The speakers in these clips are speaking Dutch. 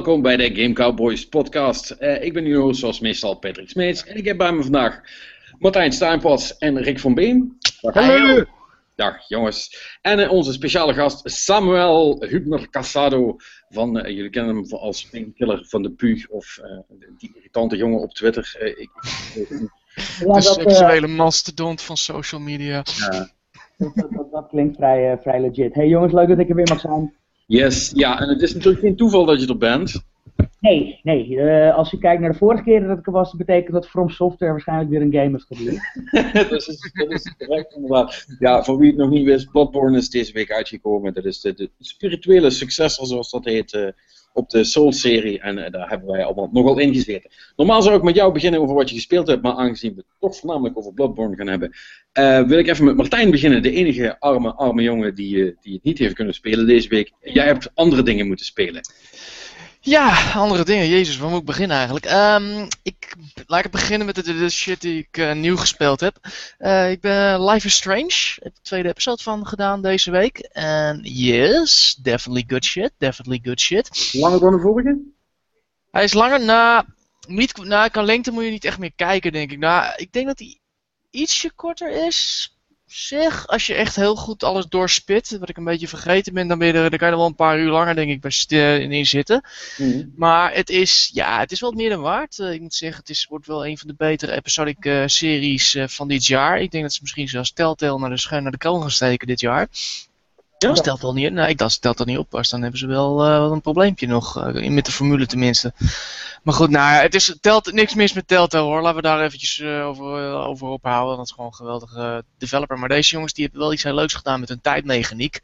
Welkom bij de Game Cowboys podcast. Uh, ik ben host zoals meestal Patrick Smeets en ik heb bij me vandaag Martijn Steinpas en Rick van Been. Dag, Hallo. Dag jongens. En uh, onze speciale gast Samuel Hubner Casado van, uh, jullie kennen hem als painkiller van de Puug of die irritante jongen op Twitter. Ik, ja, de seksuele mastodont van social media. Ja. Dat, dat, dat, klinkt vrij, vrij legit. Hey jongens, leuk dat ik er weer mag zijn. Yes, ja, en het is natuurlijk geen toeval dat je er bent. Nee, nee. Uh, als je kijkt naar de vorige keer dat ik er was, betekent dat From Software waarschijnlijk weer een game heeft gebeurd. dat, is, dat is correct inderdaad. Ja, voor wie het nog niet wist, Bloodborne is deze week uitgekomen. Dat is de, de spirituele successor, zoals dat heet, uh, op de Soul-serie. En uh, daar hebben wij allemaal nogal in gezeten. Normaal zou ik met jou beginnen over wat je gespeeld hebt, maar aangezien we het toch voornamelijk over Bloodborne gaan hebben, uh, wil ik even met Martijn beginnen. De enige arme, arme jongen die, die het niet heeft kunnen spelen deze week. Jij hebt andere dingen moeten spelen. Ja, andere dingen. Jezus, waar moet ik beginnen eigenlijk? Um, ik, laat ik beginnen met de, shit die ik uh, nieuw gespeeld heb. Uh, ik ben Life is Strange. Ik heb de tweede episode van gedaan deze week. En yes, definitely good shit. Definitely good shit. Langer dan de vorige? Hij is langer. Nou, niet, nou, kan lengte moet je niet echt meer kijken, denk ik. Nou, ik denk dat hij ietsje korter is zich, als je echt heel goed alles doorspit, wat ik een beetje vergeten ben, dan, ben je er, dan kan je er wel een paar uur langer, denk ik, best uh, in zitten. Mm. Maar het is, ja, het is wel meer dan waard. Uh, ik moet zeggen, het is, wordt wel een van de betere episodic uh, series van dit jaar. Ik denk dat ze misschien zelfs Telltale naar de schuin naar de kroon gaan steken dit jaar. Dat stelt wel niet, nou, ik stelt dat niet op, dan hebben ze wel uh, een probleempje nog, uh, met de formule tenminste. Maar goed, nou, het is telt, niks mis met Telltale hoor, laten we daar eventjes uh, over, over ophouden, dat is gewoon een geweldige developer. Maar deze jongens die hebben wel iets heel leuks gedaan met hun tijdmechaniek.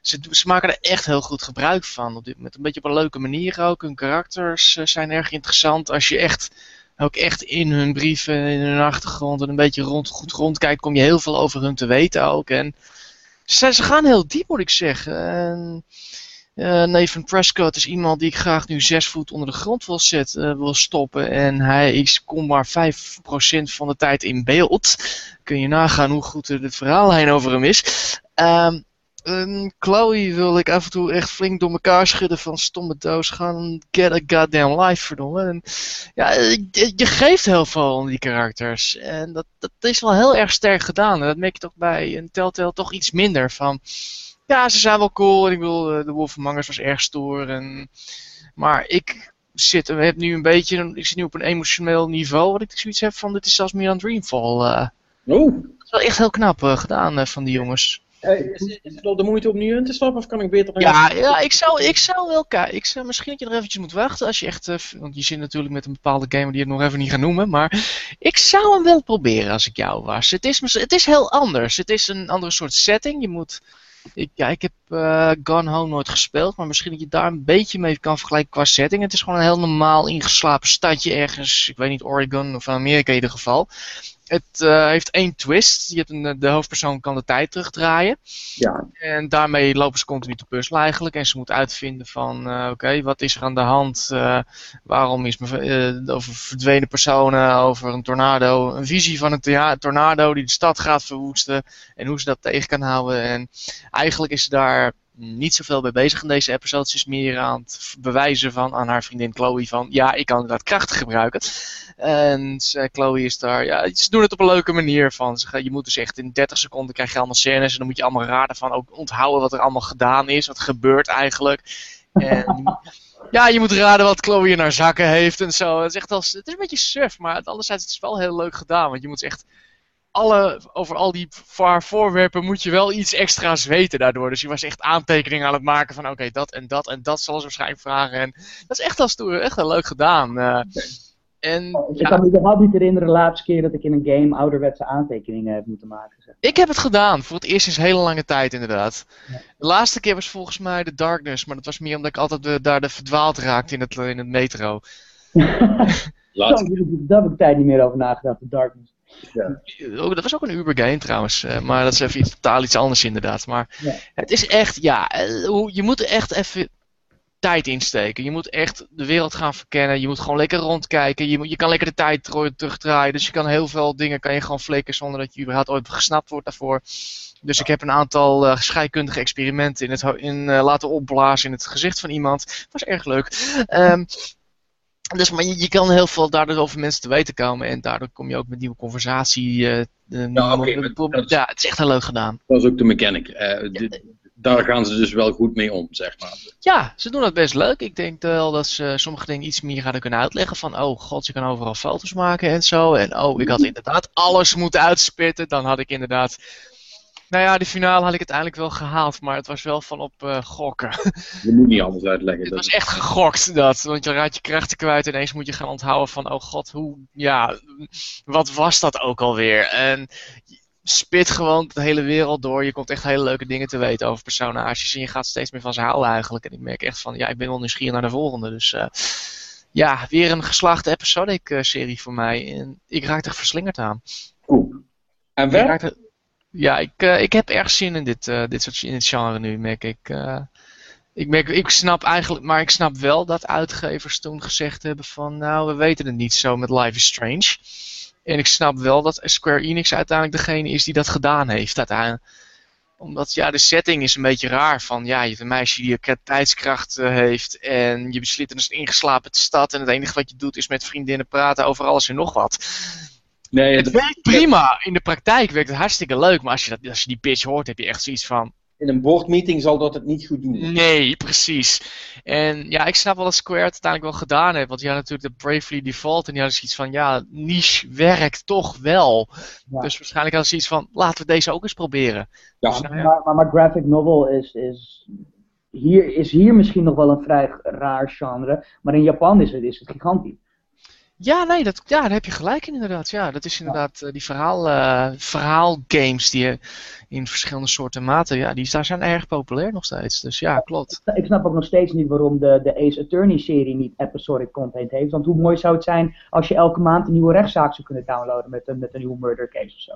Ze, ze maken er echt heel goed gebruik van, op dit, een beetje op een leuke manier ook. Hun karakters zijn erg interessant, als je echt ook echt in hun brieven, in hun achtergrond en een beetje rond, goed rondkijkt, kom je heel veel over hun te weten ook. En ze, gaan heel diep, moet ik zeggen. En, uh, Nathan Prescott is iemand die ik graag nu zes voet onder de grond wil, zetten, uh, wil stoppen. En hij is, komt maar 5% van de tijd in beeld. Kun je nagaan hoe goed het verhaal heen over hem is. Um, um, Chloe wil ik af en toe echt flink door elkaar schudden van stomme doos. Gaan get a goddamn life, verdomme. En, ja, je, je, geeft heel veel aan die karakters. En dat, dat is wel heel erg sterk gedaan. En dat merk je toch bij een Telltale toch iets minder van... Ja, ze zijn wel cool. En ik bedoel, de Wolfmangers was erg stoer. En, maar ik zit, hebben nu een beetje... Ik zit nu op een emotioneel niveau. Wat ik zoiets heb van, dit is zelfs meer dan Dreamfall. Uh, oh. Dat is wel echt heel knap uh, gedaan van die jongens. Is, is, het wel de moeite om nu in te stappen of kan ik beter... Ja, ja ik, zou, ik zou wel kijken. Ik zou, misschien dat je er eventjes moet wachten als je echt... Uh, want je zit natuurlijk met een bepaalde gamer die het nog even niet gaat noemen. Maar ik zou hem wel proberen als ik jou was. Het is, het is heel anders. Het is een andere soort setting. Je moet... Ik, ja, ik heb uh, Gone Home nooit gespeeld, maar misschien dat je daar een beetje mee kan vergelijken qua setting. Het is gewoon een heel normaal ingeslapen stadje ergens, ik weet niet, Oregon of Amerika in ieder geval. Het uh, heeft één twist. Je hebt een, de hoofdpersoon kan de tijd terugdraaien. Ja. En daarmee lopen ze continu te puzzelen eigenlijk. En ze moet uitvinden van, uh, oké, wat is er aan de hand? Uh, waarom is me, over verdwenen personen, over een tornado. Een visie van een tornado die de stad gaat verwoesten. En hoe ze dat tegen kan houden. En eigenlijk is ze daar niet zoveel bij bezig in deze episode. Ze is meer aan het bewijzen van aan haar vriendin Chloe van ja, ik kan inderdaad krachten gebruiken. En Chloe is daar, ja, ze doen het op een leuke manier van. Ze, je moet dus echt in 30 seconden krijg je allemaal scènes en dan moet je allemaal raden van ook onthouden wat er allemaal gedaan is, wat gebeurt eigenlijk. En ja, je moet raden wat Chloe in haar zakken heeft en zo. Het is echt als, het is een beetje surf, maar anderzijds het is wel heel leuk gedaan, want je moet echt alle, over al die voorwerpen moet je wel iets extra's weten daardoor. Dus je was echt aantekeningen aan het maken van oké, dat en dat en dat zal ze waarschijnlijk vragen. En dat is echt als stoer, echt wel leuk gedaan. Uh, en, oh, ik ja, kan me überhaupt niet herinneren de laatste keer dat ik in een game ouderwetse aantekeningen heb moeten maken. Zeg. Ik heb het gedaan, voor het eerst sinds hele lange tijd inderdaad. Ja. De laatste keer was volgens mij de Darkness, maar dat was meer omdat ik altijd de, daar de verdwaald raakte in het, in het metro. Laatste. Daar heb ik tijd niet meer over nagedacht, de Darkness. Ja. Dat was ook een Uber game trouwens, uh, maar dat is even iets, totaal iets anders inderdaad. Maar ja. het is echt, ja, uh, je moet er echt even tijd insteken. Je moet echt de wereld gaan verkennen. Je moet gewoon lekker rondkijken. Je, je kan lekker de tijd terugdraaien. Dus je kan heel veel dingen kan je gewoon flikken zonder dat je überhaupt ooit gesnapt wordt daarvoor. Dus ik heb een aantal uh, scheikundige experimenten in het, in, uh, laten opblazen in het gezicht van iemand. Was erg leuk. Um, dus maar je, je, kan heel veel daardoor over mensen te weten komen. En daardoor kom je ook met nieuwe conversatie. Uh, ja, okay, ja, het is echt heel leuk gedaan. Dat is ook de mechanic. Ja, daar gaan ze dus wel goed mee om, zeg maar. Ja, ze doen het best leuk. Ik denk wel dat ze sommige dingen iets meer gaan kunnen uitleggen. Van, oh god, je kan overal foto's maken en zo. En oh, ik had inderdaad alles moeten uitspitten. Dan had ik inderdaad nou ja, de finale had ik uiteindelijk wel gehaald, maar het was wel van op uh, gokken. Je moet niet anders uitleggen. Het was echt gegokt dat, want je raakt je krachten kwijt en ineens moet je gaan onthouden van, oh god, hoe, ja, wat was dat ook alweer? En spit gewoon de hele wereld door. Je komt echt hele leuke dingen te weten over personages en je gaat steeds meer van ze houden eigenlijk. En ik merk echt van, ja, ik ben wel nieuwsgierig naar de volgende, dus... Uh, ja, weer een geslaagde episodic-serie voor mij. En ik raak er verslingerd aan. Cool. En werkt? Ja, ik, uh, ik heb erg zin in dit, uh, dit soort in dit genre nu, merk ik. Uh, ik, merk, ik snap eigenlijk, maar ik snap wel dat uitgevers toen gezegd hebben van, nou, we weten het niet zo met Life is Strange. En ik snap wel dat Square Enix uiteindelijk degene is die dat gedaan heeft uiteindelijk. Omdat, ja, de setting is een beetje raar van, ja, je hebt een meisje die een tijdskracht heeft en je besluit in een ingeslapen stad en het enige wat je doet is met vriendinnen praten over alles en nog wat. Nee, het werkt prima. In de praktijk werkt het hartstikke leuk. Maar als je, dat, als je die pitch hoort, heb je echt zoiets van... In een boardmeeting zal dat het niet goed doen. Nee, precies. En ja, ik snap wel dat Square het uiteindelijk wel gedaan heeft. Want die had natuurlijk de Bravely Default. En die hadden zoiets van, ja, niche werkt toch wel. Dus waarschijnlijk hadden ze iets van, laten we deze ook eens proberen. Ja. Dus, nou ja. Maar, maar, maar, graphic novel is, is, hier, is hier misschien nog wel een vrij raar genre. Maar in Japan is het, is het gigantisch. Ja, nee, dat, ja, daar heb je gelijk in inderdaad. Ja, dat is inderdaad uh, die verhaal, uh, verhaalgames die je in verschillende soorten maten, ja, die daar zijn erg populair nog steeds. Dus ja, klopt. Ik snap ook nog steeds niet waarom de, de Ace Attorney serie niet episodic content heeft. Want hoe mooi zou het zijn als je elke maand een nieuwe rechtszaak zou kunnen downloaden met een, met een nieuwe murder case of zo.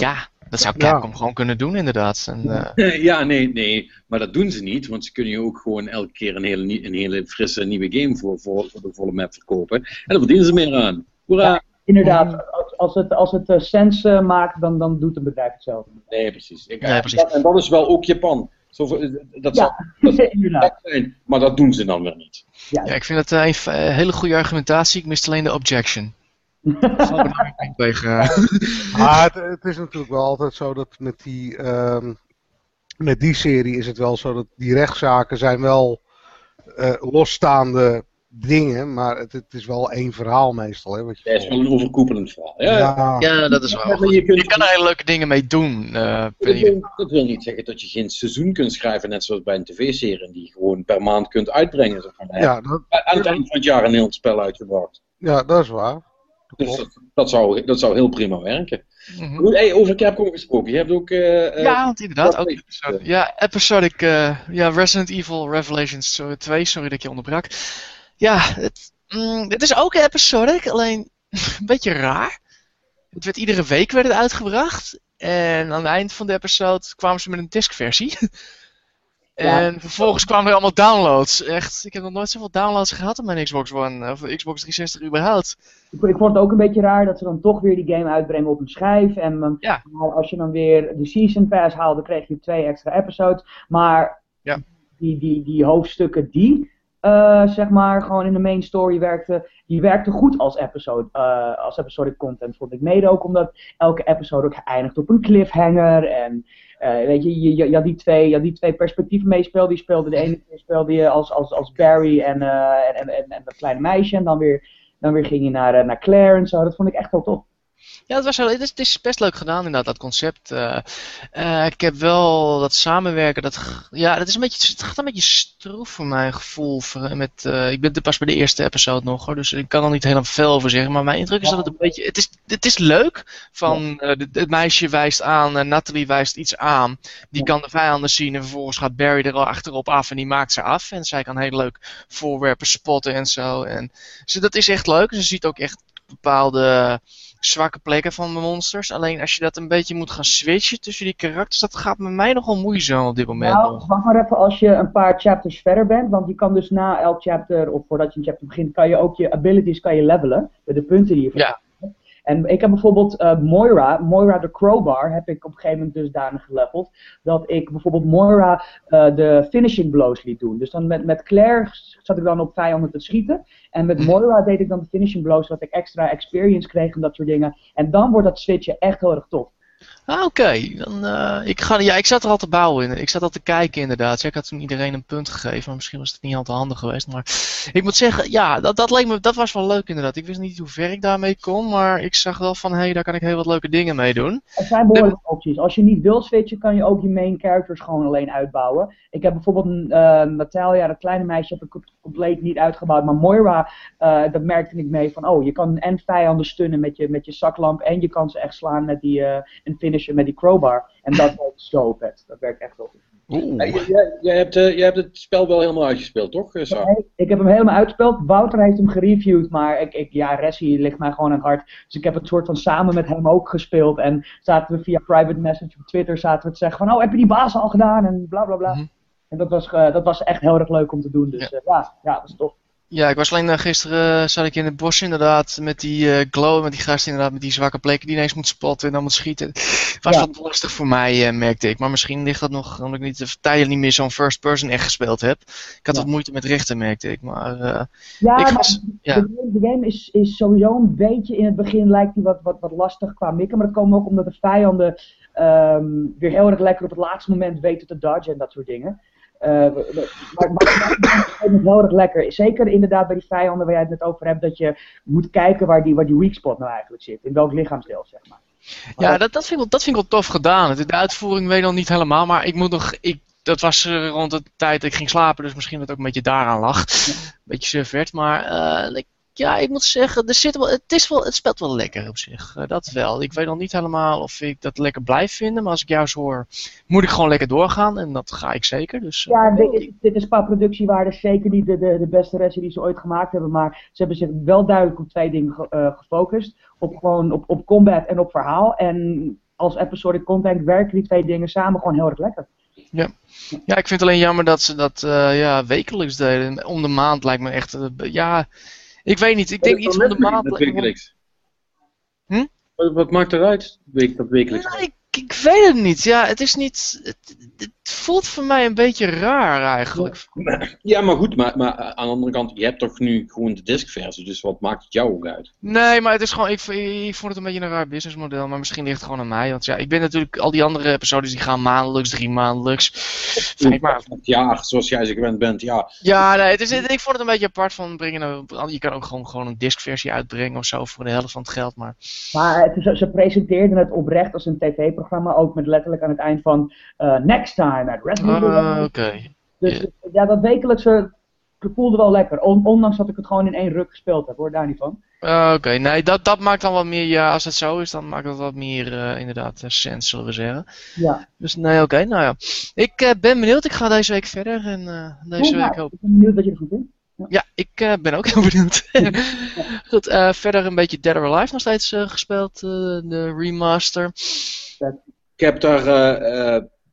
Ja, dat zou Capcom ja. gewoon kunnen doen, inderdaad. En, uh... Ja, nee, nee, maar dat doen ze niet, want ze kunnen je ook gewoon elke keer een hele, een hele frisse nieuwe game voor, voor, voor de volle map verkopen. En daar verdienen ze meer aan. Hoera! Ja, inderdaad, als, als het, als het uh, sens uh, maakt, dan, dan doet het bedrijf hetzelfde. Nee, precies. Ik, nee, precies. en dat is wel ook Japan. Zo, dat zou dat zijn, maar dat doen ze dan weer niet. Ja, ja ik vind het een hele goede argumentatie. Ik miste alleen de objection. tegen. Maar het, het, is natuurlijk wel altijd zo dat met die, um, met die serie is het wel zo dat die rechtszaken zijn wel uh, losstaande dingen, maar het, het, is wel één verhaal meestal. Hè, wat je ja, het is wel een overkoepelend verhaal. Ja, ja. ja dat is wel. Je, kunt, je, kan er hele leuke dingen mee doen. Uh, dat, wil, dat, wil, niet zeggen dat je geen seizoen kunt schrijven, net zoals bij een tv-serie, die gewoon per maand kunt uitbrengen. Zeg maar. ja, dat, Aan het eind van het jaar een heel spel uitgebracht. Ja, dat is waar. Dus dat, dat, zou, dat zou heel prima werken. Mm -hmm. hey, over Capcom gesproken, je hebt ook... Uh, ja, want inderdaad, ook episode, ja, episodic, uh, ja, Resident Evil Revelations 2, sorry dat je onderbrak. Ja, het, mm, het is ook episodic, alleen een beetje raar. Het werd iedere week werd het uitgebracht. En aan het eind van de episode kwamen ze met een diskversie. En vervolgens kwamen er allemaal downloads. Echt, ik heb nog nooit zoveel downloads gehad op mijn Xbox One. Of Xbox 360 überhaupt. Ik, ik vond het ook een beetje raar dat ze dan toch weer die game uitbrengen op een schijf. En ja. maar als je dan weer de Season Pass haalde, kreeg je twee extra episodes. Maar ja. die, die, die hoofdstukken die, uh, zeg maar, gewoon in de main story werkten, die werkten goed als episode, uh, als episodic content, vond ik. Mede ook omdat elke episode ook eindigt op een cliffhanger en... Uh, weet je, je, had die twee, je die twee perspectieven meespeelde. Die speelde de ene speelde je als, als, als Barry en, uh, en, en, en, dat kleine meisje. En dan weer, dan weer ging je naar, naar Claire en zo. Dat vond ik echt wel tof. Ja, het, was wel, het, is, het is best leuk gedaan inderdaad, dat concept. Uh, uh, ik heb wel dat samenwerken, dat, ja, dat is een beetje, het gaat een beetje stroef voor mijn gevoel. Met, uh, ik ben pas bij de eerste episode nog hoor, dus ik kan er niet helemaal veel over zeggen. Maar mijn indruk is dat het een beetje, het is, het is leuk. Van, het meisje wijst aan, Natalie wijst iets aan. Die kan de vijanden zien en vervolgens gaat Barry er al achterop af en die maakt ze af. En zij kan heel leuk voorwerpen spotten en zo. En, dus dat is echt leuk. Ze ziet ook echt bepaalde zwakke plekken van mijn monsters. Alleen als je dat een beetje moet gaan switchen tussen die karakters, dat gaat met mij nogal moeizaam op dit moment. Nou, wacht maar even als je een paar chapters verder bent, want je kan dus na elk chapter, of voordat je een chapter begint, kan je ook je abilities kan je levelen, de punten die je Ja. En ik heb bijvoorbeeld uh, Moira, Moira de Crowbar, heb ik op een gegeven moment dusdanig geleveld, dat ik bijvoorbeeld Moira uh, de finishing blows liet doen. Dus dan met, met Claire zat ik dan op vijanden te schieten, en met Moira deed ik dan de finishing blows, zodat ik extra experience kreeg en dat soort dingen. En dan wordt dat switchen echt heel erg tof. Ah, oké. Dan, uh, ik, ga, ja, ik zat er al te bouwen in. Ik zat al te kijken inderdaad. Ja, ik had toen iedereen een punt gegeven, maar misschien was het niet al te handig geweest. Maar ik moet zeggen, ja, dat, dat, leek me, dat was wel leuk inderdaad. Ik wist niet hoe ver ik daarmee kon, maar ik zag wel van, hé, hey, daar kan ik heel wat leuke dingen mee doen. Er zijn behoorlijke de... opties. Als je niet wil switchen, kan je ook je main characters gewoon alleen uitbouwen. Ik heb bijvoorbeeld uh, Natalia, dat kleine meisje, heb ik compleet niet uitgebouwd. Maar Moira, uh, dat merkte ik mee van, oh, je kan en vijanden stunnen met je, met je zaklamp en je kan ze echt slaan met die, en finishen met die crowbar. En dat werkt zo vet. Dat werkt echt wel goed. Jij, jij, hebt, uh, jij hebt het spel wel helemaal uitgespeeld, toch? Nee, ik heb hem helemaal uitgespeeld. Wouter heeft hem gereviewd, maar ik, ik, ja, Ressie ligt mij gewoon aan het hart. Dus ik heb het soort van samen met hem ook gespeeld. En zaten we via private message op Twitter zaten we te zeggen van, oh, heb je die baas al gedaan? En bla bla bla. Mm -hmm. En dat was, uh, dat was echt heel erg leuk om te doen. Dus ja, uh, ja, ja, dat is tof. Ja, ik was alleen uh, gisteren uh, zat ik in het bos inderdaad met die uh, glow, met die gast inderdaad, met die zwakke plekken die ineens moet spotten en dan moet schieten. Het was ja. wat lastig voor mij, merkte ik. Maar misschien ligt dat nog omdat ik niet de tijden niet meer zo'n first person echt gespeeld heb. Ik had ja. wat moeite met richten, merkte ik. Maar ja, ik was, ja. De, de, game is, is sowieso een beetje in het begin lijkt die wat, wat, wat lastig qua mikken. Maar dat komt ook omdat de vijanden um, weer heel erg lekker op het laatste moment weten te dodgen en dat soort dingen. Uh, maar, maar, het is heel erg lekker. Zeker inderdaad bij die vijanden waar jij het net over hebt, dat je moet kijken waar die, waar die weak spot nou eigenlijk zit. In welk lichaamsdeel, zeg maar. maar ja, dat, dat, vind ik wel, dat vind ik wel tof gedaan. De uitvoering weet ik nog niet helemaal, maar ik moet nog. Ik, dat was uh, rond de tijd dat ik ging slapen, dus misschien dat ook een beetje daaraan lag. Een beetje surfert, maar uh, ik ja, ik moet zeggen, er zit wel, het, is wel, het speelt wel lekker op zich. Uh, dat wel. Ik weet nog niet helemaal of ik dat lekker blijf vinden. Maar als ik jou zo hoor, moet ik gewoon lekker doorgaan. En dat ga ik zeker. Dus, ja, uh, dit, is, dit is qua productiewaarde zeker niet de, de, de beste rest die ze ooit gemaakt hebben. Maar ze hebben zich wel duidelijk op twee dingen ge, uh, gefocust. Op, gewoon, op, op combat en op verhaal. En als episodic content werken die twee dingen samen gewoon heel erg lekker. Ja. ja, ik vind het alleen jammer dat ze dat ja, wekelijks deden. Om de maand lijkt me echt. ja. Ik weet niet, ik denk iets van de maand. Wekelijks. Hm? Wat, wat maakt eruit, dat wekelijks? Ik, ik weet het niet. Ja, het is niet. Het, het, voelt voor mij een beetje raar eigenlijk. Ja, maar goed, maar, maar aan de andere kant, je hebt toch nu gewoon de diskversie, dus wat maakt het jou ook uit? Nee, maar het is gewoon, ik, ik vond het een beetje een raar businessmodel, maar misschien ligt het gewoon aan mij. Want ja, ik ben natuurlijk, al die andere episodes die gaan maandelijks, drie maandelijks, vijf maanden. Ja, zoals jij ze gewend bent, ja. Ja, nee, het is, ik vond het een beetje apart van brengen, je kan ook gewoon, gewoon een diskversie uitbrengen of zo voor de helft van het geld, maar... Maar het is, ze presenteerden het oprecht als een tv-programma, ook met letterlijk aan het eind van uh, next time Uh, Oké. Okay. Dus yeah. ja, dat wekelijkse voelde wel lekker. On, ondanks dat ik het gewoon in één ruk gespeeld heb, hoor, daar niet van. Uh, Oké, okay. nee, dat, dat maakt dan wat meer, ja, als het zo is, dan maakt dat wat meer uh, inderdaad sens, zullen we zeggen. Ja. Dus nee, oké, okay, nou ja. Ik uh, ben benieuwd, ik ga deze week verder en deze ja, week hoop Ik ben benieuwd dat je er goed bent. Ja, ja ik ben ook heel benieuwd. goed, verder een beetje Dead or Alive nog steeds gespeeld, de remaster. Ik heb daar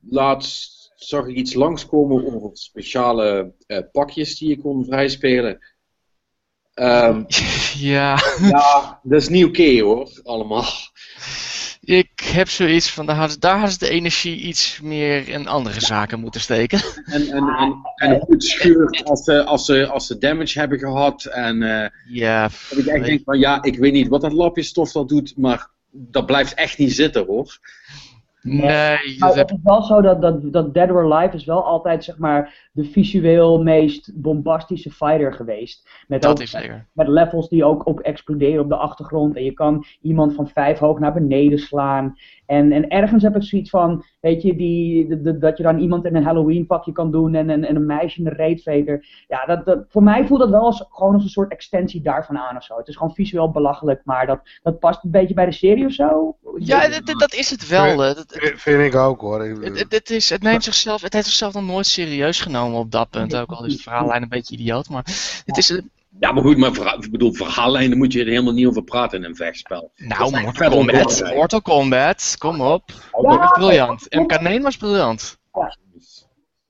laatst zag ik iets langskomen over speciale uh, pakjes die je kon vrijspelen. Um, ja. Ja, dat is niet oké okay, hoor, allemaal. Ik heb zoiets van, daar hadden, daar hadden ze de energie iets meer in andere zaken moeten steken. En, en, en, en goed scheurt als ze, als, ze, als ze damage hebben gehad. En uh, ja, dat ik echt denk van, ja, ik weet niet wat dat lapjesstof dat doet, maar dat blijft echt niet zitten hoor. Nee, maar het is wel zo dat, dat, dat Dead or Alive is wel altijd zeg maar de visueel meest bombastische fighter geweest. Met, dat ook, is zeker. met levels die ook op exploderen op de achtergrond. En je kan iemand van vijf hoog naar beneden slaan. En, en ergens heb ik zoiets van, weet je, die, de, de, dat je dan iemand in een Halloween pakje kan doen en, en, en een meisje in een reetveter. Ja, dat, dat, voor mij voelt dat wel als, gewoon als een soort extensie daarvan aan of zo. Het is gewoon visueel belachelijk, maar dat, dat past een beetje bij de serie of zo. Ja, dat, dat is het wel. Vind, dat, vind ik ook hoor. Het, het, het, is, het, neemt zichzelf, het heeft zichzelf nog nooit serieus genomen op dat punt. Ook al is het verhaallijn een beetje idioot. Maar het is, Ja, maar goed, maar ik bedoel, verhaallijnen moet je er helemaal niet over praten in een vechtspel. Nou, Mortal Kombat, Mortal Kombat, kom op. Ja, dat was briljant. MK9 was briljant. Ja.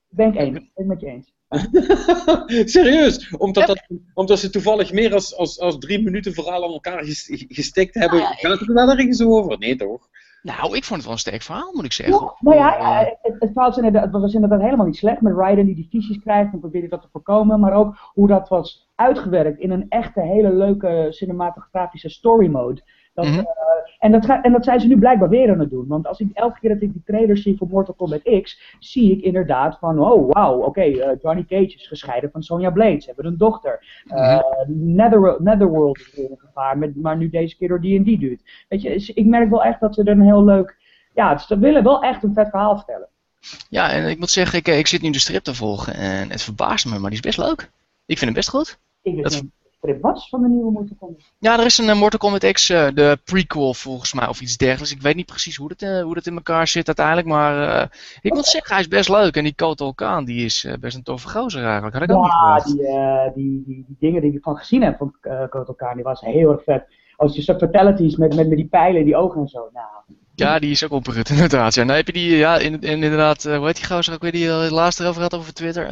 Ben ik eens, ben ik met je eens. Serieus? Omdat, dat, omdat ze toevallig meer als, als, als drie minuten verhaal aan elkaar gestikt hebben. Ja, Gaat het er wel ergens over? Nee, toch? Nou, ik vond het wel een sterk verhaal, moet ik zeggen. Ja, nou ja, het, het, verhaal het was inderdaad helemaal niet slecht. Met Raiden die die visies krijgt en probeert dat te voorkomen. Maar ook hoe dat was uitgewerkt in een echte hele leuke cinematografische story mode. Dat, mhm. eh, en, dat en dat zijn ze nu blijkbaar weer aan het doen. Want als ik elke keer dat ik die trailers zie voor Mortal Kombat X, zie ik inderdaad van, oh wauw, oké, eh, Johnny Cage is gescheiden van Sonja Blade. Ze hebben een dochter. Uh, Netherworld is weer in gevaar, met, maar nu deze keer door D&D duurt. Weet je, ik merk wel echt dat ze er een heel leuk, ja, ze willen wel echt een vet verhaal vertellen. Ja, en ik moet zeggen, ik, ik zit nu de strip te volgen en het verbaast me, maar die is best leuk. Ik vind hem best goed. Ik dat, strip was van de nieuwe Mortal Kombat. Ja, er is een uh, Mortal Kombat X, uh, de prequel volgens mij, of iets dergelijks. Ik weet niet precies hoe dat, uh, hoe dat in elkaar zit uiteindelijk, maar ik moet zeggen, hij is best leuk. En die Kotal Khan, die is best een toffe gozer eigenlijk. Had ik ook ja, die, die, die, die, dingen die ik van gezien heb van Kotal Khan, die was heel erg vet. Als je zo fatalities met, met, met die pijlen, die ogen en zo, nou... Ja, die is ook opgerut, inderdaad. Ja, dan heb je die, ja, in, in, inderdaad, hoe heet die gozer ook weer die je laatst erover had over Twitter?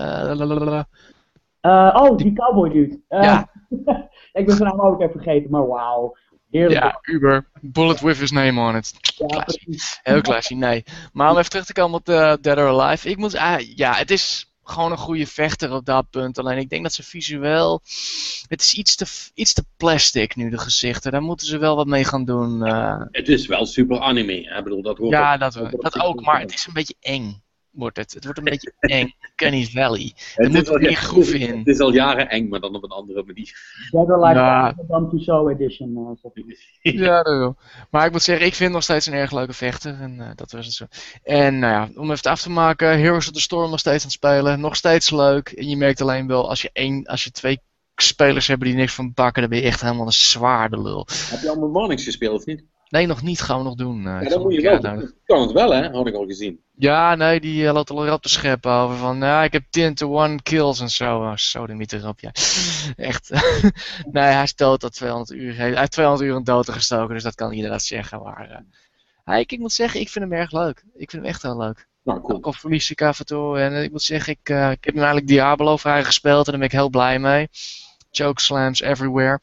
Oh, die cowboy dude. ja. Ik ben zijn naam ook even vergeten, maar wauw. Heerlijk. Ja, Uber. Bullet with his name on it. Ja, Heel classy, nee. Maar om even terug te komen op de Dead or Alive. Ik moet, ah, ja, het is gewoon een goede vechter op dat punt. Alleen ik denk dat ze visueel. Het is iets te, iets te plastic nu, de gezichten. Daar moeten ze wel wat mee gaan doen. Uh... Het is wel super anime. Ik bedoel, dat hoort ja, dat, dat ook, maar het is een beetje eng wordt het. Het wordt een beetje eng. Kenny's Valley. Er moet meer groef in. Het is al jaren eng, maar dan op een andere manier. Better like ja. dan Tussauds edition. Uh, ja, dat wel. Maar ik moet zeggen, ik vind nog steeds een erg leuke vechter. En uh, dat was het zo. En nou ja, om even af te maken. Heroes of the Storm nog steeds aan het spelen. Nog steeds leuk. En je merkt alleen wel, als je, één, als je twee spelers hebt die niks van bakken, dan ben je echt helemaal een zwaarde lul. Heb je allemaal Mornings gespeeld of niet? Nee, nog niet. Gaan we nog doen. Uh, ja, dat moet je wel. Dat kan het wel, hè? Had ik al gezien. Ja, nee, die uh, loopt al op te scheppen over van, ja, ik heb 10 to 1 kills en zo. Oh, zo de niet erop, ja. Echt. nee, hij is dood al 200 uur. Hij heeft 200 uur in dood gestoken, dus dat kan inderdaad zeggen. Maar uh, hij, ik, moet zeggen, ik vind hem erg leuk. Ik vind hem echt heel leuk. Nou, cool. Ook al verlies ik af en toe. En ik moet zeggen, ik, ik heb nu eigenlijk Diablo vrij gespeeld en daar ben ik heel blij mee choke slams everywhere.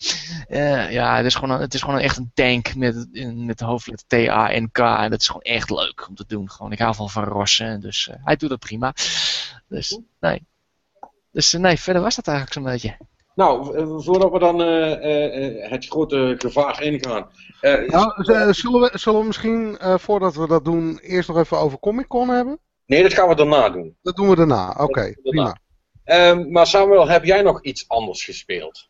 Uh, ja, het is, gewoon het is gewoon echt een tank met, met de hoofdletter T-A-N-K. En dat is gewoon echt leuk om te doen. Gewoon, ik hou van Van Rossen, dus uh, hij doet het prima. Dus nee. Dus uh, nee, verder was dat eigenlijk zo'n beetje. Nou, voordat we dan het grote gevaar ingaan. nou, zullen, we, zullen we misschien, voordat we dat doen, eerst nog even over Comic Con hebben? Nee, dat gaan we daarna doen. Dat doen we daarna, oké, prima. Um, maar Samuel, heb jij nog iets anders gespeeld?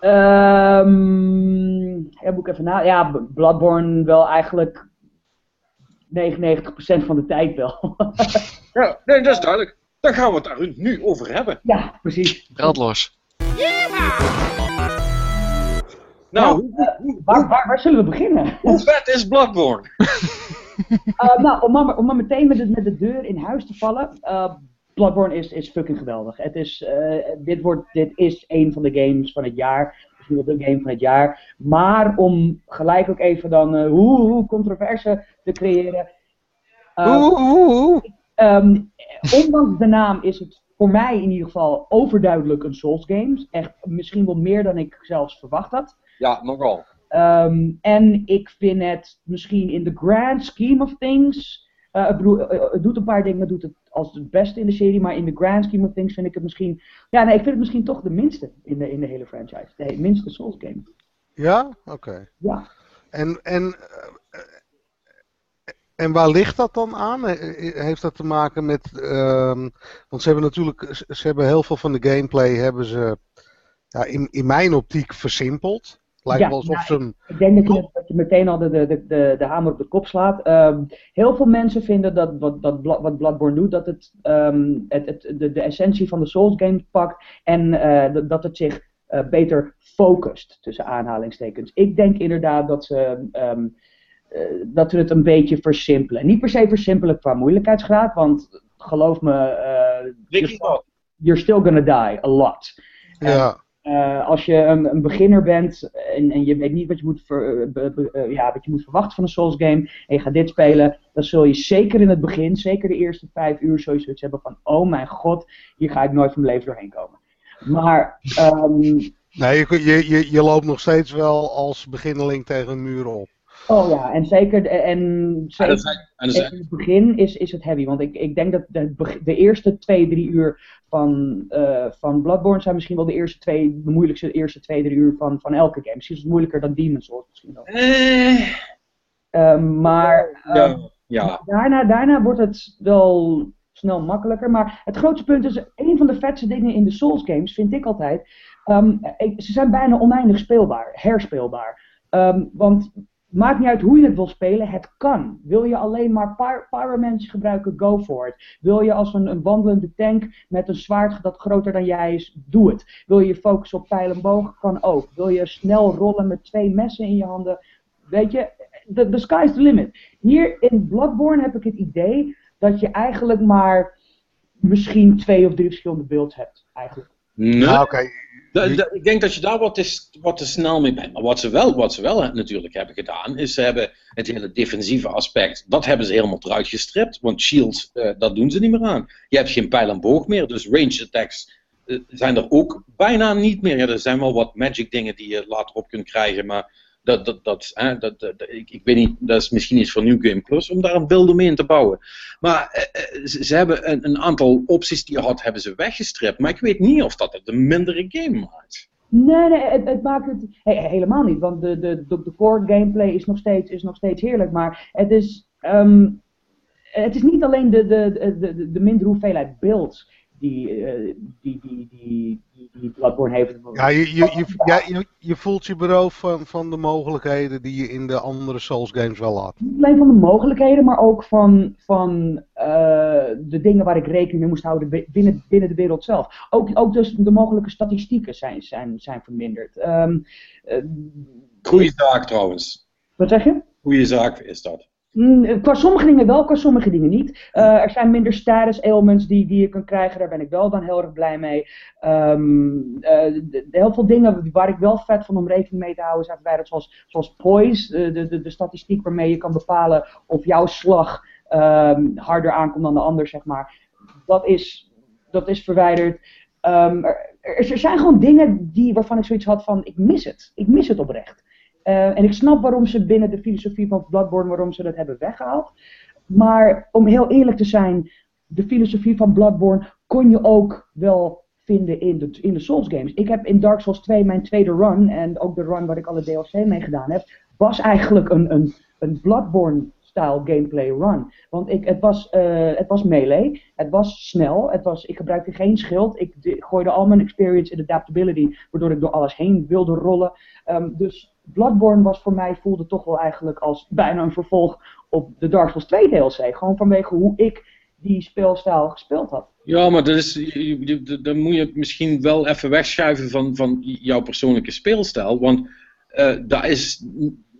Um, ja, moet ik even na. Ja, Bloodborne wel eigenlijk 99% van de tijd wel. ja, nee, dat is duidelijk. Dan gaan we het daar nu over hebben. Ja, precies. Brand los. Nou, nou waar, waar, waar, zullen we beginnen? Hoe vet is Bloodborne? uh, nou, om maar, om maar meteen met de, met de deur in huis te vallen. Uh, Bloodborne is, is fucking geweldig. Het is, uh, dit, wordt, dit is een van de games van het jaar. Misschien wel de game van het jaar. Maar om gelijk ook even dan uh, hoe, hoe controverse te creëren. Uh, um, ondanks de naam is het voor mij in ieder geval overduidelijk een Souls game. Echt misschien wel meer dan ik zelfs verwacht had. Ja, nogal. Um, en ik vind het misschien in the grand scheme of things. Uh, ik bedoel, het doet een paar dingen, doet het als het beste in de serie, maar in de grand scheme of things vind ik het misschien... Ja, nee, ik vind het misschien toch de minste in de, in de hele franchise. De minste Souls game. Ja? Oké. Ja. En, en, eh, en waar ligt dat dan aan? Heeft dat te maken met... Um, want ze hebben natuurlijk... Ze hebben heel veel van de gameplay hebben ze... Ja, in, in mijn optiek versimpeld. Lijkt ja, wel alsof nou, ze Ik denk dat je, dat je meteen al de, de, de, de hamer op de kop slaat. Um, heel veel mensen vinden dat wat, dat, wat Bloodborne doet, dat het, um, het, het de, de essentie van de Souls games pakt en uh, dat het zich uh, beter focust, tussen aanhalingstekens. Ik denk inderdaad dat ze, um, uh, dat ze het een beetje versimpelen. Niet per se versimpelen qua moeilijkheidsgraad, want geloof me, you're, you're, still gonna die a lot. Ja. Uh, als je een, een, beginner bent en, en, je weet niet wat je, moet ver, uh, ja, wat je moet verwachten van een Souls game en je gaat dit spelen, dan zul je zeker in het begin, zeker de eerste vijf uur, sowieso iets hebben van: oh mijn god, hier ga ik nooit van mijn leven doorheen komen. Maar. Um, nee, je, je, je loopt nog steeds wel als beginneling tegen een muur op. Oh ja, en zeker, en zeker in het begin is, is het heavy. Want ik, ik denk dat de, de eerste twee, drie uur van, uh, van Bloodborne zijn misschien wel de eerste twee, de moeilijkste eerste twee, drie uur van, van elke game. Misschien is het moeilijker dan Demon's Souls misschien wel. Eh. Uh, maar ja, ja. Daarna, daarna wordt het wel snel makkelijker. Maar het grootste punt is, een van de vetste dingen in de Souls games vind ik altijd, um, ze zijn bijna oneindig speelbaar, herspeelbaar. Um, want Maakt niet uit hoe je het wil spelen, het kan. Wil je alleen maar Pyromancy gebruiken, go for it. Wil je als een, een, wandelende tank met een zwaard dat groter dan jij is, doe het. Wil je je focussen op pijl en boog, kan ook. Wil je snel rollen met twee messen in je handen, weet je, the, the sky's the limit. Hier in Bloodborne heb ik het idee dat je eigenlijk maar misschien twee of drie verschillende builds hebt, eigenlijk. Nee. Nou, oké ik denk dat je daar wat te, wat te snel mee bent. Maar wat ze, wel, wat ze wel natuurlijk hebben gedaan, is ze hebben het hele defensieve aspect, dat hebben ze helemaal eruit gestript. Want shields, uh, dat doen ze niet meer aan. Je hebt geen pijl en boog meer, dus range attacks uh, zijn er ook bijna niet meer. Ja, er zijn wel wat magic dingen die je later op kunt krijgen, maar dat, dat, dat, hè, dat, ik, ik, weet niet, dat is misschien iets voor New Game Plus om daar een beeld omheen te bouwen. Maar eh, eh, ze, hebben een, een, aantal opties die je had, hebben ze weggestript. Maar ik weet niet of dat het een mindere game maakt. Nee, nee, het, het maakt het helemaal niet. Want de, de, de, core gameplay is nog steeds, is nog steeds heerlijk. Maar het is, um, het is niet alleen de, de, de, de, de mindere hoeveelheid builds die, uh, die, die, die, die Bloodborne heeft. Ja, je, je, je, ja, je, je voelt je beroofd van, van de mogelijkheden die je in de andere Souls games wel had. Niet alleen van de mogelijkheden, maar ook van, van uh, de dingen waar ik rekening mee moest houden binnen, binnen de wereld zelf. Ook, ook dus de mogelijke statistieken zijn, zijn, zijn verminderd. Um, uh, Goeie zaak trouwens. Wat zeg je? Goeie zaak is dat. Mm, qua sommige dingen wel, qua sommige dingen niet. Uh, er zijn minder status ailments die, die je kunt krijgen, daar ben ik wel dan heel erg blij mee. Um, uh, heel veel dingen waar ik wel vet van om rekening mee te houden zijn verwijderd, zoals, zoals poise, de, de, de, statistiek waarmee je kan bepalen of jouw slag um, harder aankomt dan de ander, zeg maar. Dat is, dat is verwijderd. Um, er, er zijn gewoon dingen die, waarvan ik zoiets had van, ik mis het. Ik mis het oprecht. Uh, en ik snap waarom ze binnen de filosofie van Bloodborne, waarom ze dat hebben weggehaald. Maar om heel eerlijk te zijn, de filosofie van Bloodborne kon je ook wel vinden in de, in de Souls games. Ik heb in Dark Souls 2 mijn tweede run, en ook de run waar ik alle DLC mee gedaan heb, was eigenlijk een, een, een Bloodborne style gameplay run. Want ik, het, was, uh, het was melee, het was snel, het was, ik gebruikte geen schild, ik gooide al mijn experience in adaptability, waardoor ik door alles heen wilde rollen. Um, dus Bloodborne was voor mij, voelde toch wel eigenlijk als bijna een vervolg op de Dark Souls 2 DLC. Gewoon vanwege hoe ik die speelstijl gespeeld had. Ja, maar dat is, dan moet je misschien wel even wegschuiven van, van jouw persoonlijke speelstijl. Want uh, dat is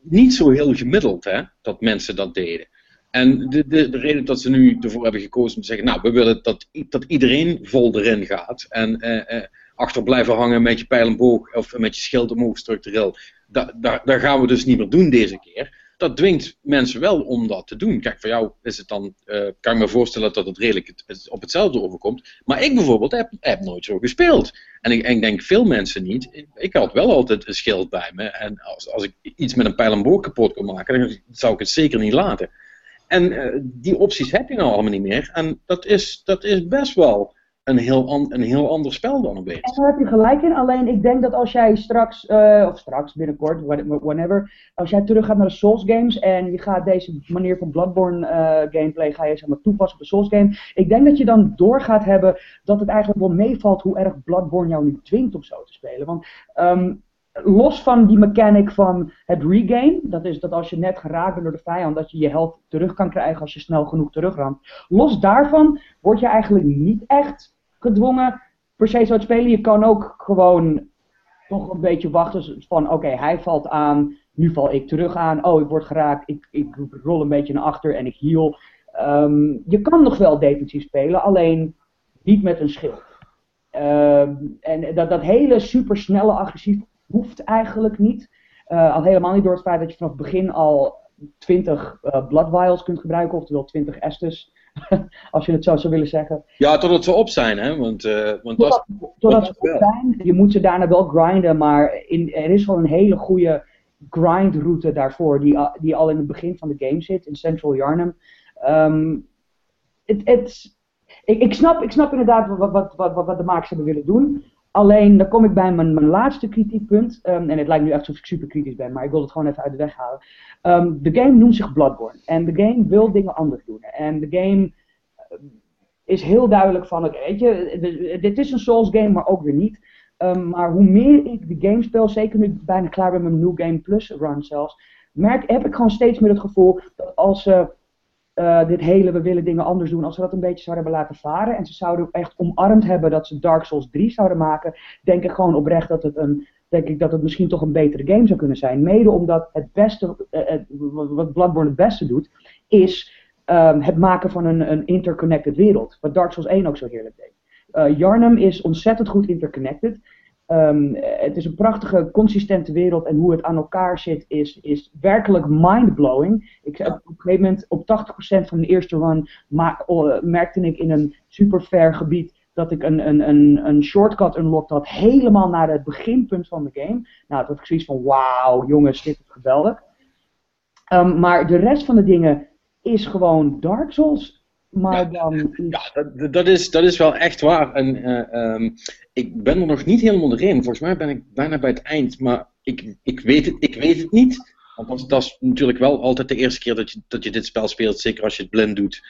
niet zo heel gemiddeld, hè, dat mensen dat deden. En de, de, de, reden dat ze nu ervoor hebben gekozen om te zeggen, nou, we willen dat, dat iedereen vol erin gaat. En uh, uh, achter blijven hangen met je pijl of met je schild omhoog structureel dat, daar gaan we dus niet meer doen deze keer. Dat dwingt mensen wel om dat te doen. Kijk, voor jou is het dan, uh, kan ik me voorstellen dat het redelijk op hetzelfde overkomt. Maar ik bijvoorbeeld heb, nooit zo gespeeld. En ik, denk veel mensen niet. Ik had wel altijd een schild bij me. En als, als ik iets met een pijl en boog kapot kon maken, dan zou ik het zeker niet laten. En uh, die opties heb je nou allemaal niet meer. En dat is, dat is best wel een heel, een heel ander spel dan een beetje. En daar heb je gelijk in. Alleen ik denk dat als jij straks, uh, of straks binnenkort, whenever, als jij terug gaat naar de Souls games en je gaat deze manier van Bloodborne uh, gameplay ga je zeg maar, toepassen op de Souls game. Ik denk dat je dan door gaat hebben dat het eigenlijk wel meevalt hoe erg Bloodborne jou nu dwingt om zo te spelen. Want um, los van die mechanic van het regain, dat is dat als je net geraakt bent door de vijand, dat je je health terug kan krijgen als je snel genoeg terugramt. Los daarvan word je eigenlijk niet echt gedwongen per se zo te spelen. Je kan ook gewoon toch een beetje wachten van oké, hij valt aan, nu val ik terug aan. Oh, ik word geraakt, ik, ik rol een beetje naar achter en ik heal. Um, je kan nog wel defensief spelen, alleen niet met een schild. Ehm, en dat, dat hele supersnelle agressief hoeft eigenlijk niet. al helemaal niet door het feit dat je vanaf het begin al 20 blood vials kunt gebruiken, oftewel 20 Estus. als je het zo zou willen zeggen. Ja, totdat ze op zijn, hè? Want, uh, want totdat, dat, totdat ze op zijn. Je moet ze daarna wel grinden, maar in, er is wel een hele goede grindroute daarvoor, die, die al in het begin van de game zit, in Central Yarnum. Um, it, ik, ik, snap, ik snap inderdaad wat, wat, wat, wat de makers hebben willen doen. Alleen, dan kom ik bij mijn, mijn laatste kritiekpunt. Um, en het lijkt nu echt alsof ik super kritisch ben, maar ik wil het gewoon even uit de weg halen. Um, de game noemt zich Bloodborne. En de game wil dingen anders doen. En de game uh, is heel duidelijk van, oké, weet je, dit is een Souls game, maar ook weer niet. Um, maar hoe meer ik de game speel, zeker nu bijna klaar ben met mijn New Game Plus run zelfs, merk, heb ik gewoon steeds meer het gevoel dat als ze uh, dit hele, we willen dingen anders doen, als ze dat een beetje zouden hebben laten varen en ze zouden echt omarmd hebben dat ze Dark Souls 3 zouden maken, denk ik gewoon oprecht dat het een, denk ik dat het misschien toch een betere game zou kunnen zijn. Mede omdat het beste, uh, wat Bloodborne het beste doet, is um, het maken van een, een interconnected wereld. Wat Dark Souls 1 ook zo heerlijk deed. Uh, Yarnum is ontzettend goed interconnected. Um, het is een prachtige, consistente wereld en hoe het aan elkaar zit is, is werkelijk mindblowing. Ik, op een gegeven moment, op 80% van de eerste run, oh, merkte ik in een super ver gebied dat ik een, een, een, een shortcut unlocked had, helemaal naar het beginpunt van de game. Nou, dat ik zoiets van, wauw, jongens, dit is geweldig. Um, maar de rest van de dingen is gewoon Dark Souls. Maar ja, dan... Ja, dat, dat, is, dat is wel echt waar. En uh, um, ik ben er nog niet helemaal doorheen. Volgens mij ben ik bijna bij het eind. Maar ik, ik, weet, het, ik weet het niet. Want dat, is natuurlijk wel altijd de eerste keer dat je, dat je dit spel speelt. Zeker als je het blind doet.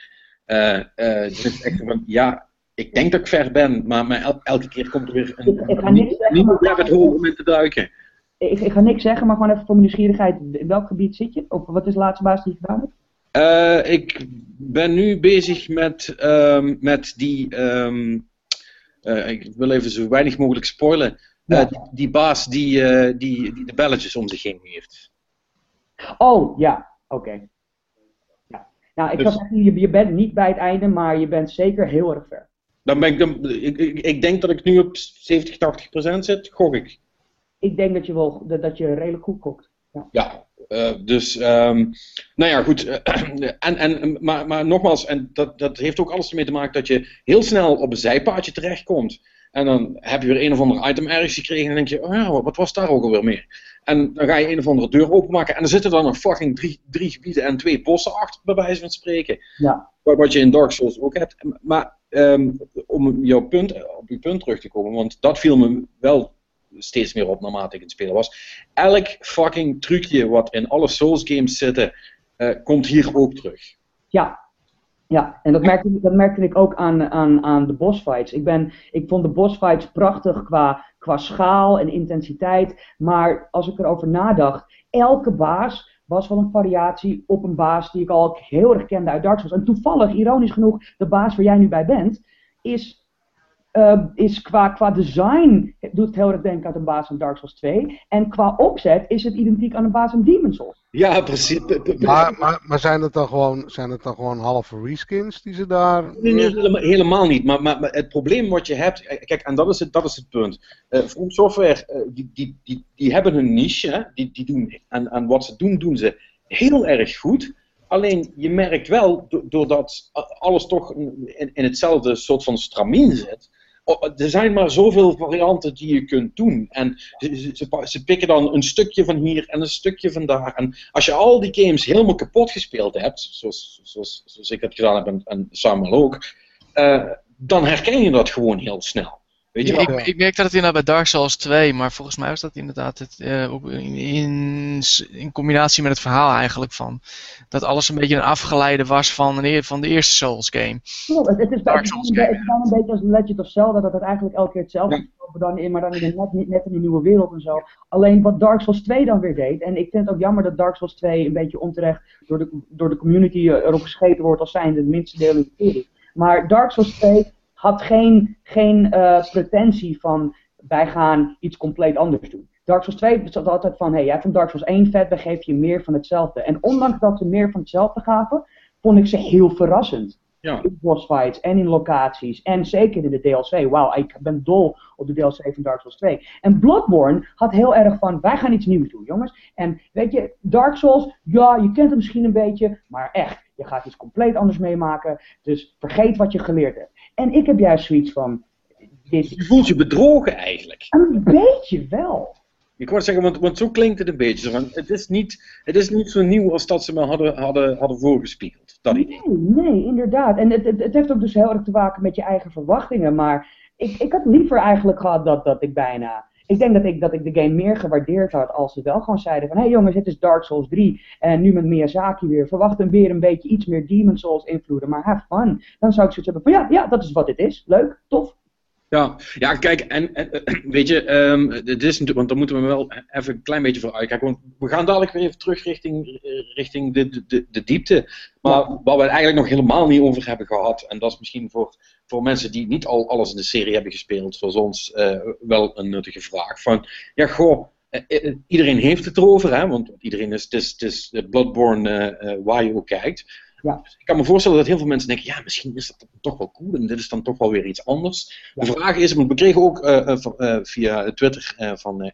Uh, uh, is echt van, ja, ik denk dat ik ver ben. Maar, maar elke keer komt er weer een, ik, ik nieuwe rabbit hole om in te duiken. Ik, ik ga niks zeggen, maar gewoon even voor mijn nieuwsgierigheid. In welk gebied zit je? Of wat is de laatste baas die je gedaan hebt? Uh, ik ben nu bezig met, um, met die. Um, uh, ik wil even zo weinig mogelijk spoilen. Ja. die, die, baas die, die, die, de belletjes om zich heen heeft. Oh, ja, oké. Okay. Ja. Nou, ik dus, kan zeggen, je, je bent niet bij het einde, maar je bent zeker heel erg ver. Dan ben ik, dan, ik, ik, denk dat ik nu op 70, 80 procent zit, gok ik. Ik denk dat je, wel, dat, dat je redelijk goed kokt. Ja. ja, uh, dus, um, nou ja, goed. Uh, en, en, maar, maar nogmaals, en dat, dat heeft ook alles ermee te maken dat je heel snel op een zijpaadje terechtkomt. En dan heb je weer een of ander item ergens gekregen en denk je, oh ja, wat was daar ook alweer mee? En dan ga je een of andere deur openmaken en er zitten dan nog fucking drie, drie gebieden en twee bossen achter, bij wijze van spreken. Ja. Wat je in Dark Souls ook hebt. Maar um, om jouw punt, op je punt terug te komen, want dat viel me wel steeds meer op naarmate ik het spelen was. Elk fucking trucje wat in alle Souls games zitten, uh, komt hier ook terug. Ja, ja, en dat merkte, dat merkte ik ook aan, aan, aan de bossfights. Ik, ben, ik vond de bossfights prachtig qua, qua schaal en intensiteit. Maar als ik erover nadacht, elke baas was wel een variatie op een baas die ik al heel erg kende uit Dark Souls. En toevallig, ironisch genoeg, de baas waar jij nu bij bent, is uh, is qua, qua design, doet het heel erg denken aan de baas van Dark Souls 2. En qua opzet is het identiek aan de baas van Demon's Souls. Ja, precies. Maar, maar, maar, zijn, het dan gewoon, zijn het dan gewoon halve reskins die ze daar... Nee, nee helemaal, niet. Maar, maar, maar, het probleem wat je hebt... Eh, kijk, en dat is het, dat is het punt. Uh, From Software, uh, die, die, die, die hebben hun niche. Hè? Die, die doen, en, en wat ze doen, doen ze heel erg goed. Alleen je merkt wel, doordat alles toch in, in hetzelfde soort van stramien zit, er zijn maar zoveel varianten die je kunt doen. En ze, ze, pikken dan een stukje van hier en een stukje van daar. En als je al die games helemaal kapot gespeeld hebt, zoals, zoals, zoals ik het gedaan heb en, en Samuel ook, uh, dan herken je dat gewoon heel snel. Weet je ik, ik, merk dat het inderdaad bij Dark Souls 2, maar volgens mij was dat inderdaad het, uh, in, in, combinatie met het verhaal eigenlijk van dat alles een beetje een afgeleide was van de, van de eerste Souls game. Het, is, Dark Souls game, het is dan een beetje als Legend of Zelda, dat het eigenlijk elke keer hetzelfde is, ja. dan in, maar dan in een net, net in een nieuwe wereld en zo. Alleen wat Dark Souls 2 dan weer deed, en ik vind het ook jammer dat Dark Souls 2 een beetje onterecht door de, door de community erop geschreven wordt als zijnde het minste deel in de serie. Maar Dark Souls 2 had geen, geen uh, pretentie van wij gaan iets compleet anders doen. Dark Souls 2 zat altijd van, hey, jij vond Dark Souls 1 vet, we geven je meer van hetzelfde. En ondanks dat ze meer van hetzelfde gaven, vond ik ze heel verrassend. Ja. In boss fights en in locaties. En zeker in de DLC. Wauw, ik ben dol op de DLC van Dark Souls 2. En Bloodborne had heel erg van, wij gaan iets nieuws doen, jongens. En weet je, Dark Souls, ja, je kent het misschien een beetje, maar echt, je gaat iets compleet anders meemaken. Dus vergeet wat je geleerd hebt. En ik heb juist zoiets van, dit... Je voelt je bedrogen eigenlijk. Een beetje wel. Ik wou zeggen, want, want zo klinkt het een beetje. Want het, is niet, het is niet zo nieuw als dat ze me hadden, hadden, hadden voorgespiegeld. Dat idee. Nee, nee, inderdaad. En het, het, het, heeft ook dus heel erg te maken met je eigen verwachtingen. Maar ik, ik had liever eigenlijk gehad dat, dat ik bijna. Ik denk dat ik, dat ik de game meer gewaardeerd had als ze wel gewoon zeiden van... Hé hey jongens, het is Dark Souls 3 en nu met Miyazaki weer. Verwacht hem weer een beetje iets meer Demon Souls invloeden, maar have fun. Dan zou ik zoiets hebben van ja, ja, dat is wat dit is. Leuk, tof. Ja, ja kijk, en, en weet je, um, dit is want dan moeten we wel even een klein beetje voor uitkijken. Want we gaan dadelijk weer even terug richting, richting de, de, de diepte. Maar waar we het eigenlijk nog helemaal niet over hebben gehad, en dat is misschien voor, voor mensen die niet al alles in de serie hebben gespeeld, zoals ons, uh, wel een nuttige vraag. Van, ja, goh, uh, uh, iedereen heeft het erover, hè, want iedereen is, het is, het is Bloodborne waar je ook kijkt. Ja. Ik kan me voorstellen dat heel veel mensen denken, ja, misschien is dat toch wel cool en dit is dan toch wel weer iets anders. De vraag is, we kregen ook uh, uh, via Twitter van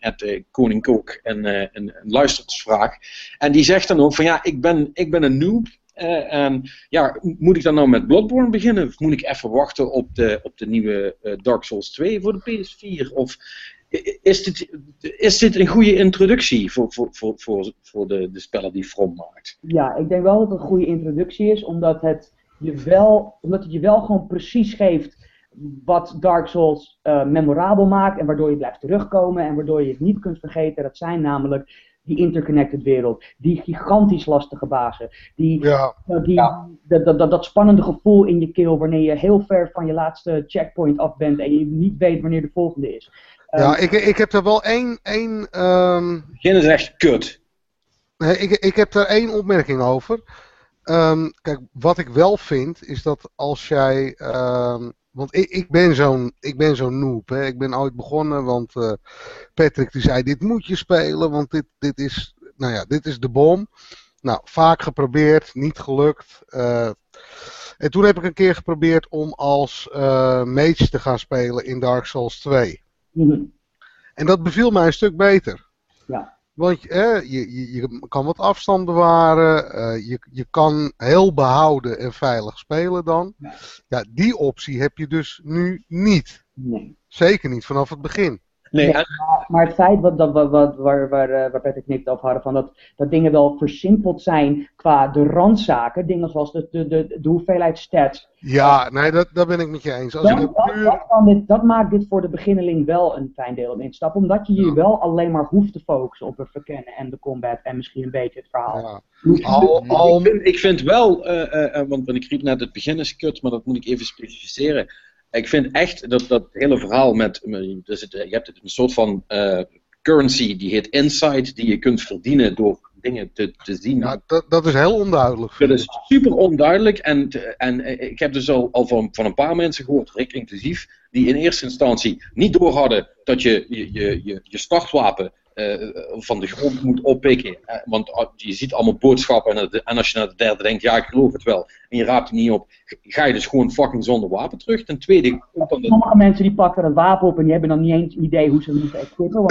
Koning Kook een, een, een. En die zegt dan ook van, ja, ik ben, ik ben een noob. en ja, moet ik dan nou met Bloodborne beginnen? Of moet ik even wachten op de, op de nieuwe Dark Souls 2 voor de PS4? Of is dit, is dit een goede introductie voor, voor, voor, voor, voor de, de spellen die From maakt? Ja, ik denk wel dat het een goede introductie is, omdat het je wel, omdat het je wel gewoon precies geeft wat Dark Souls uh, memorabel maakt en waardoor je blijft terugkomen en waardoor je het niet kunt vergeten. Dat zijn namelijk die interconnected wereld, die gigantisch lastige bazen, die, ja. uh, die Dat, dat, dat, spannende gevoel in je keel wanneer je heel ver van je laatste checkpoint af bent en je niet weet wanneer de volgende is. Ja, ehm, ik, ik heb er wel één... één um... Begin is echt kut. Nee, ik, ik heb er één opmerking over. Um, kijk, wat ik wel vind, is dat als jij... Um, want ik, ik ben zo'n zo'n noob. Hè. Ik ben ooit begonnen, want uh, Patrick die zei, dit moet je spelen, want dit, dit, is, nou ja, dit is de bom. Nou, vaak geprobeerd, niet gelukt. Uh, en toen heb ik een keer geprobeerd om als uh, mage te gaan spelen in Dark Souls 2. Mhm. En dat beviel mij een stuk beter. Ja. Want je, je, je kan wat afstand bewaren, uh, je, je kan heel behouden en veilig spelen dan. Ja. ja, die optie heb je dus nu niet. Nee. Zeker niet vanaf het begin. Nee, maar, het feit wat, dat, wat, wat, waar, waar, eh, waar Patrick het over hadden, van dat, dat dingen wel versimpeld zijn qua de randzaken, dingen zoals de, de, de, de hoeveelheid stats. Ja, nee, dat, dat ben ik met je eens. Als dat, puur... dit, dat, maakt dit voor de beginneling wel een fijn deel om instappen, omdat je je wel alleen maar hoeft te focussen op het verkennen en de combat en misschien een beetje het verhaal. Ja. Al, al... Ik, vind, ik vind wel, uh, uh, want, want ik riep net het begin is kut, maar dat moet ik even specificeren ik vind echt dat dat hele verhaal met. Dus het, je hebt een soort van uh, currency die heet insight, die je kunt verdienen door dingen te, te zien. Dat, dat is heel onduidelijk. Dat is super onduidelijk. En, en ik heb dus al, al van, van een paar mensen gehoord, Rick inclusief, die in eerste instantie niet door hadden dat je je, je, je startwapen van de grond moet oppikken. Uh, want uh, je ziet allemaal boodschappen en, en, als je naar de derde denkt, ja ik geloof het wel, en je raapt het niet op, ga je dus gewoon fucking zonder wapen terug. Ten tweede komt dan de... Sommige mensen die pakken het wapen op en die hebben dan niet eens idee hoe ze het moeten equippen.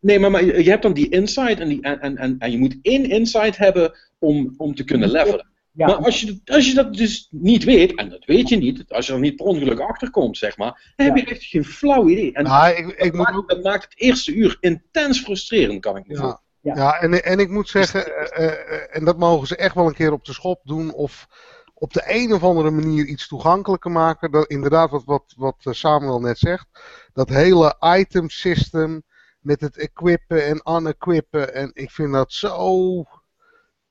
nee, maar, maar je hebt dan die insight en, die, en, en, en je moet één insight hebben om, om te kunnen levelen. Ja. Maar als je, als je dat dus niet weet, en dat weet je niet, als je er niet per ongeluk achter komt, zeg maar, dan heb je echt geen flauw idee. En nou, ik, ik dat, moet maakt, ook... dat maakt het eerste uur intens frustrerend, kan ik me ja. Ja. ja, en, en ik moet zeggen, uh, en dat mogen ze echt wel een keer op de schop doen, of op de een of andere manier iets toegankelijker maken. Dat, inderdaad, wat, wat, wat Samuel net zegt, dat hele item system met het equippen en unequippen, en ik vind dat zo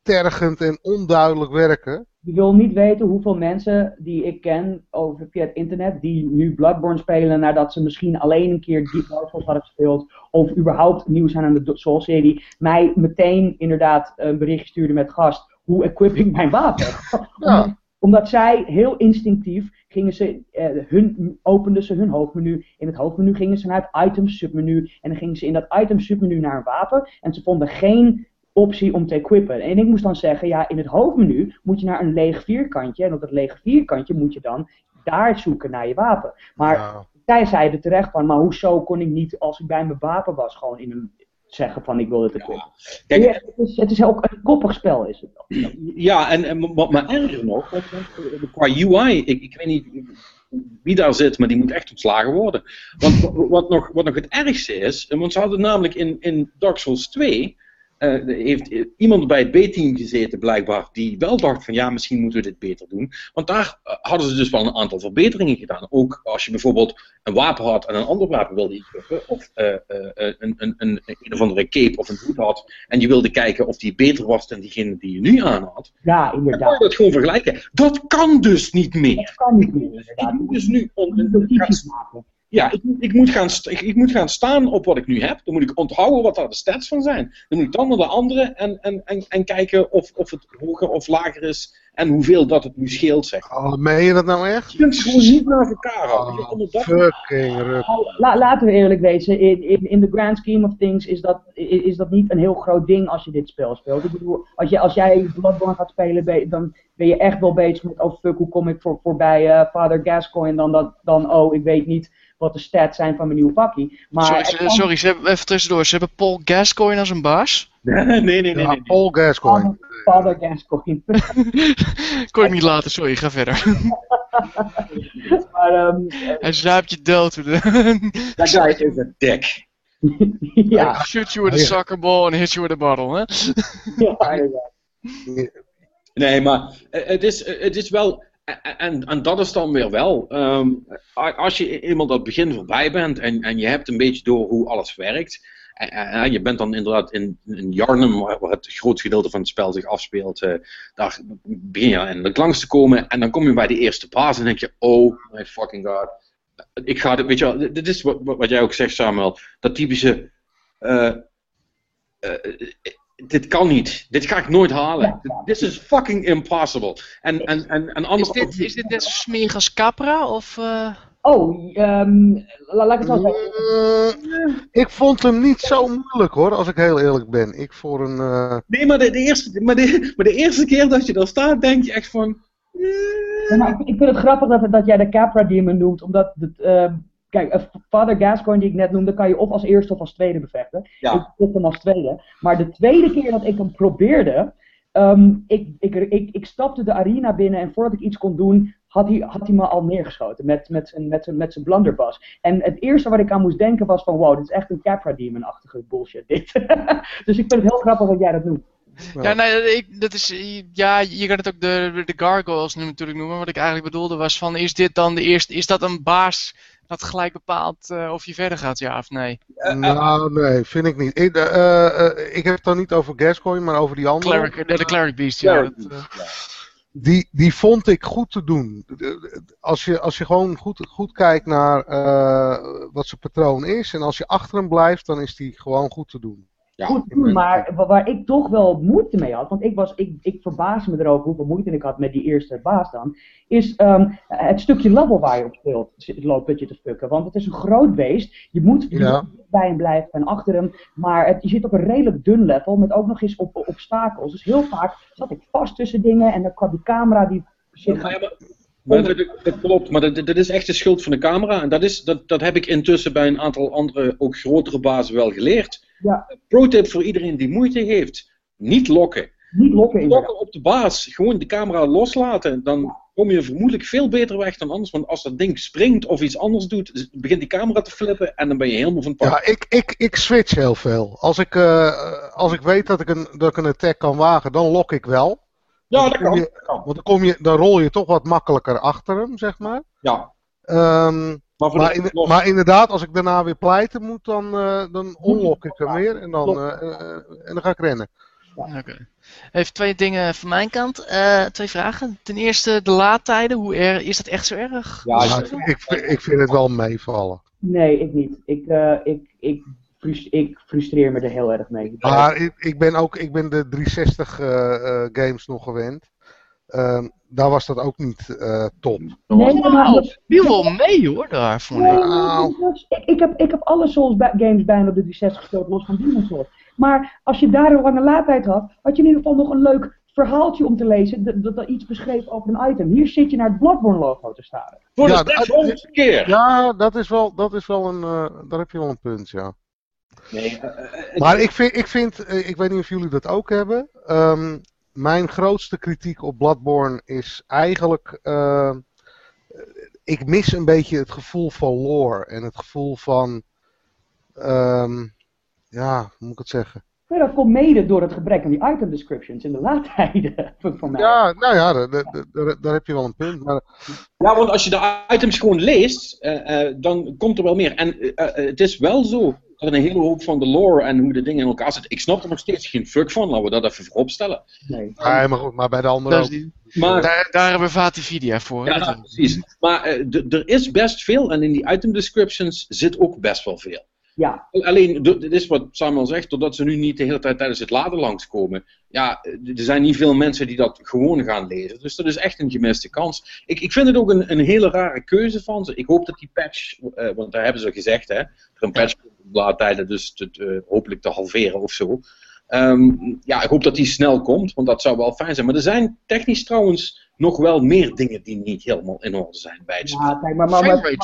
tergend en onduidelijk werken. Je wil niet weten hoeveel mensen die ik ken over via het internet, die nu Bloodborne spelen nadat ze misschien alleen een keer Deep Dark Souls hadden gespeeld, of überhaupt nieuw zijn aan de Souls-serie, mij meteen inderdaad een bericht stuurde met gast, hoe equip ik mijn wapen? Ja. Omdat zij heel instinctief gingen ze, eh, hun, openden ze hun hoofdmenu. In het hoofdmenu gingen ze naar het item submenu. En dan gingen ze in dat item submenu naar een wapen. En ze vonden geen optie om te equippen. En ik moest dan zeggen, ja, in het hoofdmenu moet je naar een leeg vierkantje. En op dat lege vierkantje moet je dan daar zoeken naar je wapen. Maar ja. zij zeiden terecht van, maar hoezo kon ik niet, als ik bij mijn wapen was, gewoon in een, zeggen van ik wil het equippen. Ja. Kijk, het, is, het is ook een koppig spel is het. Ja, en, en wat maar erger nog, qua UI, ik, ik weet niet wie daar zit, maar die moet echt ontslagen worden. Want wat nog, wat nog het ergste is, want ze hadden namelijk in, in Dark Souls 2 uh, heeft iemand bij het B-team gezeten, blijkbaar, die wel dacht van ja, misschien moeten we dit beter doen. Want daar uh, hadden ze dus wel een aantal verbeteringen gedaan. Ook als je bijvoorbeeld een wapen had en een ander wapen wilde equippen, of uh, een, een, een, een, of andere cape of een hoed had, en je wilde kijken of die beter was dan diegene die je nu aan had. Ja, inderdaad. Dan kon je dat gewoon vergelijken. Dat kan dus niet meer. Dat kan niet meer, inderdaad. Moet dus nu een, maken. Ja, ik, ik, moet gaan ik, moet gaan staan op wat ik nu heb. Dan moet ik onthouden wat daar de stats van zijn. Dan moet ik dan naar de andere en, en, en, en kijken of, of het hoger of lager is. En hoeveel dat het nu scheelt, zeg. Oh, meen je dat nou echt? Je kunt het gewoon niet naar elkaar houden. Oh, fucking ruk. La, laten we eerlijk wezen, in, in, in the grand scheme of things is dat, is dat niet een heel groot ding als je dit spel speelt. Ik bedoel, als, je, als jij Bloodborne gaat spelen, dan ben je echt wel bezig met, oh fuck, hoe kom ik voor, voorbij uh, Father Gascoigne dan, dat, dan, oh, ik weet niet wat de stats zijn van mijn nieuwe pakkie. Maar sorry, sorry ze hebben, even tussendoor. Ze hebben Paul Gascoigne als een baas? Nee, nee, nee. nee, nee. Paul Gascoigne. Father Gascoigne. Kon ik niet laten, sorry, ga verder. maar, um, Hij zuipt je dood. That guy is a dick. ja. Shoot you with a soccer ball and hit you with a bottle, hè? ja. Nee, maar het is, het is wel en, en dat is dan weer wel. Um, als je eenmaal dat begin voorbij bent en, en je hebt een beetje door hoe alles werkt. En, en je bent dan inderdaad in, in Jarnum, waar, het grootste gedeelte van het spel zich afspeelt. Uh, daar begin je eindelijk langs te komen. En dan kom je bij de eerste baas en denk je: Oh my fucking god. Ik ga dit, weet je wel, dit is wat, wat jij ook zegt, Samuel. Dat typische. Uh, uh, dit kan niet. Dit ga ik nooit halen. This is fucking impossible. En, en, en, en is, dit, is dit net zo smerig als Capra? Of, uh... Oh, um, laat ik het zo zeggen. Uh, ik vond hem niet zo moeilijk hoor, als ik heel eerlijk ben. Ik voor een. Uh... Nee, maar de, de, eerste, maar, de, maar de eerste keer dat je daar staat, denk je echt van. Ja, maar ik, ik, vind het grappig dat, dat jij de Capra Demon noemt, omdat het, uh, Kijk, uh, Father Gascoigne die ik net noemde, kan je of als eerste of als tweede bevechten. Ja. Ik zit hem als tweede. Maar de tweede keer dat ik hem probeerde, um, ik, ik, ik, ik stapte de arena binnen en voordat ik iets kon doen, had hij, had hij me al neergeschoten met, met, zijn, met, zijn, met zijn blunderbuss. En het eerste wat ik aan moest denken was van, wow, dit is echt een Capra Demon-achtige bullshit dit. dus ik vind het heel grappig dat jij dat doet. Ja, nee, ik, dat is, ja, je kan het ook de, de gargoyles nu natuurlijk noemen. Wat ik eigenlijk bedoelde was van, is dit dan de eerste, is dat een baas dat gelijk bepaalt uh, of je verder gaat, ja of nee? Nou, nee, vind ik niet. Ik, uh, uh, ik heb het dan niet over Gascoigne, maar over die andere. Cleric, de, de Cleric Beast, ja. Dat, die, die vond ik goed te doen. Als je, als je gewoon goed, goed kijkt naar wat zijn patroon is en als je achter hem blijft, dan is die gewoon goed te doen. Ja, goed doen, maar waar ik toch wel moeite mee had, want ik, was, ik, ik verbaas me erover hoeveel moeite ik had met die eerste baas dan, is um, het stukje level waar je op speelt, loopt dat je te fucken. Want het is een groot beest, je moet ja. bij hem blijven en achter hem, maar het, je zit op een redelijk dun level met ook nog eens op, obstakels. Dus heel vaak zat ik vast tussen dingen en dan kwam die camera die... Ja, maar, maar dat, dat, klopt, maar dat, dat, is echt de schuld van de camera. En dat, is, dat, dat heb ik intussen bij een aantal andere, ook grotere bazen wel geleerd. Ja. Pro-tip voor iedereen die moeite heeft: niet lokken. Niet lokken, lokken op de baas. Gewoon de camera loslaten. Dan kom je vermoedelijk veel beter weg dan anders. Want als dat ding springt of iets anders doet, begint die camera te flippen en dan ben je helemaal van pak. Ja, ik, ik, ik switch heel veel. Als ik, uh, als ik weet dat ik, een, dat ik een attack kan wagen, dan lok ik wel. Ja, dat kan. Je, want dan, kom je, dan rol je toch wat makkelijker achter hem, zeg maar. Ja. Um, maar, maar, in, maar, inderdaad, als ik daarna weer pleiten moet, dan, uh, dan onlok ik hem weer en dan, uh, en dan ga ik rennen. Oké. Okay. Even twee dingen van mijn kant. Uh, twee vragen. Ten eerste, de laadtijden. Hoe erg, is dat echt zo erg? Ja, ik, ik, vind het wel meevallen. Nee, ik niet. Ik, ik, ik, ik frustreer me er heel erg mee. Maar ik, ik ben ook ik ben de 360 games nog gewend. Um, daar was dat ook niet uh, top. Nee, maar viel wel mee hoor, daar vond ik. Nou. ik. Ik, heb, ik heb alle Souls games bijna op de 360 gespeeld, los van Demon's Souls. Maar als je daar een lange laadtijd had, had je in ieder geval nog een leuk verhaaltje om te lezen dat, dat, iets beschreef over een item. Hier zit je naar het Bloodborne logo te staren. Voor de ja, keer. Ja, dat is wel, dat is wel een, uh, daar heb je wel een punt, ja. Nee, uh, maar ik vind, ik, vind ik weet niet of jullie dat ook hebben. Um, mijn grootste kritiek op Bloodborne is eigenlijk. Uh, ik mis een beetje het gevoel van lore en het gevoel van. Um, ja, hoe moet ik het zeggen? Maar dat komt mede door het gebrek aan die item descriptions in de laadtijden. Van mij. Ja, nou ja, daar, daar, heb je wel een punt. Maar... Ja, want als je de items gewoon leest, uh, uh, dan komt er wel meer. En uh, het is wel zo dat een hele hoop van de lore en hoe de dingen in elkaar zitten. Ik snap er nog steeds geen fuck van, laten we dat even voorop stellen. Nee, ja, maar, goed, maar bij de andere ook. Maar, daar, daar hebben we Vatividia voor. Ja, precies. Maar er is best veel en in die item descriptions zit ook best wel veel. Ja. Alleen, dit is wat Samuel zegt, doordat ze nu niet de hele tijd tijdens het laden langskomen. Ja, er zijn niet veel mensen die dat gewoon gaan lezen. Dus dat is echt een gemiste kans. Ik, ik vind het ook een, een hele rare keuze van ze. Ik hoop dat die patch, uh, want daar hebben ze gezegd, hè, er een patch laadtijden dus te, uh, hopelijk te halveren of zo. Um, ja, ik hoop dat die snel komt, want dat zou wel fijn zijn. Maar er zijn technisch trouwens nog wel meer dingen die niet helemaal in orde zijn bij het Ja, kijk, maar, maar, maar,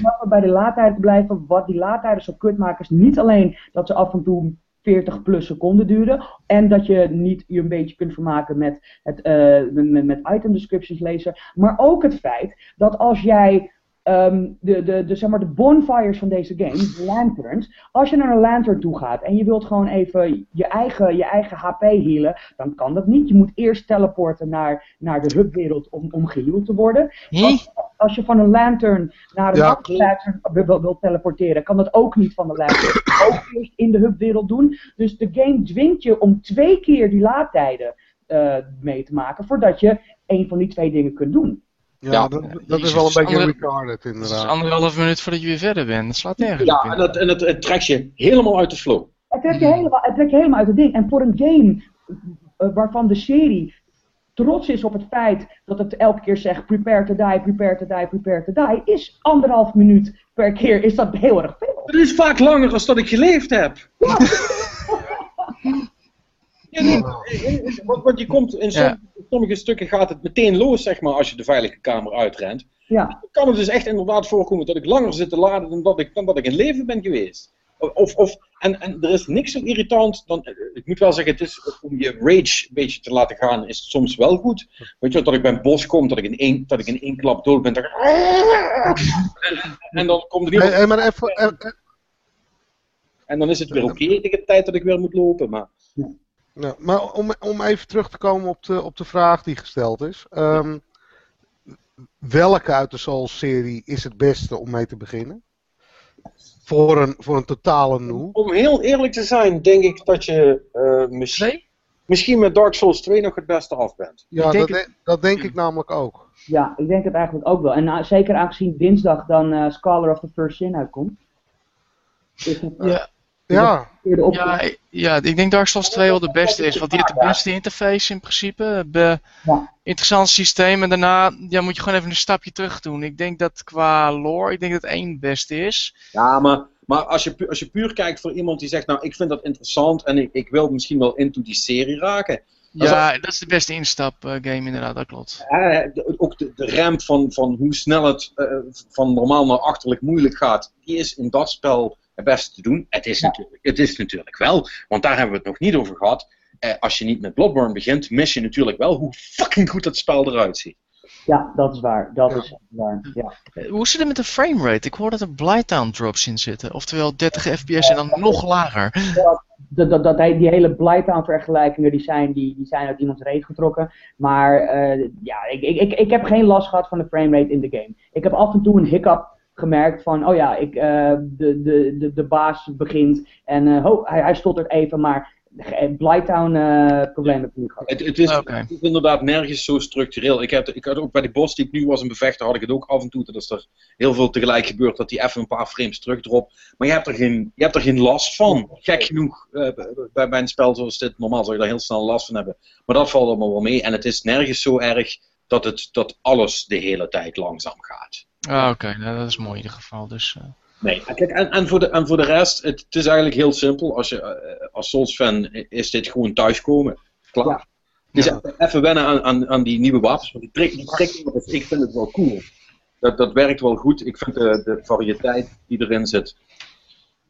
maar, bij de laadtijd blijven, wat die laadtijden zo kut maken, is niet alleen dat ze af en toe 40 plus seconden duren. En dat je niet je een beetje kunt vermaken met, het, uh, met, met item descriptions lezen. Maar ook het feit dat als jij um, de, de, de, zeg maar de bonfires van deze game, de lanterns. Als je naar een lantern toe gaat en je wilt gewoon even je eigen, je eigen HP healen, dan kan dat niet. Je moet eerst teleporten naar, naar de hubwereld om, om geheeld te worden. Als, als, je van een lantern naar een ja, andere lantern wilt wil teleporteren, kan dat ook niet van de lantern. ook eerst in de hubwereld doen. Dus de game dwingt je om twee keer die laadtijden uh, mee te maken voordat je een van die twee dingen kunt doen. Ja, dat, dat is wel een beetje retarded inderdaad. Het is anderhalf minuut voordat je weer verder bent. Dat slaat nergens Ja, en, dat, en het, het trekt je helemaal uit de flow. Het trekt je helemaal, het trekt je helemaal uit het ding. En voor een game uh, waarvan de serie trots is op het feit dat het elke keer zegt prepare to die, prepare to die, prepare to die, is anderhalf minuut per keer is dat heel erg veel. Het is vaak langer dan dat ik geleefd heb. Ja. Ja, nee, want, want, je komt in sommige, stukken gaat het meteen los, zeg maar, als je de veilige kamer uitrent. Ja. Dan kan het dus echt inderdaad voorkomen dat ik langer zit te laden dan dat ik, dan dat ik in leven ben geweest. Of, of, en, en er is niks zo irritant dan. Ik moet wel zeggen, het is, om je rage een beetje te laten gaan, is het soms wel goed. Weet je, dat ik bij een bos kom, dat ik in één, dat ik in één klap dood ben. En, en, dan komt er iemand. Hey, maar even, en dan is het weer oké okay, tegen de tijd dat ik weer moet lopen. Maar... Ja, maar om, om even terug te komen op de, op de vraag die gesteld is. Um, welke uit de Souls-serie is het beste om mee te beginnen? Voor een, voor een totale noob? Om heel eerlijk te zijn, denk ik dat je uh, misschien, misschien met Dark Souls 2 nog het beste af bent. Ja, dat, dat, denk ik namelijk ook. Ja, ik denk het eigenlijk ook wel. En uh, zeker aangezien dinsdag dan uh, Scholar of the First Sin uitkomt. Is het, ja. Ja. Ja, ja, ik denk Dark Souls 2 wel de beste is, want die heeft de beste interface in principe. Be ja. Interessant systeem en daarna ja, moet je gewoon even een stapje terug doen. Ik denk dat qua lore, ik denk dat één het beste is. Ja, maar, maar als, je, als je puur kijkt voor iemand die zegt, nou ik vind dat interessant en ik, ik wil misschien wel into die serie raken. Ja, dat is de beste instap uh, game inderdaad, dat klopt. Uh, ook de, de ramp van, van hoe snel het uh, van normaal naar achterlijk moeilijk gaat, die is in dat spel beste te doen. Het is, natuurlijk, het is natuurlijk wel, want daar hebben we het nog niet over gehad. Eh, als je niet met Bloodborne begint, mis je natuurlijk wel hoe fucking goed dat spel eruit ziet. Ja, dat is waar. Dat is waar. Ja. Eh, hoe zit het met de framerate? Ik hoor dat er Blighttown drops in zitten. Oftewel 30 fps en dan nog lager. dat, dat, dat, die hele Blighttown vergelijkingen die zijn, die, die zijn uit iemands reet getrokken. Maar uh, ja, ik, ik, ik heb geen last gehad van de framerate in de game. Ik heb af en toe een hiccup gemerkt van, oh ja, ik, uh, de, de, de, de baas begint en uh, oh, hij, hij stottert even, maar Blighttown uh, probleem heb ik gehad. Het, het, is, okay. het, is, inderdaad nergens zo structureel. Ik, heb, ik had ook bij de boss die ik nu was een bevechter, had ik het ook af en toe. Dat is er heel veel tegelijk gebeurt dat hij even een paar frames terugdropt. Maar je hebt er geen, je hebt er geen last van. Gek genoeg, uh, bij, bij een spel zoals dit, normaal zou je daar heel snel last van hebben. Maar dat valt allemaal wel mee. En het is nergens zo erg dat, het, dat alles de hele tijd langzaam gaat. Ah, oké. Okay. Nou, dat is mooi in ieder geval. Dus, uh... Nee, kijk, en, en, voor de, en voor de rest, het, het is eigenlijk heel simpel. Als, je, uh, als Souls-fan is dit gewoon thuiskomen. Klaar. Ja. Dus ja. even wennen aan, aan, aan die nieuwe wapens. Want die trick, die trick, ik vind het wel cool. Dat, dat werkt wel goed. Ik vind de, de variëteit die erin zit,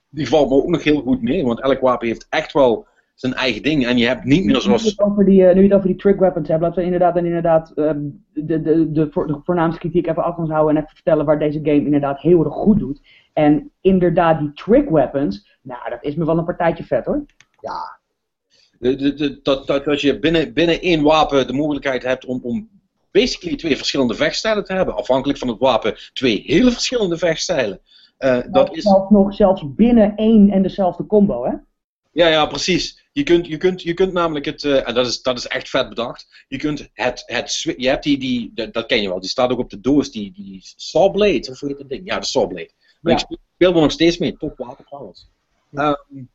die valt me ook nog heel goed mee. Want elk wapen heeft echt wel zijn eigen ding. En je hebt niet meer zoals... Nu je het over die, nu je het over die trick weapons hebt, laten we inderdaad, en inderdaad ehm, de, de, de, de, voornaamste kritiek even af ons houden en even vertellen waar deze game inderdaad heel erg goed doet. En inderdaad, die trick weapons, nou, dat is me wel een partijtje vet hoor. Ja. De, de, de, dat, dat, dat je binnen, binnen één wapen de mogelijkheid hebt om, om basically twee verschillende vechtstijlen te hebben. Afhankelijk van het wapen twee hele verschillende vechtstijlen. Uh, dat is... zelfs nog zelfs binnen één en dezelfde combo, hè? Ja, ja, precies. Je kunt, je kunt, je kunt namelijk het, uh, en dat is, dat is echt vet bedacht, je kunt het, het je hebt die, die dat, dat, ken je wel, die staat ook op de doos, die, die Sawblade, of hoe heet dat ding? Ja, de Sawblade. Maar ja. ik speel er nog steeds mee, top wapen trouwens. Um,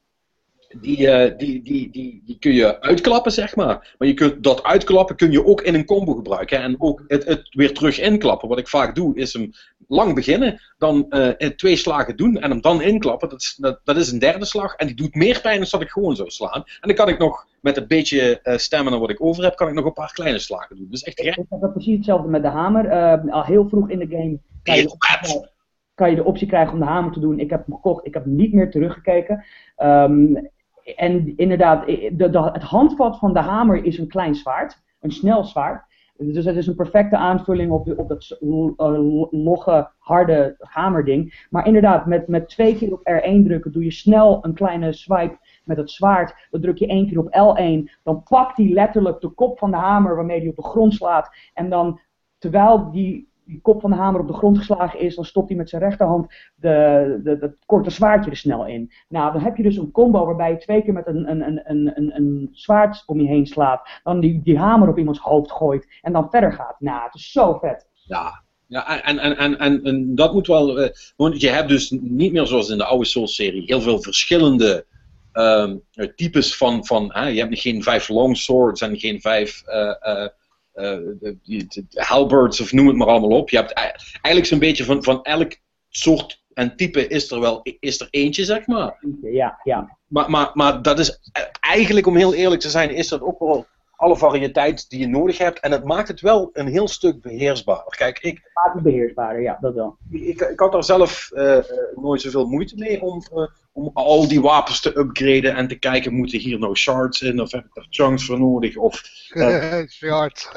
die, uh, die, die, die, die kun je uitklappen, zeg maar. Maar je kunt dat uitklappen kun je ook in een combo gebruiken. En ook het, het weer terug inklappen. Wat ik vaak doe, is hem lang beginnen, dan uh, twee slagen doen en hem dan inklappen. Dat is, dat, dat, is een derde slag en die doet meer pijn dan dat ik gewoon zou slaan. En dan kan ik nog, met het beetje uh, stamina wat ik over heb, kan ik nog een paar kleine slagen doen. Dus echt gek. Ik heb precies hetzelfde met de hamer. al heel vroeg in de game kan je, kan je de optie krijgen om de hamer te doen. Ik heb hem gekocht, ik heb niet meer teruggekeken. Um, en inderdaad, de, het handvat van de hamer is een klein zwaard, een snel zwaard. Dus het is een perfecte aanvulling op, op dat uh, logge, harde hamerding. Maar inderdaad, met, met twee keer op R1 drukken doe je snel een kleine swipe met het zwaard. Dan druk je één keer op L1. Dan pakt hij letterlijk de kop van de hamer waarmee hij op de grond slaat. En dan, terwijl die die kop van de hamer op de grond geslagen is, dan stopt hij met zijn rechterhand de, de, het korte zwaardje er snel in. Nou, dan heb je dus een combo waarbij je twee keer met een, een, een, een, een zwaard om je heen slaat, dan die, die hamer op iemands hoofd gooit en dan verder gaat. Nou, het is zo vet. Ja, ja, en, en, en, en, en dat moet wel. Uh, want je hebt dus niet meer zoals in de oude Souls-serie heel veel verschillende um, types van. van je hebt geen vijf long swords en geen vijf. Uh, uh, halberds of noem het maar allemaal op. Je hebt eigenlijk zo'n beetje van, van elk soort en type is er wel is er eentje, zeg maar. Ja, ja. Maar, maar, maar dat is eigenlijk, om heel eerlijk te zijn, is dat ook wel alle variëteit die je nodig hebt. En het maakt het wel een heel stuk beheersbaarder. Kijk, ik. Het maakt het beheersbaarder, ja, dat wel. Ik, ik had daar zelf uh, nooit zoveel moeite mee om, uh, om al die wapens te upgraden en te kijken, moeten hier nou shards in of heb ik daar chunks voor nodig? Of. Uh, shards.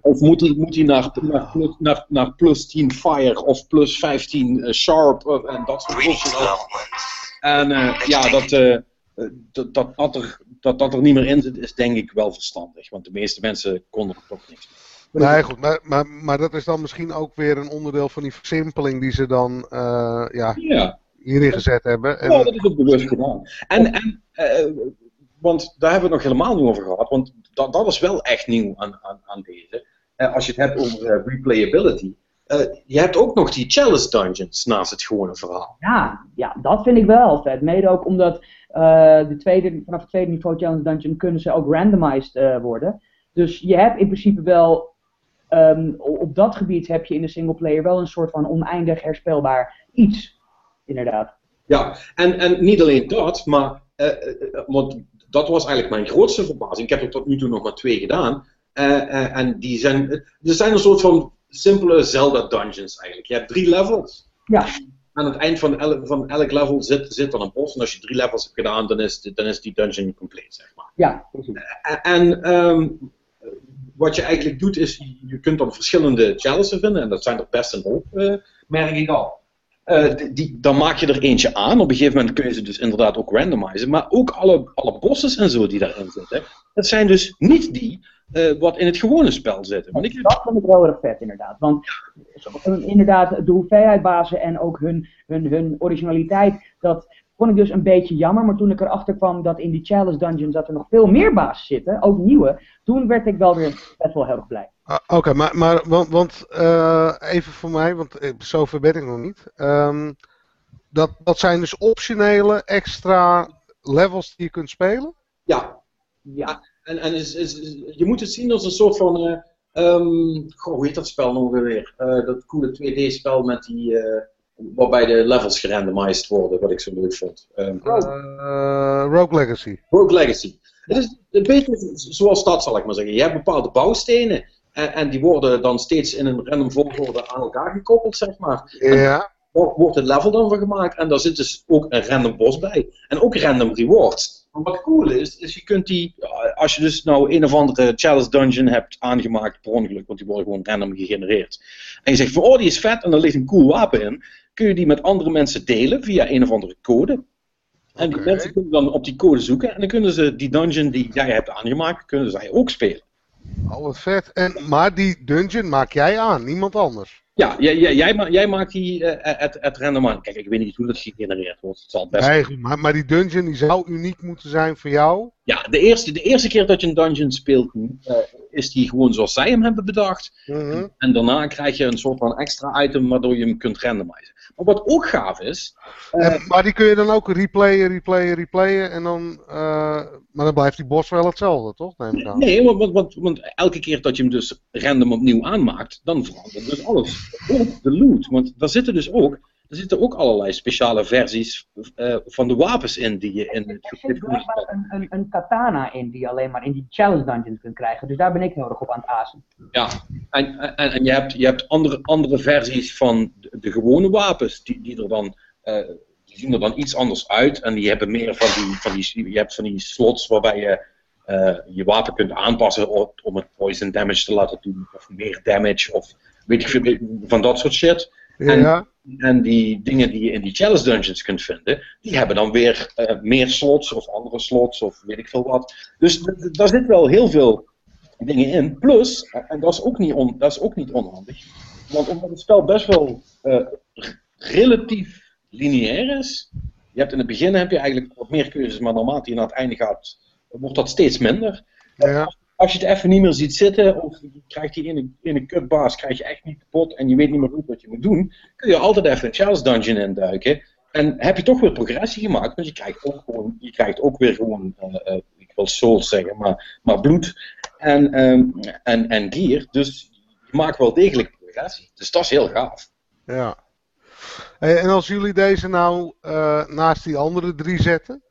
of, moet hij, moet hij naar, naar, naar, naar plus 10 fire of plus 15 sharp en dat soort dingen. En uh, ja, dat, uh, dat, dat, dat, er, dat dat er niet meer in zit, is denk ik wel verstandig. Want de meeste mensen konden er toch niks mee. Nee, goed, maar, maar, maar dat is dan misschien ook weer een onderdeel van die versimpeling die ze dan uh, ja, ja. hierin gezet hebben. En... Ja, dat is ook bewust gedaan. En, en want daar hebben we het nog helemaal niet over gehad, want dat, dat is wel echt nieuw aan, aan, aan deze. als je het hebt over replayability. Uh, je hebt ook nog die chalice dungeons naast het gewone verhaal. Ja, ja dat vind ik wel vet. Mede ook omdat uh, de tweede, vanaf het tweede niveau challenge dungeon kunnen ze ook randomized uh, worden. Dus je hebt in principe wel, um, op dat gebied heb je in de singleplayer wel een soort van oneindig herspelbaar iets. Inderdaad. Ja, en, en niet alleen dat, maar want dat was eigenlijk mijn grootste verbazing. Ik heb er tot nu toe nog maar twee gedaan. en die zijn, er zijn een soort van simpele Zelda dungeons eigenlijk. Je hebt drie levels. Ja. Aan het eind van, el van elk level zit, zit dan een bos. En als je drie levels hebt gedaan, dan is, dan is die dungeon compleet, zeg maar. Ja, precies. En um, wat je eigenlijk doet, is je kunt dan verschillende challenges vinden. En dat zijn er best een hoop, uh, merk ik al. Uh, die, dan maak je er eentje aan. Op een gegeven moment kun je ze dus inderdaad ook randomizen. Maar ook alle, alle bosses en zo die daarin zitten. Dat zijn dus niet die uh, wat in het gewone spel zitten. Want ik... Dat vind ik wel erg vet, inderdaad. Want inderdaad, de hoeveelheid bazen en ook hun, hun, hun originaliteit, dat vond ik dus een beetje jammer. Maar toen ik erachter kwam dat in die Chalice Dungeons dat er nog veel meer bazen zitten, ook nieuwe, toen werd ik wel weer best wel heel erg blij. Ah, Oké, maar, maar want, want uh, even voor mij, want eh, zover ben ik nog niet. Um, dat, dat zijn dus optionele extra levels die je kunt spelen? Ja. Ja. En, en is, is, je moet het zien als een soort van. Uh, Um, goh, hoe heet dat spel nog weer? Uh, dat coole 2D-spel met die. Uh, waarbij de levels gerandomized worden, wat ik zo leuk vond. Um, Rogue Legacy. Rogue Legacy. Het is een beetje zoals dat, zal ik maar zeggen. Je hebt bepaalde bouwstenen. En, en die worden dan steeds in een random volgorde aan elkaar gekoppeld, zeg maar. Ja. wordt het level dan van gemaakt. En daar zit dus ook een random boss bij. En ook random rewards. Maar wat cool is, is je kunt die, als je dus nou een of andere challenge dungeon hebt aangemaakt per ongeluk, want die worden gewoon random gegenereerd. En je zegt van, oh die is vet en er ligt een cool wapen in. Kun je die met andere mensen delen via een of andere code. En die mensen kunnen dan op die code zoeken en dan kunnen ze die dungeon die jij hebt aangemaakt, kunnen zij ook spelen. Oh, wat vet. En, maar die dungeon maak jij aan, niemand anders. Ja, jij, jij, jij, maakt die, uh, het, het rendement. Kijk, ik weet niet hoe dat gegenereerd wordt. Het zal best nee, maar, maar die dungeon die zou uniek moeten zijn voor jou? Ja, de eerste, de eerste keer dat je een dungeon speelt, uh, is die gewoon zoals zij hem hebben bedacht. Mhm. En daarna krijg je een soort van extra item waardoor je hem kunt randomizen. Maar wat ook gaaf is. Uh, maar die kun je dan ook replayen, replayen, replayen. En dan, uh, maar dan blijft die boss wel hetzelfde, toch? Nee, nee want, want, want, elke keer dat je hem dus random opnieuw aanmaakt, dan verandert dus alles. Ook de loot. Want daar zitten dus ook. Er zitten ook allerlei speciale versies uh, van de wapens in die je in het Er zit een, een, een, katana in die je alleen maar in die challenge dungeons kunt krijgen. Dus daar ben ik heel erg op aan het azen. Ja, en, en, en je hebt, je hebt andere, andere versies van de, de gewone wapens die, die er dan. Uh, die zien er dan iets anders uit en die hebben meer van die, van die, je hebt van die slots waarbij je uh, je wapen kunt aanpassen om het poison damage te laten doen, of meer damage, of weet ik veel, van dat soort shit. Ja. En, en, die dingen die je in die challenge dungeons kunt vinden, die hebben dan weer uh, meer slots of andere slots of weet ik veel wat. Dus daar zit wel heel veel dingen in. Plus, en dat is ook niet, on, dat is ook niet onhandig, want omdat het spel best wel uh, relatief lineair is. Je hebt in het begin heb je eigenlijk wat meer keuzes, maar naarmate je naar het einde gaat, wordt dat steeds minder. Ja. Als je het even niet meer ziet zitten, of je krijgt die ene, ene kutbaas, krijg je echt niet kapot en je weet niet meer goed wat je moet doen, kun je altijd even een Chalice Dungeon induiken. En heb je toch weer progressie gemaakt, want je krijgt ook, gewoon, je krijgt ook weer gewoon, uh, uh, ik wil souls zeggen, maar, maar bloed en, um, en, en gear. Dus je maakt wel degelijk progressie. Dus dat is heel gaaf. Ja. En als jullie deze nou uh, naast die andere drie zetten,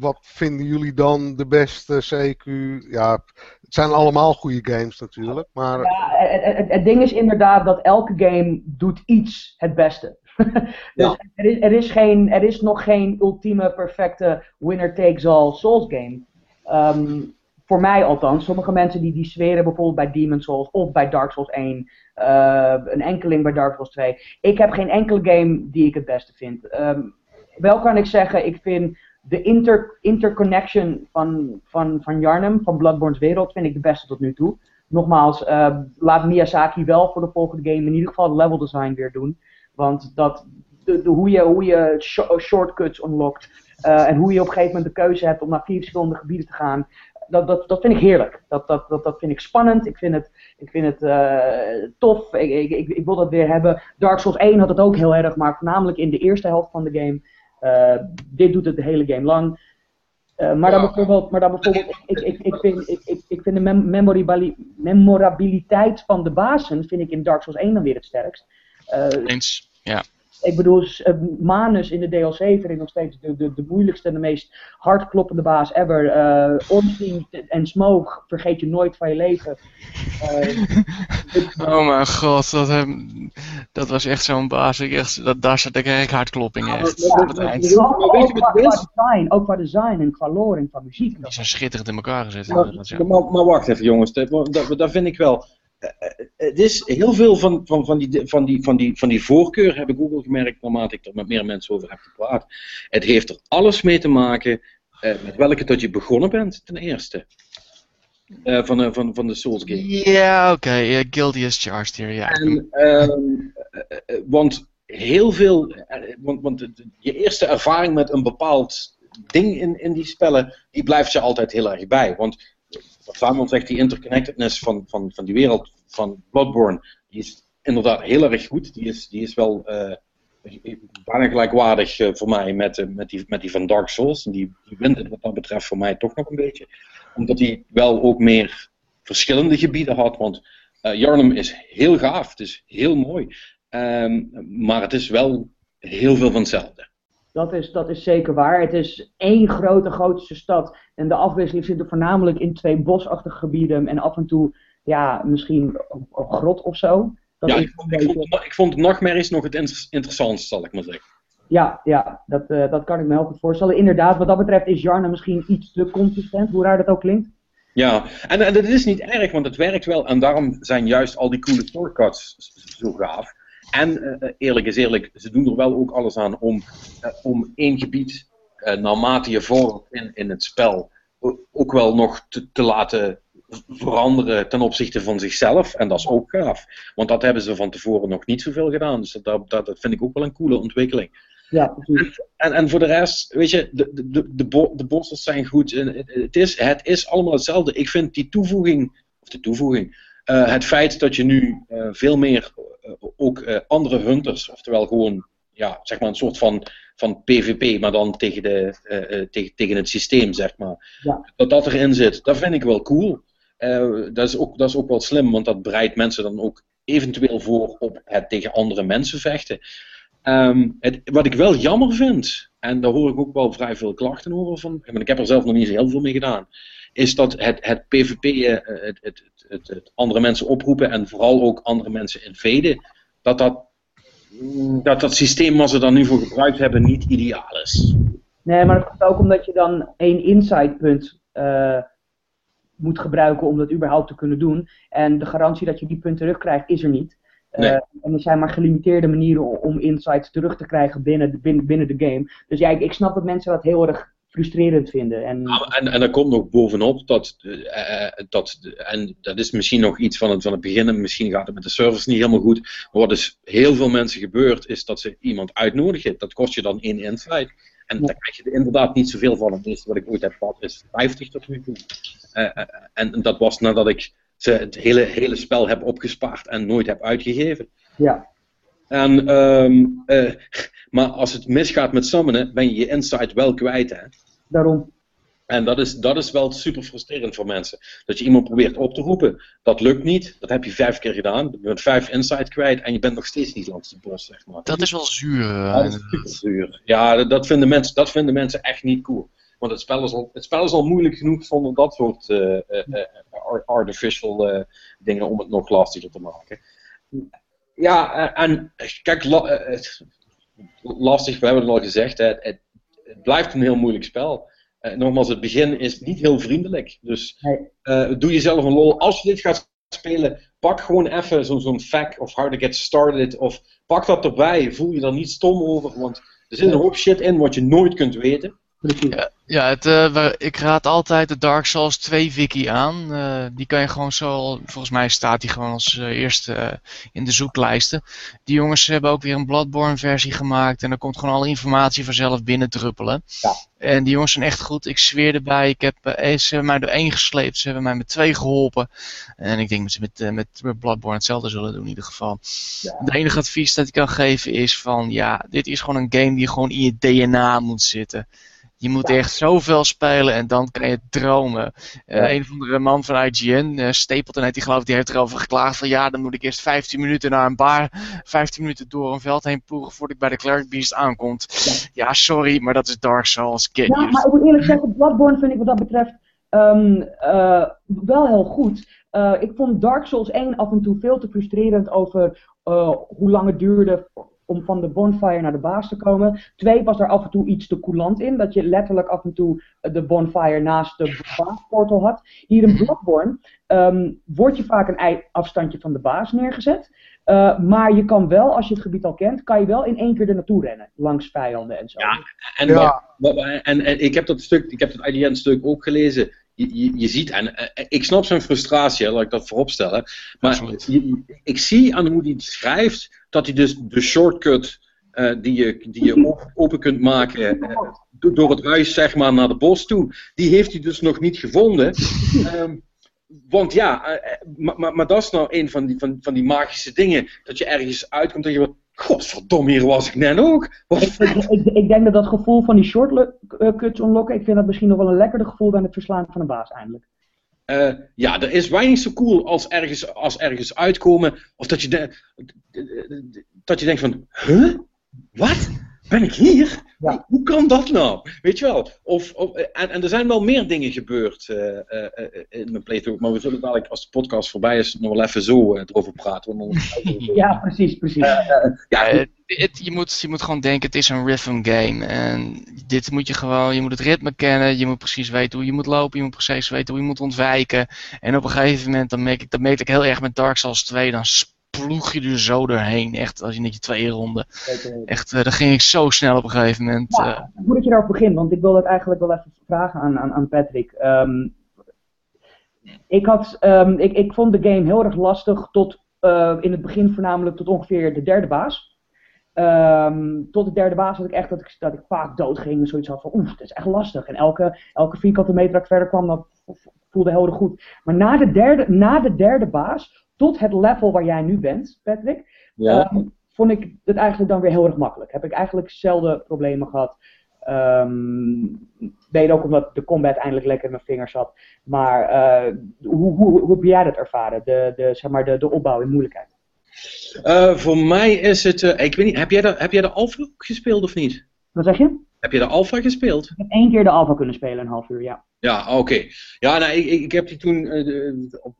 wat vinden jullie dan de beste CQ? Ja, het zijn allemaal goede games natuurlijk, maar... Ja, het, het, het ding is inderdaad dat elke game doet iets het beste. dus ja. er, is, er, is geen, er is nog geen ultieme, perfecte winner-takes-all Souls game. Um, voor mij althans. Sommige mensen die, die zweren bijvoorbeeld bij Demon Souls of bij Dark Souls 1. Uh, een enkeling bij Dark Souls 2. Ik heb geen enkele game die ik het beste vind. Um, wel kan ik zeggen, ik vind de inter, interconnection van, van, van Jarnum, van Bloodborne's wereld, vind ik de beste tot nu toe. Nogmaals, uh, laat Miyazaki wel voor de volgende game in ieder geval het level design weer doen. Want dat, de, hoe je, hoe je sh shortcuts unlockt uh, en hoe je op een gegeven moment de keuze hebt om naar vier verschillende gebieden te gaan, dat, dat, dat vind ik heerlijk. Dat, dat, dat, dat vind ik spannend. Ik vind het, ik vind het uh, tof. Ik, ik, ik, ik, wil dat weer hebben. Dark Souls 1 had het ook heel erg, maar voornamelijk in de eerste helft van de game. Uh, dit doet het de hele game lang. Uh, maar, dan bijvoorbeeld, maar dan bijvoorbeeld, ik, ik, ik, vind, ik, ik, vind de mem memorabiliteit van de bazen vind ik in Dark Souls 1 dan weer het sterkst. Eens, ja. Ik bedoel, Manus in de DLC vind ik nog steeds de, de, de moeilijkste en de meest hardkloppende baas ever. Uh, en Smoke vergeet je nooit van je leven. Uh, oh mijn god, dat, hem, dat was echt zo'n baas. Ik echt, dat, daar zat ik echt hartklopping echt. Ja, ook, ook, qua, design, ook qua design en qua lore en qua muziek. Die zijn schitterend in elkaar gezet. Maar, ja. maar, maar wacht even jongens, dat, dat, dat vind ik wel het is heel veel van, van, van, die, van, die, van, die, van die voorkeur, heb ik ook wel gemerkt, naarmate ik er met meer mensen over heb gepraat. Het heeft er alles mee te maken uh, met welke dat je begonnen bent, ten eerste. Uh, van, uh, van, van de Souls game. Ja, yeah, oké. Okay. Yeah, guilty as charged hier, ja. Yeah. Um, want heel veel, want, want je eerste ervaring met een bepaald ding in, in die spellen, die blijft je altijd heel erg bij. Want wat Samuel zegt, die interconnectedness van, van, van die wereld van Bloodborne, die is inderdaad heel erg goed. Die is, die is wel uh, bijna gelijkwaardig uh, voor mij met, uh, met, die, met die van Dark Souls. En die, die wint het wat dat betreft voor mij toch nog een beetje. Omdat die wel ook meer verschillende gebieden had. Want Jarnum is heel gaaf, het is heel mooi. Ehm, maar het is wel heel veel van hetzelfde. Dat is, dat is zeker waar. Het is één grote, grootste stad. En de afwisseling zit er voornamelijk in twee bosachtige gebieden. En af en toe, ja, misschien een grot of zo. Dat ja, ik, ik, vond, ik vond Nachtmerries nog het interessantste, zal ik maar zeggen. Ja, ja dat, uh, dat kan ik me heel goed voorstellen. Inderdaad, wat dat betreft is Jarna misschien iets te consistent, hoe raar dat ook klinkt. Ja, en, en dat is niet erg, want het werkt wel. En daarom zijn juist al die coole shortcuts zo gaaf. En uh, eerlijk is eerlijk, ze doen er wel ook alles aan om, uh, om één gebied, naarmate je vormt in, in het spel, ook wel nog te, te, laten veranderen ten opzichte van zichzelf. En dat is ook gaaf. Want dat hebben ze van tevoren nog niet zoveel gedaan. Dus dat, dat, dat vind ik ook wel een coole ontwikkeling. Ja. En, en voor de rest, weet je, de, de, de, bo de bossen zijn goed. Het is, het is allemaal hetzelfde. Ik vind die toevoeging, of de toevoeging, het feit dat je nu veel meer eh, ook eh, andere hunters, oftewel gewoon ja, zeg maar een soort van, van PvP, maar dan tegen, de, tegen, tegen het systeem, zeg maar. Ja. Dat dat erin zit, dat vind ik wel cool. Dat, is ook, dat is ook wel slim, want dat bereidt mensen dan ook eventueel voor op het tegen andere mensen vechten. Um, het, wat ik wel jammer vind, en daar hoor ik ook wel vrij veel klachten over, van, ik heb er zelf nog niet zo heel veel mee gedaan, is dat het, het PvP, het, het, het, het, andere mensen oproepen en vooral ook andere mensen invaden, dat dat, mm, dat dat systeem wat ze dan nu voor gebruikt hebben niet ideaal is. Nee, maar dat komt ook omdat je dan één insightpunt uh, moet gebruiken om dat überhaupt te kunnen doen. En de garantie dat je die punten terugkrijgt is er niet. Uh, en er zijn maar gelimiteerde manieren om insights terug te krijgen binnen de, binnen, binnen de game. Dus ja, ik, ik snap dat mensen dat heel erg frustrerend vinden. En, en, en er komt nog bovenop dat, uh, dat, en dat is misschien nog iets van het, van het begin, misschien gaat het met de servers niet helemaal goed, maar wat dus heel veel mensen gebeurt, is dat ze iemand uitnodigen. Dat kost je dan één insight. En ja. daar krijg je er inderdaad niet zoveel van. Het eerste wat ik ooit heb gehad is 50 tot nu toe. Uh, en dat was nadat ik ze het hele, hele spel heb opgespaard en nooit heb uitgegeven. Ja. En, um, uh, maar als het misgaat met summonen, ben je je insight wel kwijt. Hè? Daarom. En dat is, dat is wel super frustrerend voor mensen. Dat je iemand probeert op te roepen, dat lukt niet. Dat heb je vijf keer gedaan. Je bent vijf insight kwijt en je bent nog steeds niet langs de bos, zeg maar. Dat is wel zuur. Ja, dat is super zuur. Ja, dat vinden, mensen, dat vinden mensen echt niet cool. Want het spel is al, het spel is al moeilijk genoeg zonder dat soort uh, uh, artificial dingen om het nog lastiger te maken. Ja, en kijk, lastig, we hebben het al gezegd, het, blijft een heel moeilijk spel. Nogmaals, het begin is niet heel vriendelijk. Dus doe jezelf een lol. Als je dit gaat spelen, pak gewoon even zo'n zo fact of how to get started. Of pak dat erbij. Voel je er niet stom over. Want er zit een hoop shit in wat je nooit kunt weten. Ja, ja het, uh, ik raad altijd de Dark Souls 2 wiki aan. Uh, die kan je gewoon zo, volgens mij staat die gewoon als uh, eerste in de zoeklijsten. Die jongens hebben ook weer een Bloodborne versie gemaakt en er komt gewoon alle informatie vanzelf binnendruppelen. Ja. En die jongens zijn echt goed. Ik zweer erbij. Ik heb, ze hebben mij door één gesleept. Ze hebben mij met twee geholpen. En ik denk dat ze met, met, met Bloodborne hetzelfde zullen doen in ieder geval. Ja. Het enige advies dat ik kan geven is van, ja, dit is gewoon een game die gewoon in je DNA moet zitten. Je moet ja. echt zoveel spelen en dan kan je dromen. Uh, ja. Een of andere man van IGN, uh, Stapleton heet die geloof ik, die heeft erover geklaagd van ja, dan moet ik eerst 15 minuten naar een bar, 15 minuten door een veld heen ploegen voordat ik bij de Cleric Beast aankomt. Ja. ja, sorry, maar dat is Dark Souls. ja, maar ik moet eerlijk zeggen, Bloodborne vind ik wat dat betreft um, uh, wel heel goed. ik vond Dark Souls 1 af en toe veel te frustrerend over hoe lang het duurde om van de bonfire naar de baas te komen. Twee was er af en toe iets te coulant in, dat je letterlijk af en toe de bonfire naast de baasportal had. Hier in Bloodborne um, word je vaak een afstandje van de baas neergezet. Uh, maar je kan wel, als je het gebied al kent, kan je wel in één keer er naartoe rennen. Langs vijanden en zo. Ja, en, ja. Wat, wat, en, en, ik heb dat stuk, ik heb het IDN-stuk ook gelezen. Je, je, je, ziet, en uh, ik snap zijn frustratie, laat ik dat vooropstellen. Maar je, ik zie aan hoe hij het schrijft dat hij dus de shortcut uh, die je, die je open kunt maken uh, door het huis zeg maar naar de bos toe, die heeft hij dus nog niet gevonden. Um, want ja, maar, maar, maar, dat is nou een van die, van, van die magische dingen, dat je ergens uitkomt en je wordt, godverdomme, hier was ik net ook. Ik, ik, ik, denk dat dat gevoel van die shortcuts unlocken, ik vind dat misschien nog wel een lekkerder gevoel dan het verslaan van een baas eindelijk. Uh, ja, er is weinig zo cool als ergens, als ergens uitkomen. Of dat je, de, dat je denkt van, huh? Wat? Ben ik hier? Ja. Hoe kan dat nou? Weet je wel? Of, of, en, en, er zijn wel meer dingen gebeurd uh, uh, in mijn playthrough. Maar we zullen dadelijk, als de podcast voorbij is, nog wel even zo erover praten. ja, precies, precies. ja, het, je, moet, je moet gewoon denken, het is een rhythm game. En dit moet je gewoon, je moet het ritme kennen. Je moet precies weten hoe je moet lopen. Je moet precies weten hoe je moet ontwijken. En op een gegeven moment, dan merk ik, dat merk ik heel erg met Dark Souls 2. Dan ploeg je er zo doorheen. Echt, als je net je twee ronden. Echt, uh, daar ging ik zo snel op een gegeven moment. Uh. Hoe dat je daarop begint, want ik wil dat eigenlijk wel even vragen aan, aan, aan Patrick. Um, ik, had, um, ik, ik vond de game heel erg lastig tot uh, in het begin voornamelijk tot ongeveer de derde baas. Um, tot de derde baas had ik echt dat ik, dat ik vaak dood ging en zoiets had van oef, het is echt lastig. En elke, elke vierkante meter dat ik verder kwam, dat voelde heel erg goed. Maar na de derde, na de derde baas tot het level waar jij nu bent, Patrick, ja. um, vond ik het eigenlijk dan weer heel erg makkelijk. Heb ik eigenlijk zelden problemen gehad. Um, weet ook omdat de combat eindelijk lekker in mijn vingers zat. Maar uh, hoe, hoe, hoe heb jij dat ervaren? De, de, zeg maar de, de opbouw in moeilijkheid? Uh, voor mij is het. Uh, ik weet niet, heb jij, de, heb jij de Alpha gespeeld of niet? Wat zeg je? Heb je de Alpha gespeeld? Ik heb één keer de Alpha kunnen spelen, een half uur, ja. Ja, oké. Ja, nou, ik, ik, ik, heb die toen. Uh, op,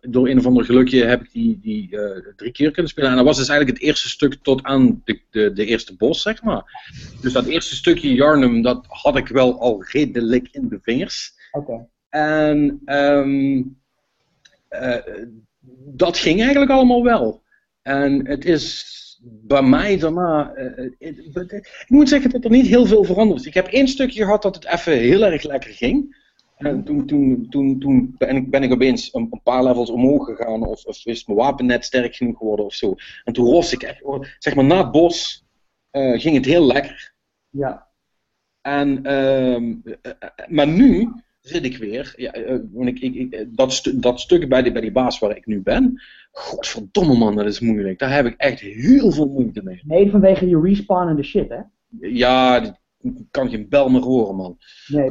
door een of ander gelukje heb ik die, die uh, drie keer kunnen spelen. En dat was dus eigenlijk het eerste stuk tot aan de, de, de eerste bos, zeg maar. Dus dat eerste stukje Yarnum, dat had ik wel al redelijk in de vingers. Oké. En um, uh, dat ging eigenlijk allemaal wel. En het is bij mij daarna. Uh, ik moet zeggen dat er niet heel veel veranderd is. Ik heb één stukje gehad dat het even heel erg lekker ging. En toen, toen, toen, toen ben, ik, ben ik opeens een, een paar levels omhoog gegaan, of, of is mijn wapen net sterk genoeg geworden of zo. En toen was ik echt, zeg maar na het bos, uh, ging het heel lekker. Ja. En, uh, maar nu zit ik weer, ja, uh, ik, ik, ik, dat, stu dat stuk bij die, bij die baas waar ik nu ben, godverdomme man, dat is moeilijk. Daar heb ik echt heel veel moeite mee. Nee, vanwege je respawnende shit, hè? Ja, kan geen bel meer horen, man. Nee,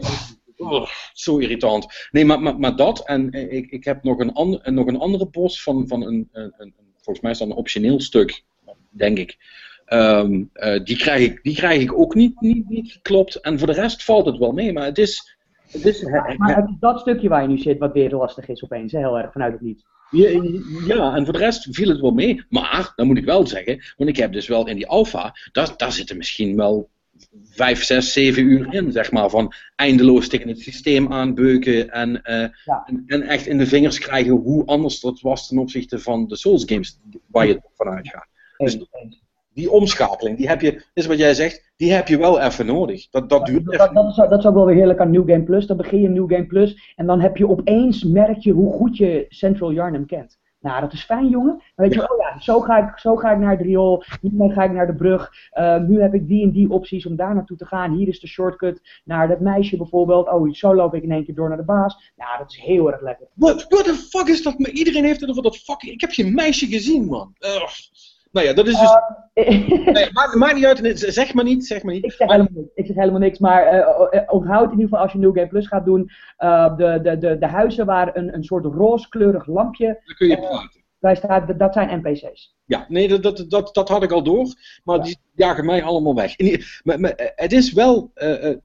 Oh, zo irritant. Nee, maar, maar, maar dat. En ik, ik heb nog een, nog een andere bos van, van een, een, een, Volgens mij is dat een optioneel stuk, denk ik. Um, uh, die, krijg ik die krijg ik ook niet, niet, niet geklopt. En voor de rest valt het wel mee. Maar het is. Het is maar het is dat stukje waar je nu zit wat weer lastig is opeens, hè? heel erg vanuit het niet. Ja, ja, en voor de rest viel het wel mee. Maar, dan moet ik wel zeggen, want ik heb dus wel in die alfa, daar, daar zitten misschien wel vijf, zes, zeven uur in, zeg maar, van eindeloos tegen het systeem aanbeuken en, uh, en, en, echt in de vingers krijgen hoe anders dat was ten opzichte van de Souls games waar je vanuit gaat. Dus die omschakeling, die heb je, is wat jij zegt, die heb je wel even nodig. Dat, dat duurt dat, dat, dat, is, dat is ook wel weer heerlijk aan New Game Plus. Dan begin je New Game Plus en dan heb je opeens, merk je hoe goed je Central Yarnum kent. Nou, dat is fijn, jongen. Dan weet je, oh ja, zo ga ik, zo ga ik naar het riool. Hiermee ga ik naar de brug. Uh, nu heb ik die en die opties om daar naartoe te gaan. Hier is de shortcut naar dat meisje bijvoorbeeld. Oh, zo loop ik in één keer door naar de baas. Nou, dat is heel erg lekker. What, what the fuck is dat? Iedereen heeft het over dat fucking... Ik heb geen meisje gezien, man. Ugh. Nou ja, dat is dus. Uh, nee, maakt, niet uit, zeg maar niet. Zeg maar niet. Ik, zeg helemaal niks, ik zeg helemaal niks, maar uh, onthoud in ieder geval als je New Game Plus gaat doen. Uh, de, de, de, de huizen waar een, een soort rooskleurig lampje. Dan kun je praten. Wij staan, dat zijn NPC's. Ja, nee, dat, dat, dat, dat had ik al door, maar ja. die jagen mij allemaal weg. Maar, maar, het is wel, en,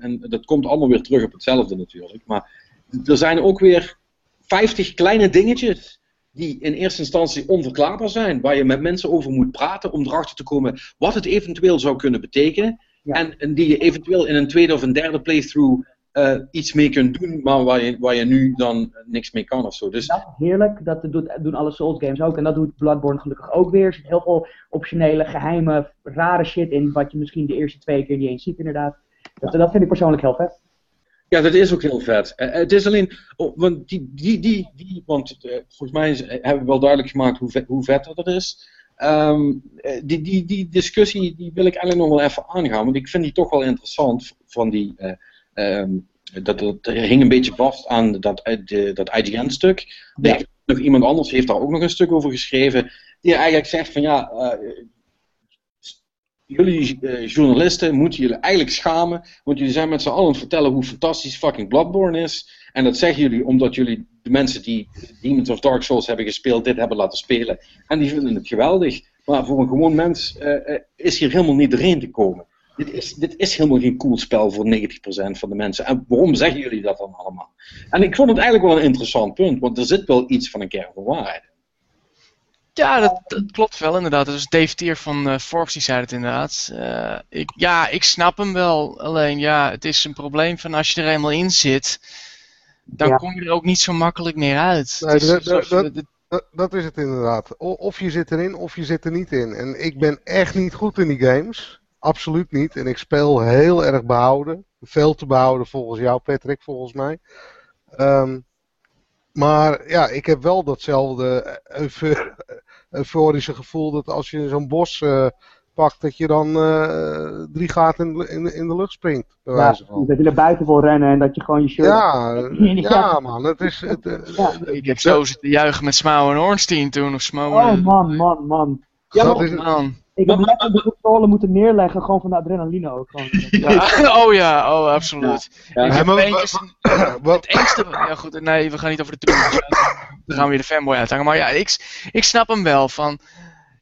en dat komt allemaal weer terug op hetzelfde natuurlijk, maar er zijn ook weer 50 kleine dingetjes die in eerste instantie onverklaarbaar zijn, waar je met mensen over moet praten om erachter te komen wat het eventueel zou kunnen betekenen. Ja. En, en, die je eventueel in een tweede of een derde playthrough uh, iets mee kunt doen, maar waar je, waar je nu dan niks mee kan of zo. Dus... Dat is heerlijk, dat doet, doen alle Souls games ook. En dat doet Bloodborne gelukkig ook weer. Er zit heel veel optionele, geheime, rare shit in, wat je misschien de eerste twee keer niet eens ziet inderdaad. Dat, dat vind ik persoonlijk heel vet. Ja, dat is ook heel vet. Uh, het is alleen, oh, want die, die, die, die want uh, volgens mij is, hebben we wel duidelijk gemaakt hoe vet, hoe vet dat is. Um, die, die, die discussie die wil ik eigenlijk nog wel even aangaan, want ik vind die toch wel interessant van die Um, dat, dat hing een beetje vast aan dat, de, dat IGN-stuk. Ja. Nog iemand anders heeft daar ook nog een stuk over geschreven. Die eigenlijk zegt van ja, uh, jullie uh, journalisten moeten jullie eigenlijk schamen, want jullie zijn met z'n allen aan het vertellen hoe fantastisch fucking Bloodborne is. En dat zeggen jullie omdat jullie de mensen die Demons of Dark Souls hebben gespeeld, dit hebben laten spelen. En die vinden het geweldig. Maar voor een gewoon mens uh, is hier helemaal niet doorheen te komen. Dit is, dit is helemaal geen cool spel voor 90% van de mensen. En waarom zeggen jullie dat dan allemaal? En ik vond het eigenlijk wel een interessant punt, want er zit wel iets van een kern van waarheid ja, dat, klopt wel inderdaad. Dus Dave Tier van uh, Forbes die zei het inderdaad. Uh, ik, ja, ik snap hem wel. Alleen ja, het is een probleem van als je er eenmaal in zit, dan kom je er ook niet zo makkelijk meer uit. Nee, dat, dat, dat, is het inderdaad. Of je zit erin of je zit er niet in. En ik ben echt niet goed in die games. Absoluut niet. En ik speel heel erg behouden. Veel te behouden volgens jou, Patrick, volgens mij. Um, maar ja, ik heb wel datzelfde euforische gevoel dat als je zo'n bos uh, pakt, dat je dan uh, drie gaten in, in, in, de lucht springt. Bij ja, van. Dat je naar buiten wil rennen en dat je gewoon je shirt... Ja, ja man, het is... Het, uh, ja. Ik heb zo zitten juichen met Smouw en Ornstein toen, of Smouw Oh man, man, man. Ja, man. Ik heb net de controle moeten neerleggen, gewoon van de adrenaline ook. Gewoon. Ja. oh ja, oh absoluut. Ja. Ja, maar, het engste, ja goed, nee, we gaan niet over de truc. Dan gaan we weer de fanboy uithangen. Maar ja, ik, ik snap hem wel van.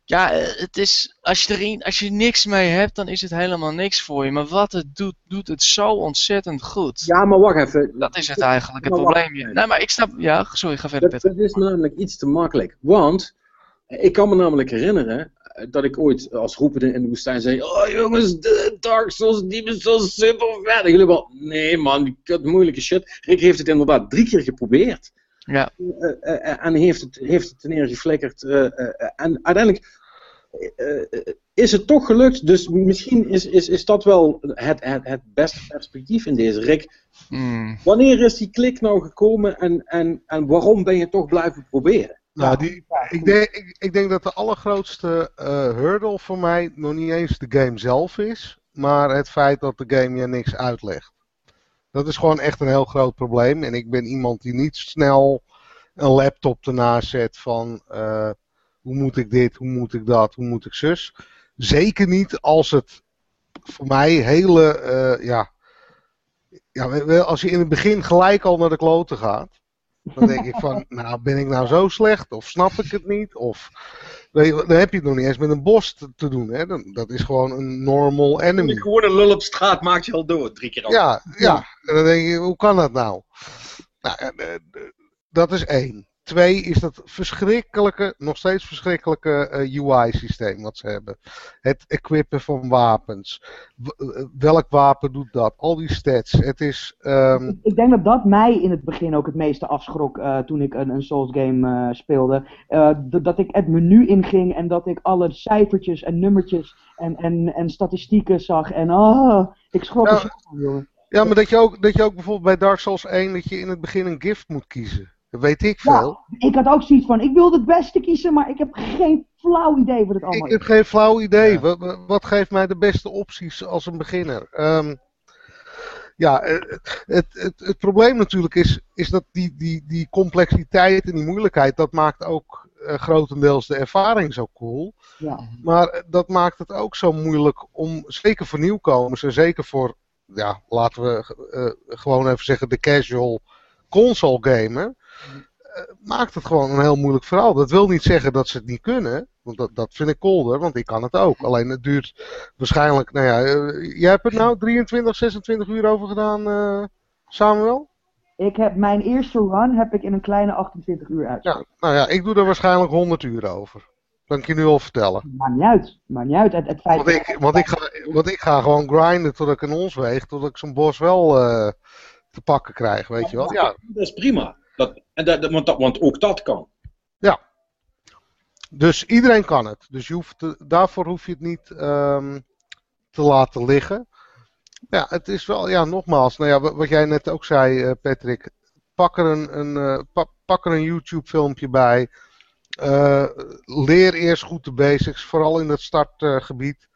Ja, het is, als je, erin, als je niks mee hebt, dan is het helemaal niks voor je. Maar wat het doet, doet het zo ontzettend goed. Ja, maar wacht even. Dat is het eigenlijk, het probleem. Nee, maar ik snap, ja, sorry, ga verder. Het is namelijk iets te makkelijk. Want, ik kan me namelijk herinneren, dat ik ooit als roepende in de woestijn zei: Oh jongens, de Dark Souls, die is zo super vet. En jullie wel, nee man, die kut moeilijke shit. Rick heeft het inderdaad drie keer geprobeerd. Ja. Uh, uh, en heeft het, heeft het neergeflikkerd. en uiteindelijk is het toch gelukt. Dus misschien is, is, is dat wel het, het, het beste perspectief in deze. Rick, hmm. wanneer is die klik nou gekomen en, en, en waarom ben je toch blijven proberen? Nou, die, ik, denk, ik, ik, denk dat de allergrootste uh, hurdle voor mij nog niet eens de game zelf is, maar het feit dat de game je niks uitlegt. Dat is gewoon echt een heel groot probleem. En ik ben iemand die niet snel een laptop ernaast zet van uh, hoe moet ik dit, hoe moet ik dat, hoe moet ik zus. Zeker niet als het voor mij hele, uh, ja, ja, als je in het begin gelijk al naar de kloten gaat. Dan denk ik van, nou ben ik nou zo slecht? Of snap ik het niet? Of, dan heb je het nog niet eens met een bos te, doen. Hè? Dan, dat is gewoon een normal enemy. Gewoon een lul op straat maakt je al dood, drie keer al. Ja, ja. En dan denk je, hoe kan dat nou? nou eh, dat is één. Twee is dat verschrikkelijke, nog steeds verschrikkelijke eh, UI-systeem wat ze hebben. Het equippen van wapens. Eh, welk wapen doet dat? Al die stats. Het is, um... ik, denk dat dat mij in het begin ook het meeste afschrok uh, toen ik een, een Souls game uh, speelde. dat ik het menu inging en dat ik alle cijfertjes en nummertjes en, en, en statistieken zag. En oh, ik schrok er zo van, jongen. Ja, maar dat je, ook, dat je ook bijvoorbeeld bij Dark Souls 1 dat je in het begin een gift moet kiezen. Weet ik veel. ik had ook zoiets van, ik wilde het beste kiezen, maar ik heb geen flauw idee wat het allemaal is. Ik heb geen flauw idee. Wat, wat, geeft mij de beste opties als een beginner? Um, ja, het, het, het, het, probleem natuurlijk is, is dat die, die, die complexiteit en die moeilijkheid, dat maakt ook uh, grotendeels de ervaring zo cool. Ja. Maar dat maakt het ook zo moeilijk om, zeker voor nieuwkomers en zeker voor, ja, laten we uh, gewoon even zeggen, de casual console gamer eh, maakt het gewoon een heel moeilijk verhaal. Dat wil niet zeggen dat ze het niet kunnen. Want dat, dat vind ik kolder, want ik kan het ook. Alleen het duurt waarschijnlijk, nou ja, uh, jij hebt er nou 23, 26 uur over gedaan, uh, Samuel? Ik heb mijn eerste run heb ik in een kleine 28 uur uit. Ja, nou ja, ik doe er waarschijnlijk 100 uur over. Kan ik je nu al vertellen. Maakt niet uit. Maakt niet uit. Het, het feit want, ik, want, ik ga, want ik ga gewoon grinden tot ik een ons weeg, tot ik zo'n bos wel uh, te pakken krijg, weet je wel. Ja. Dat is prima. Dat, en dat, want, dat, want ook dat kan. Ja. Dus iedereen kan het. Dus je hoeft daarvoor hoef je het niet um, te laten liggen. Ja, het is wel, ja, nogmaals, nou ja, wat jij net ook zei, uh, Patrick. Pak er een, een, uh, pa, pak er een YouTube-filmpje bij. Uh, leer eerst goed de basics, vooral in het startgebied.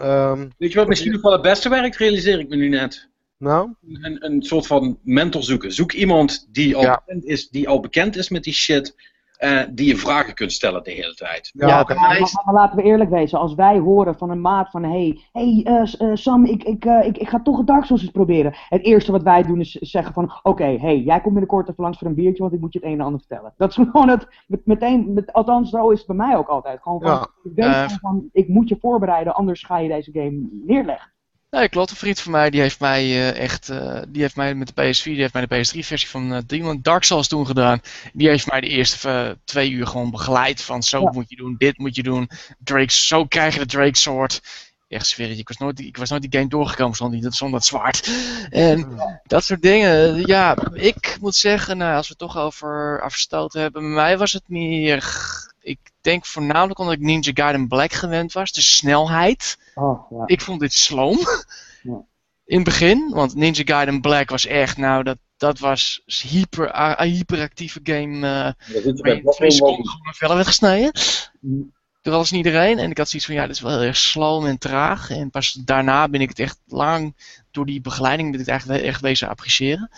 Um, Weet je wat misschien nog wel het beste werkt, realiseer ik me nu net. Nou? Een, een soort van mentor zoeken. Zoek iemand die al, bekend is, die al bekend is met die shit. uh, die je vragen kunt stellen de hele tijd. Ja, ja maar, maar, laten we eerlijk wezen, als wij horen van een maat van hey, hey uh, Sam, ik, ik, ik, ik ga toch het Dark Souls eens proberen. Het eerste wat wij doen is zeggen van oké, hey, jij komt binnenkort even langs voor een biertje, want ik moet je het een en ander vertellen. Dat is gewoon het, met, meteen, met, althans zo is het bij mij ook altijd. Gewoon van, ik denk van, ik moet je voorbereiden, anders ga je deze game neerleggen. Nee, klopt. Een vriend van mij die heeft mij uh, echt, uh, die heeft mij met de PS4, die heeft mij de PS3-versie van uh, Demon Dark Souls toen gedaan. Die heeft mij de eerste twee uur gewoon begeleid van zo moet je doen, dit moet je doen. Drake, zo krijg je de Drake Sword. Echt sfeer, ik was nooit, ik was nooit die game doorgekomen zonder, die, zonder dat zwaard. En dat soort dingen. Ja, ik moet zeggen, nou, als we het toch over afstoten hebben, bij mij was het meer ik denk voornamelijk omdat ik Ninja Gaiden Black gewend was. De snelheid. Oh, ja. Ik vond dit sloom. Ja. In het begin. Want Ninja Gaiden Black was echt, nou, dat, dat was hyper, hyperactieve game. Uh, waarin twee seconden gewoon vellen werd gesneden. Mm. Toen was niet iedereen. En ik had zoiets van, ja, dit is wel heel erg sloom en traag. En pas daarna ben ik het echt lang door die begeleiding dat ik het eigenlijk echt wezen appreciëren.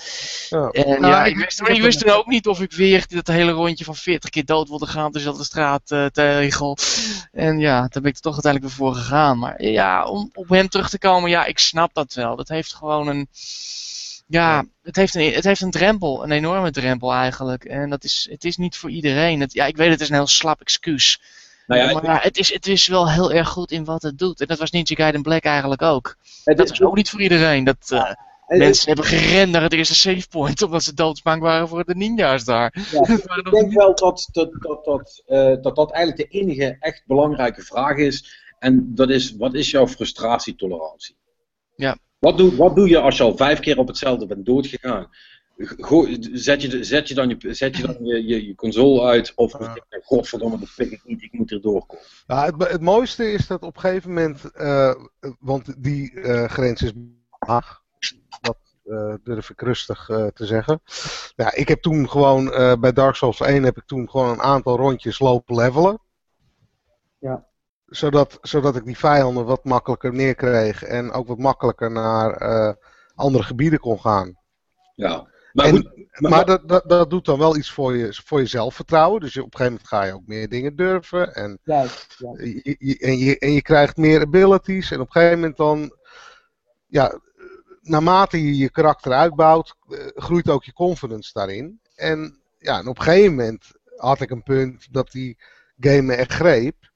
Ja. En nou, ja, ik, wist, maar ik wist dan ook niet of ik weer dat hele rondje van 40 keer dood wilde gaan dus de straat uh, tegel. En ja, daar ben ik er toch uiteindelijk weer voor gegaan. Maar ja, om op hem terug te komen, ja, ik snap dat wel. Dat heeft gewoon een... Ja, het heeft, een, het heeft een drempel, een enorme drempel eigenlijk. En dat is, het is niet voor iedereen. Het, ja, ik weet het is een heel slap excuus. Nou ja, maar het, is, het is wel heel erg goed in wat het doet. En dat was Ninja Gaiden Black eigenlijk ook. dat is ook niet voor iedereen. Dat, uh, mensen hebben gerend naar het eerste save point omdat ze doodsbang waren voor de ninja's daar. Ja, ik denk wel dat dat, dat, dat, uh, dat dat eigenlijk de enige echt belangrijke vraag is. En dat is, wat is jouw frustratietolerantie? Ja. Wat doe, wat doe je als je al vijf keer op hetzelfde bent doodgegaan? Zet, je, zet je dan, je, zet je, dan je, je, je console uit of ja. godverdomme, dat pik ik niet, ik moet er doorkomen. Ja, het, het mooiste is dat op een gegeven moment, uh, want die uh, grens is laag, dat uh, durf ik rustig te zeggen. Ja, ik heb toen gewoon, bij Dark Souls 1 heb ik toen gewoon een aantal rondjes lopen levelen. Ja. Zodat, zodat ik die vijanden wat makkelijker neerkreeg en ook wat makkelijker naar andere gebieden kon gaan. Ja. Maar, maar, dat, dat, dat, doet dan wel iets voor je, voor je zelfvertrouwen. Dus op een gegeven moment ga je ook meer dingen durven. En, ja. Je, en, je, en je krijgt meer abilities. En op een gegeven moment dan. Ja, naarmate je je karakter uitbouwt, eh, groeit ook je confidence daarin. En, ja, en op een gegeven moment had ik een punt dat die game me echt greep.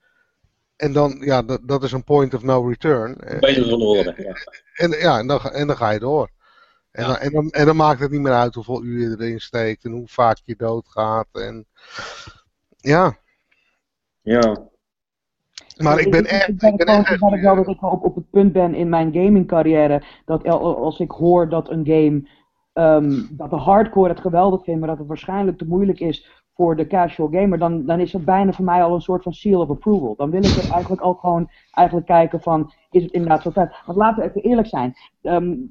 En dan, ja, dat, dat is een point of no return. Ja. En, ja, en dan, en dan ga je door. En, dan, en, dan, en dan maakt het niet meer uit hoeveel uur je erin steekt en hoe vaak je doodgaat. En, ja. Ja. Maar ik ben echt. Ik ben echt, echt wel dat ik op, op het punt ben in mijn gaming carrière. Dat als ik hoor dat een game. Um, dat de hardcore het geweldig vindt, maar dat het waarschijnlijk te moeilijk is voor de casual gamer, dan, dan is het bijna voor mij al een soort van seal of approval. Dan wil ik er eigenlijk ook gewoon eigenlijk kijken van, is het inderdaad zo tijd? Want laten we even eerlijk zijn. Um,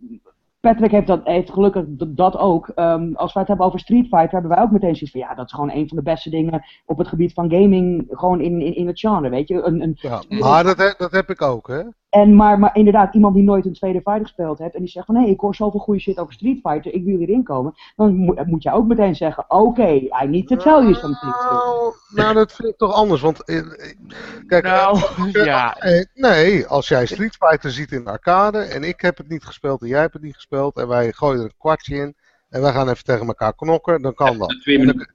Patrick heeft, dat, heeft gelukkig dat ook. Um, als we het hebben over Street Fighter, hebben wij ook meteen zoiets van ja, dat is gewoon een van de beste dingen op het gebied van gaming, gewoon in, in, in het genre, weet je. Een, een, ja, maar dat, dat heb ik ook, hè? En, maar, maar inderdaad, iemand die nooit een tweede fighter gespeeld heeft en die zegt van hé, ik hoor zoveel goede shit over Street Fighter, ik wil hierin komen. Dan moet, moet je ook meteen zeggen, oké, okay, I need to tell you something. Nou, nou, dat vind ik toch anders, want eh, kijk, nou, ja. nee, als jij Street Fighter ziet in de arcade en ik heb het niet gespeeld en jij hebt het niet gespeeld en wij gooien er een kwartje in en wij gaan even tegen elkaar knokken, dan kan dat. En dan,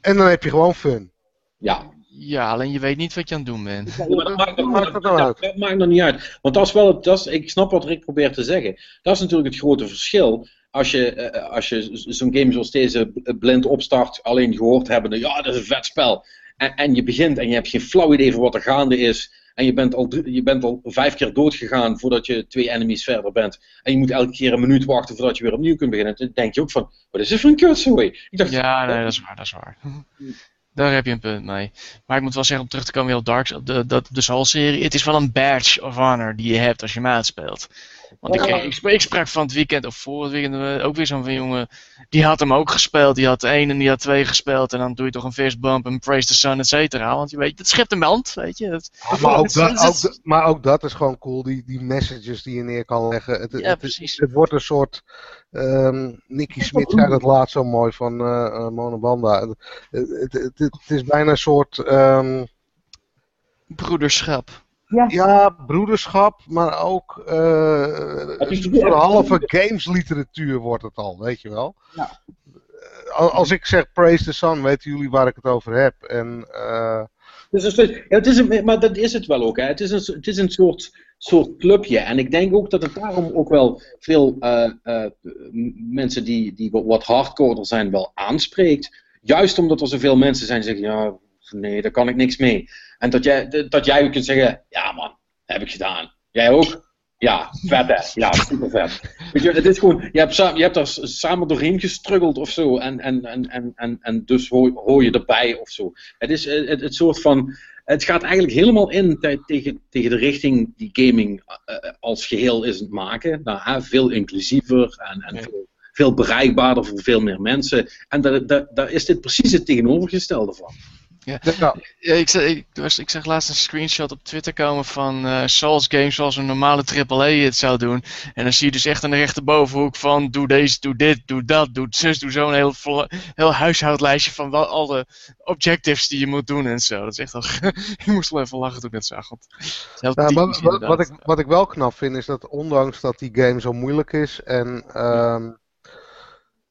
en dan heb je gewoon fun. Ja, ja, alleen je weet niet wat je aan het doen bent. Ja, maar dat maakt, dat, maakt, dat, dat maakt nog niet uit. Want dat is wel, dat is, ik snap wat Rick probeert te zeggen. Dat is natuurlijk het grote verschil. Als je, uh, als je zo'n game zoals deze blind opstart, alleen gehoord hebben, ja, dat is een vet spel. En, en, je begint en je hebt geen flauw idee van wat er gaande is. En je bent, al, je bent al vijf keer doodgegaan voordat je twee enemies verder bent. En je moet elke keer een minuut wachten voordat je weer opnieuw kunt beginnen. Dan denk je ook van, wat is dit voor een kutzooi? Ik dacht, ja, nee, dat is waar, dat is waar. Daar heb je een punt mee. Maar ik moet wel zeggen, om terug te komen op Dark de, de, de Soul-serie, het is wel een badge of honor die je hebt als je maat speelt. Want ik, ik, ik, sprak van het weekend of voor het weekend eh, ook weer zo'n jongen. Die had hem ook gespeeld. Die had één en die had twee gespeeld. En dan doe je toch een fist bump en praise the sun, et cetera. Want je weet, het schept een band, weet je. maar, ook dat, ook, maar ook dat is gewoon cool. Die, die messages die je neer kan leggen. Het, ja, het, precies. Het, wordt een soort. Um, Nicky Smit zei dat laatst zo mooi van uh, Monobanda. Het, het, is bijna een soort. Um, broederschap. Ja. ja, broederschap, maar ook uh, een halve gamesliteratuur wordt het al, weet je wel. Ja. Als ik zeg Praise the Sun, weten jullie waar ik het over heb. En, uh... dus, ja, het is een, maar dat is het wel ook. Hè. Het, is een, het is een soort, soort clubje. En ik denk ook dat het daarom ook wel veel uh, uh, mensen die, die wat hardcoreer zijn wel aanspreekt. Juist omdat er zoveel mensen zijn die zeggen, ja, nee, daar kan ik niks mee. En dat jij, dat jij kunt zeggen, ja man, heb ik gedaan. Jij ook? Ja, vet hè. Ja, super vet. Weet je, het is gewoon, je hebt, je hebt daar samen doorheen gestruggeld of zo. En, en, en, en, en, en dus hoor, hoor je erbij of zo. Het is het, het soort van, het gaat eigenlijk helemaal in tegen, tegen de richting die gaming uh, als geheel is het maken. Nou, veel inclusiever en, en veel, veel bereikbaarder voor veel meer mensen. En daar, daar, daar is dit precies het tegenovergestelde van. Ja. ja ik, ik, was, ik zag laatst een screenshot op Twitter komen van uh, Souls games zoals een normale AAA het zou doen. En dan zie je dus echt aan de rechterbovenhoek van doe deze, doe dit, doe dat, doe zus, doe zo. Een heel, heel huishoudlijstje van wel, al de objectives die je moet doen en zo. Dat is echt al, je moest wel even lachen toen ik dat zag. Want ja, wat, wat, wat, ik, wat ik wel knap vind is dat ondanks dat die game zo moeilijk is en... Um,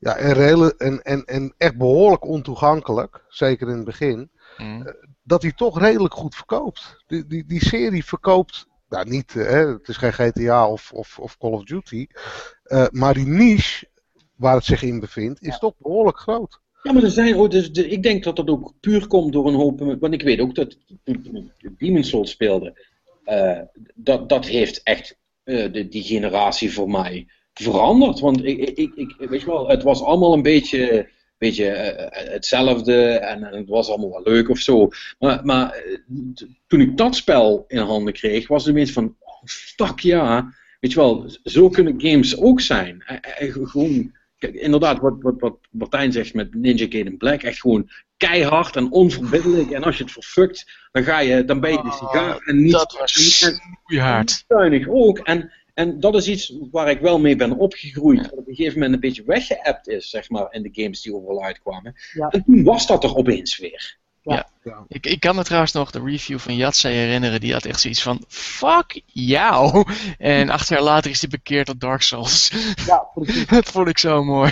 ja, en, en, en, en echt behoorlijk ontoegankelijk, zeker in het begin. Mm. Eh, dat hij toch redelijk goed verkoopt. Die, die, die serie verkoopt, nou niet, eh, hè, het is geen GTA of, of, of Call of Duty, uh, maar die niche waar het zich in bevindt, is toch behoorlijk groot. Ja, maar er zijn ook, dus ik denk dat dat ook puur komt door een hoop, want ik weet ook dat toen Demon's Souls speelde, uh, dat, dat heeft echt uh, de, die generatie voor mij veranderd. Want ik, ik, ik, weet je wel, het was allemaal een beetje beetje uh, hetzelfde en, en, het was allemaal wel leuk of zo. Maar, maar eh, toen ik dat spel in handen kreeg, was het ineens van, oh, fuck ja, weet je wel, zo kunnen games ook zijn. gewoon, kijk, inderdaad, wat, wat, wat Martijn zegt met Ninja Gaiden Black, echt gewoon keihard en onverbiddelijk. En als je het verfukt, dan, ga je, dan ben je de sigaar en niet... Dat was en, en, ook. En en dat is iets waar ik wel mee ben opgegroeid. Wat op een gegeven moment een beetje weggeappt is, zeg maar, in de games die overal uitkwamen. En toen was dat er opeens weer. Ja. ja. Ik, ik kan me trouwens nog de review van Jatse herinneren. Die had echt zoiets van: fuck jou. En acht jaar later is hij bekeerd tot Dark Souls. Ja, precies. dat vond ik zo mooi.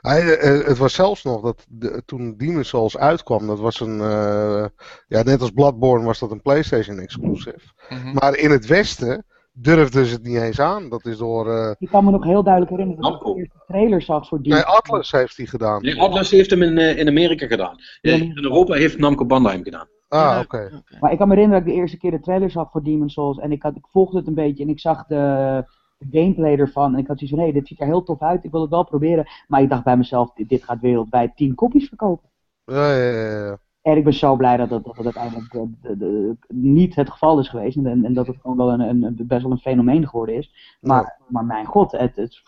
Hij, eh, het was zelfs nog dat de, toen Demon's Souls uitkwam, dat was een. Uh, ja, net als Bloodborne was dat een PlayStation exclusive. Mhm. Maar in het Westen durfden ze het niet eens aan. Dat is door... Uh... Ik kan me nog heel duidelijk herinneren dat ik de eerste trailer zag voor die. Nee, Atlas heeft hij gedaan. Nee, Atlas heeft hem in, uh, in Amerika gedaan. In Europa heeft Namco Bandai hem gedaan. Ah, oké. Maar ik kan me herinneren dat ik de eerste keer de trailer zag voor Demon's Souls. En ik, had, ik volgde het een beetje en ik zag de, de gameplay ervan. En ik had zoiets van, hé, hey, dit ziet er heel tof uit. Ik wil het wel proberen. Maar ik dacht bij mezelf, dit, dit gaat wereldwijd 10 kopies verkopen. Ja, ja, ja. ja. En ik ben zo blij dat dat, dat, dat uiteindelijk de, de, de, niet het geval is geweest. En, en dat het gewoon wel een, een, best wel een fenomeen geworden is. Maar, maar mijn god, het, het,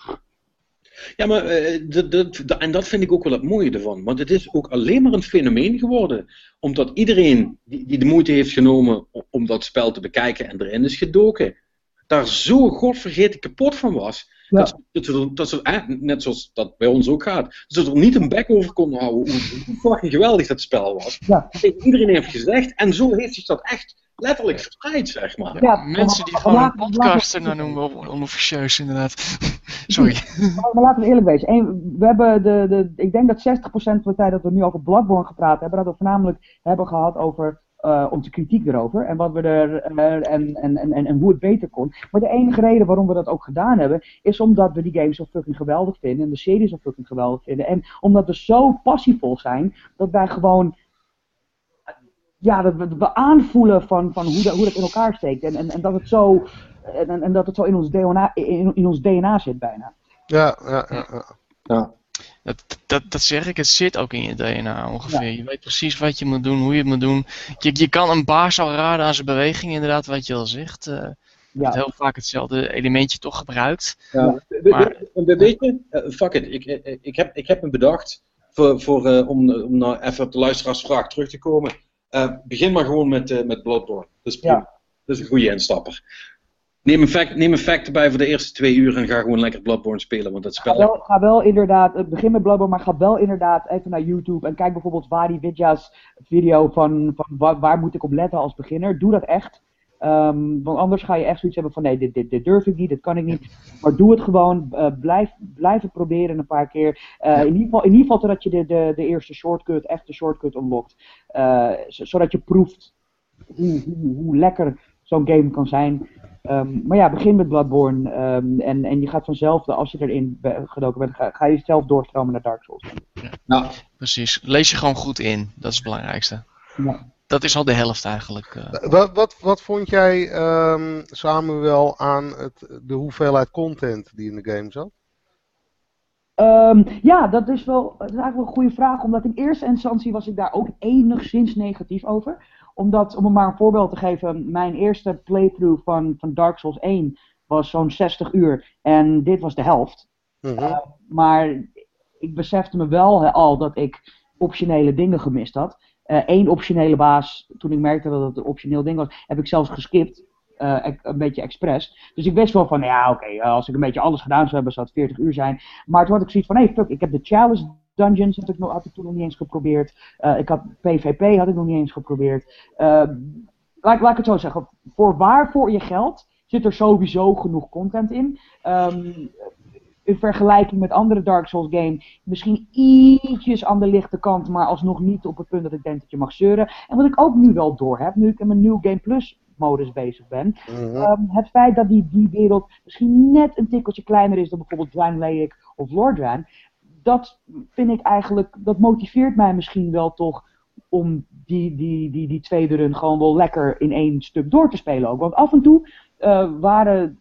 ja, maar dat, dat, en dat vind ik ook wel het mooie ervan. Want het is ook alleen maar een fenomeen geworden. Omdat iedereen die, die de moeite heeft genomen om dat spel te bekijken en erin is gedoken, daar zo godvergeten kapot van was. Dat, dat, dat ze, eh, net zoals dat bij ons ook gaat, dat ze er niet een bek over konden houden hoe fucking geweldig dat spel was. Ja. Iedereen heeft gezegd, en zo heeft zich dat echt letterlijk verspreid, zeg maar. Ja, mensen die gewoon een podcaster nou noemen, onofficieus inderdaad. Sorry. Maar, laten we eerlijk wezen. we hebben de, de, ik denk dat 60% van de tijd dat we nu over Bloodborne gepraat hebben, dat we voornamelijk hebben gehad over uh, onze kritiek erover en, wat we er, uh, en, en, en, en hoe het beter kon. Maar de enige reden waarom we dat ook gedaan hebben, is omdat we die game zo fucking geweldig vinden en de serie zo fucking geweldig vinden. En omdat we zo passievol zijn, dat wij gewoon ja, dat we, we aanvoelen van, van hoe, dat, hoe dat in elkaar steekt. En, en, en dat het zo, en, en dat het zo in ons DNA, in, in ons DNA zit bijna. Ja, ja, ja. ja. ja. Dat, dat, dat zeg ik, het zit ook in je DNA ongeveer. Je weet precies wat je moet doen, hoe je het moet doen. Je, je kan een baas al raden aan zijn beweging, inderdaad, wat je al zegt. Uh, ja. heel vaak hetzelfde elementje toch gebruikt. Ja. Maar, weet je, fuck it, ik, ik, heb, ik heb me bedacht, voor, voor, om, om nou even op de luisteraarsvraag terug te komen. begin maar gewoon met, met Bloodborne. Dat is, dat is een goede instapper. Neem een, fact, neem een fact erbij voor de eerste twee uur en ga gewoon lekker Bloodborne spelen. Want dat spel... Ga wel, ga wel inderdaad, begin met Bloodborne, maar ga wel inderdaad even naar YouTube en kijk bijvoorbeeld Wadi Vidya's video van, van waar, moet ik op letten als beginner. Doe dat echt. Um, want anders ga je echt zoiets hebben van nee, dit, dit, dit durf ik niet, dit kan ik niet. Maar doe het gewoon, uh, blijf, blijf het proberen een paar keer. Uh, in, ieder geval, in ieder geval totdat je de, de, de eerste shortcut, echte shortcut unlockt. Uh, zodat je proeft hoe, hoe, hoe lekker zo'n game kan zijn. Um, maar ja, begin met Bloodborne um, en, en je gaat vanzelf, als je erin gedoken bent, ga, ga je zelf doorstromen naar Dark Souls. Ja. Nou, precies. Lees je gewoon goed in, dat is het belangrijkste. Ja. Dat is al de helft eigenlijk. Uh. Wat, wat, wat vond jij, um, Samuel, aan het, de hoeveelheid content die in de game zat? Um, ja, dat is, wel, dat is eigenlijk wel een goede vraag, omdat in eerste instantie was ik daar ook enigszins negatief over omdat, om maar een voorbeeld te geven, mijn eerste playthrough van, van Dark Souls 1 was zo'n 60 uur. En dit was de helft. Mhm. Eh, maar ik besefte me wel al dat ik optionele dingen gemist had. Eén uh, optionele baas, toen ik merkte dat het een optioneel ding was, heb ik zelfs geskipt. Uh, een beetje expres. Dus ik wist wel van, ja, oké, als ik een beetje alles gedaan zou hebben, zou het 40 uur zijn. Maar toen had ik zoiets van, hé, hey, fuck, ik heb de challenge Dungeons had ik, nog, had ik toen nog niet eens geprobeerd. Uh, ik had PvP had ik nog niet eens geprobeerd. Uh, laat, laat ik het zo zeggen. Voor waar voor je geld zit er sowieso genoeg content in. Um, in vergelijking met andere Dark Souls games misschien ietsjes aan de lichte kant, maar alsnog niet op het punt dat ik denk dat je mag zeuren. En wat ik ook nu wel door heb, nu ik in mijn New Game Plus modus bezig ben, mm um, het feit dat die, die wereld misschien net een tikkeltje kleiner is dan bijvoorbeeld Dwan Lake of Lordran, dat vind ik eigenlijk, dat motiveert mij misschien wel toch om die, die, die, die tweede run gewoon wel lekker in één stuk door te spelen ook. Want af en toe uh, waren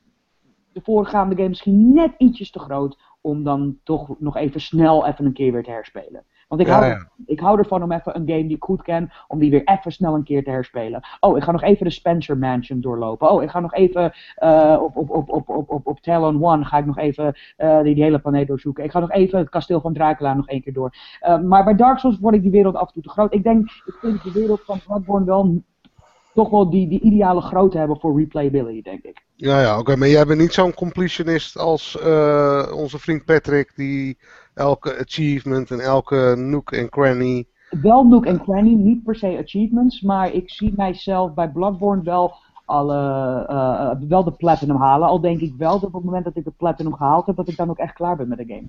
de voorgaande games misschien net ietsjes te groot om dan toch nog even snel even een keer weer te herspelen. Want ik, hou, ik hou ervan om even een game die ik goed ken, om die weer even snel een keer te herspelen. Oh, ik ga nog even de Spencer Mansion doorlopen. Oh, ik ga nog even uh, op, op, op, op, op, op, op Talon One ga ik nog even uh, die, die, hele planeet doorzoeken. Ik ga nog even het kasteel van Dracula nog één keer door. Uh, maar bij Dark Souls word ik die wereld af en toe te groot. Ik denk, ik vind de wereld van Bloodborne wel toch wel die, die ideale grootte hebben voor replayability, denk ik. Ja, ja, oké. Maar jij bent niet zo'n completionist als onze vriend Patrick, die elke achievement en elke nook en cranny. Wel nook en cranny, niet per se achievements, maar ik zie mijzelf bij Bloodborne wel alle, uh, wel de platinum halen. Al denk ik wel dat op het moment dat ik de platinum gehaald heb, dat ik dan ook echt klaar ben met de game.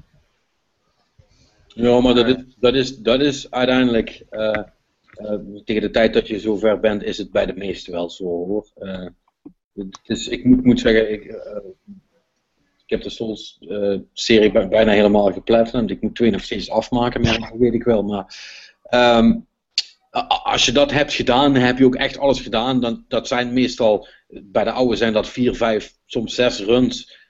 Ja, maar dat is, dat is, dat is uiteindelijk, uh, tegen de tijd dat je zover bent, is het bij de meesten wel zo hoor. dus ik moet, moet zeggen, ik heb de Souls-serie uh, bijna helemaal geplatinumd. Ik moet twee nog steeds afmaken, maar dat weet ik wel. Maar um, als je dat hebt gedaan, heb je ook echt alles gedaan. Dan, dat zijn meestal, bij de oude zijn dat vier, vijf, soms zes runs.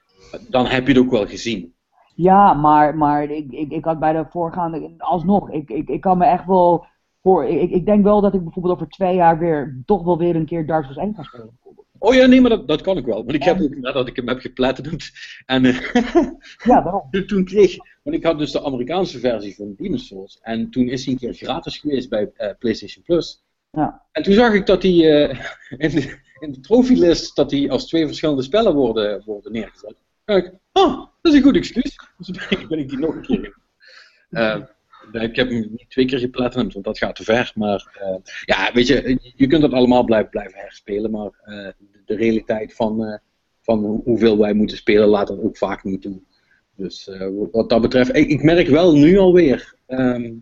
Dan heb je het ook wel gezien. Ja, maar, maar ik, ik, ik had bij de voorgaande, alsnog, ik, ik, ik kan me echt wel voor, ik, ik denk wel dat ik bijvoorbeeld over twee jaar weer, toch wel weer een keer Dark Souls 1 ga spelen. Oh ja, nee, maar dat, dat kan ik wel. Want ik heb ook nadat ik hem heb geplatinumd. En uh, ja, daarom. toen kreeg. Want ik had dus de Amerikaanse versie van Demon's Souls. En toen is hij een keer gratis geweest bij uh, PlayStation Plus. Ja. En toen zag ik dat hij uh, in, de, in de dat hij als twee verschillende spellen worden, worden neergezet. Kijk, oh, dat is een goed excuus. Dus ben ik, ben ik die nog een keer ik heb hem niet twee keer geplatinumd, want dat gaat te ver. Maar ja, weet je, je kunt dat allemaal blijven, blijven herspelen. Maar de, realiteit van, uh, van hoeveel wij moeten spelen laat dat ook vaak niet toe. Dus wat dat betreft, ik, ik, merk wel nu alweer, um,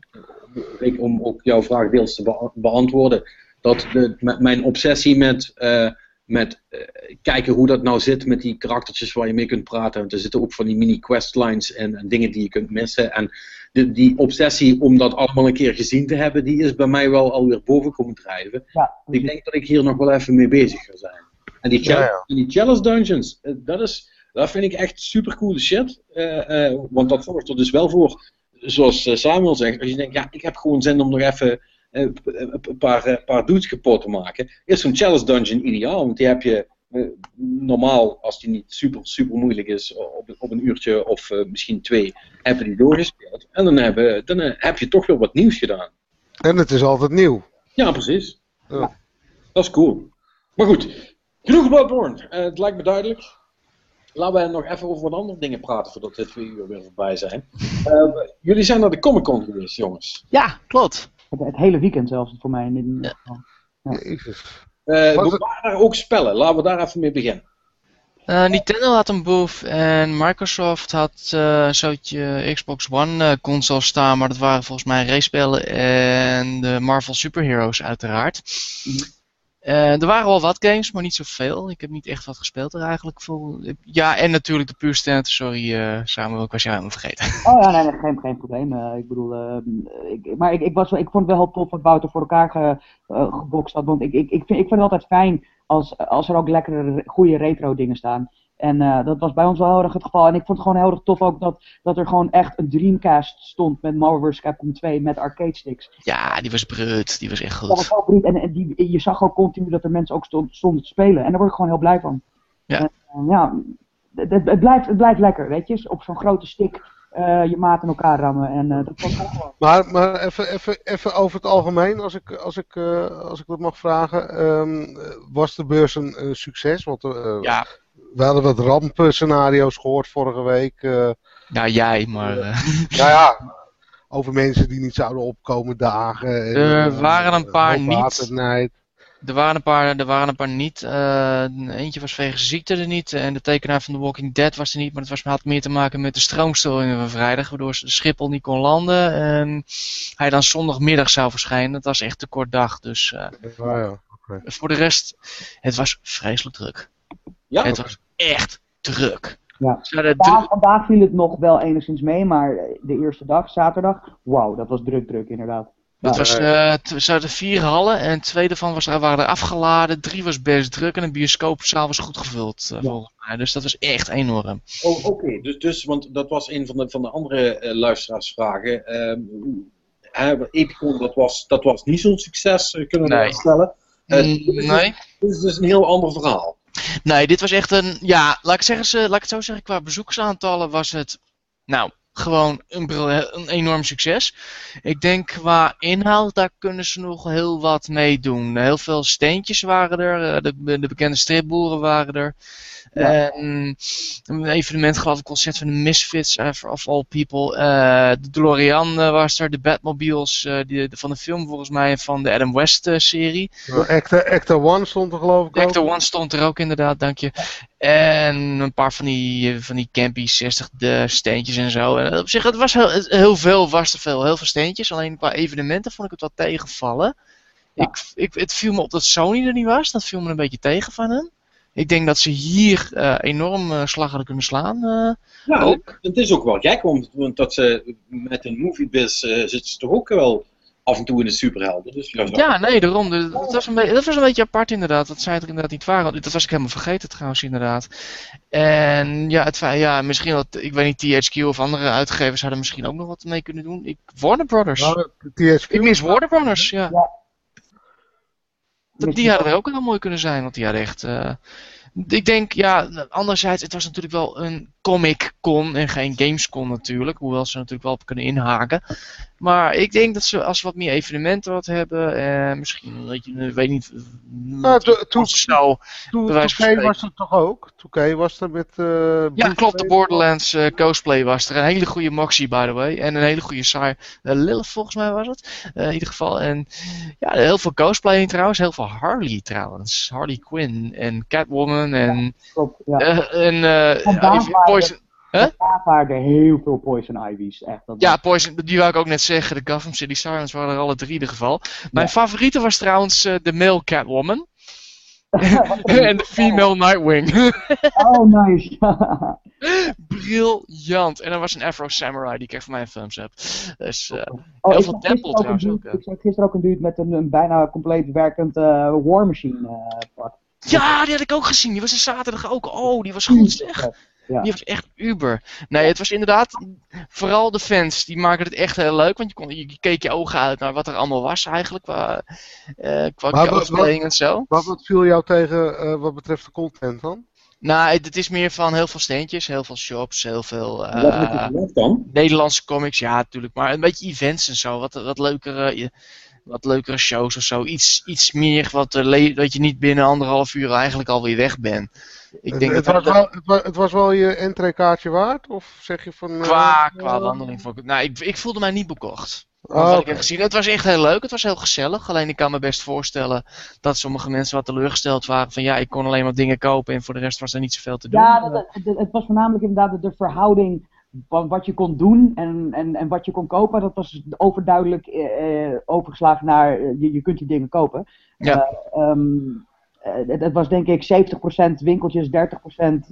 om ook jouw vraag deels te beantwoorden, dat de, mijn obsessie met met uh, kijken hoe dat nou zit met die karaktertjes waar je mee kunt praten. Want er zitten ook van die mini questlines en, en dingen die je kunt missen. En de, die obsessie om dat allemaal een keer gezien te hebben, die is bij mij wel alweer boven komen drijven. Ja. Ik denk dat ik hier nog wel even mee bezig ga zijn. En die, ja, ja. die Chalice Dungeons, eh, dat, is, dat vind ik echt super coole shit. Uh, uh, want dat zorgt er dus wel voor, zoals Samuel zegt, als je denkt, ja, ik heb gewoon zin om nog even een paar, paar dudes kapot te maken, is zo'n Chalice Dungeon ideaal. Want die heb je normaal, als die niet super, super moeilijk is, op, op een uurtje of misschien twee, hebben die doorgespeeld. En dan, hebben, dan heb je toch weer wat nieuws gedaan. En het is altijd nieuw. Ja, precies. Ja. Dat is cool. Maar goed, genoeg Bloodborne. Uh, het lijkt me duidelijk. Laten we nog even over wat andere dingen praten voordat de twee uur weer voorbij zijn. Uh, jullie zijn naar de Comic Con geweest, jongens. Ja, klopt. Het, hele weekend zelfs voor mij. In, ja. Ja. Jezus. Uh, we waren daar ook spellen. Laten we daar even mee beginnen. Uh, Nintendo had een booth en Microsoft had uh, een zootje Xbox One uh, console staan, maar dat waren volgens mij race-spellen en de Marvel Superheroes uiteraard. Mm er waren wel wat games, maar niet zoveel. Ik heb niet echt wat gespeeld er eigenlijk. Voor... Ja, en natuurlijk de Pure Stand. Sorry Samuel, ik was jou helemaal vergeten. Oh ja, nee, geen, geen probleem. ik bedoel, ik, maar ik, ik, was, ik vond het wel heel tof wat Wouter voor elkaar ge, gebokst had. Want ik, ik, ik, vind, ik vind het altijd fijn als, als er ook lekkere, goede retro dingen staan. En uh, dat was bij ons wel heel erg het geval. En ik vond het gewoon heel erg tof ook dat, dat er gewoon echt een Dreamcast stond met Marvel vs. Capcom 2 met arcade sticks. Ja, die was brut. Die was echt goed. Dat was wel brut. En, en die, je zag ook continu dat er mensen ook stond, stonden te spelen. En daar word ik gewoon heel blij van. Ja. En, uh, ja, het, het, blijft, het blijft lekker, weet je. Op zo'n grote stick uh, je maat in elkaar rammen. En, uh, dat was gewoon... Maar, maar even, even, even over het algemeen, als ik, als ik, uh, als ik dat mag vragen. Um, was de beurs een succes? Want ja. We hadden wat rampscenario's gehoord vorige week. ja, jij, maar... nou ja, over mensen die niet zouden opkomen dagen. En, er waren een paar niet. Er waren een paar, er waren een paar niet. Uh, eentje was wegens ziekte er niet. En de tekenaar van The Walking Dead was er niet. Maar het was, had meer te maken met de stroomstoringen van vrijdag. Waardoor de Schiphol niet kon landen. En hij dan zondagmiddag zou verschijnen. Het was echt te kort dag. Dus uh, ja. voor de rest, het was vreselijk druk. Ja? Het was echt druk. Ja. Vandaag, vandaag viel het nog wel enigszins mee. Maar de eerste dag, zaterdag, wauw, dat was druk druk inderdaad. Het was, uh, zaten vier hallen en twee daarvan was, waren er afgeladen. Drie was best druk en een bioscoopzaal was goed gevuld, uh, volgens mij. Dus dat was echt enorm. Oh, oké. Dus, dus, want dat was een van de, van de andere uh, luisteraarsvragen. Uh, Epicon, dat was, dat was niet zo'n succes, kunnen we nee. stellen. Mm, nee. Dit is dus een heel ander verhaal. Nee, dit was echt een, ja, laat ik, zeggen, laat ik het zo zeggen, qua bezoekersaantallen was het, nou, gewoon een, een, enorm succes. Ik denk qua inhoud, daar kunnen ze nog heel wat mee doen. Heel veel steentjes waren er, eh, de, de bekende stripboeren waren er. En een evenement, geloof ik, concert van de Misfits, uh, of all people. Uh, de DeLorean uh, was er, de Batmobiles die, de, van de film volgens mij, van de Adam West serie. Actor, Actor One stond er geloof ik Actor One stond er ook inderdaad, dank je. En een paar van die, van die campy 60 de steentjes en zo. En op zich, het was heel, heel veel, was er veel, heel veel steentjes. Alleen qua evenementen vond ik het wat tegenvallen. Ik, ik, het viel me op dat Sony er niet was, dat viel me een beetje tegen van hem. Ik denk dat ze hier uh, enorm uh, slag hadden kunnen slaan. Uh, ja, ook. het is ook wel gek, want, want dat ze met een moviebiz zitten ze toch ook wel af en toe in de superhelden. Dus ja, nee, daarom. Dat was, een beetje, dat was een beetje apart inderdaad, dat zij er inderdaad niet waren. Dat was ik helemaal vergeten trouwens inderdaad. En ja, het, ja misschien dat, ik weet niet, THQ of andere uitgevers hadden misschien ook nog wat mee kunnen doen. Ik, Warner Brothers. Nou, THQ? Ik mis Warner Brothers, ja. ja die hadden er ook heel mooi kunnen zijn, want die hadden echt... Uh, ik denk, ja, anderzijds, het was natuurlijk wel een Comic-Con en geen Gamescom natuurlijk, hoewel ze natuurlijk wel op kunnen inhaken. Maar ik denk dat ze als ze wat meer evenementen wat hebben, eh, misschien, weet je, weet niet, nou, toen snel, was er toch ook? Toekei was er met... Uh, ja, klopt, de Borderlands uh, cosplay was er. Een hele goede Moxie, by the way, en een hele goede saai. Uh, Lilith volgens mij was het, in ieder geval. En ja, heel veel cosplaying trouwens, heel veel Harley trouwens. Harley Quinn en Catwoman en... Ja, klopt, ja. en Poison... Huh? Daar waren er heel veel Poison Ivy's. Echt, dat ja, Poison, die wou ik ook net zeggen. De Gotham City Sirens waren er alle drie in ieder geval. Mijn favoriete was trouwens uh, de male Catwoman. en de female Nightwing. oh, nice. Briljant. En er was een Afro Samurai, die kreeg van mij een thumbs up. Dus uh, oh, heel veel tempel trouwens ook. Ik zag gisteren ook een dude met een, een bijna compleet werkend uh, War Machine pak. Ja, die had ik ook gezien. Die was er zaterdag ook. Oh, die was goed zeg. Die was echt uber. Nee, het was inderdaad, vooral de fans, die maken het echt heel leuk. Want je, kon, je, keek je ogen uit naar wat er allemaal was eigenlijk, qua, uh, qua en zo. Wat, wat viel jou tegen uh, wat betreft de content dan? Nou, het is meer van heel veel steentjes, heel veel shops, heel veel uh, dan? Nederlandse comics, ja, natuurlijk. Maar een beetje events en zo, wat, wat leukere wat leukere shows of zo. Iets, iets meer wat, uh, dat je niet binnen anderhalf uur eigenlijk alweer weg bent. Ik denk het, was wel, het, was, wel je entreekaartje waard? Of zeg je van... Uh, qua, qua wandeling Nou, ik, ik voelde mij niet bekocht. Oh, wat ik heb gezien. Het was echt heel leuk, het was heel gezellig. Alleen ik kan me best voorstellen dat sommige mensen wat teleurgesteld waren. Van ja, ik kon alleen maar dingen kopen en voor de rest was er niet zoveel te doen. Ja, dat, het, het was voornamelijk inderdaad de verhouding wat je kon doen en, en, en wat je kon kopen, dat was overduidelijk eh, overgeslagen naar eh, je, je kunt die dingen kopen. Ja. Uh, um, het, was denk ik 70% winkeltjes, 30%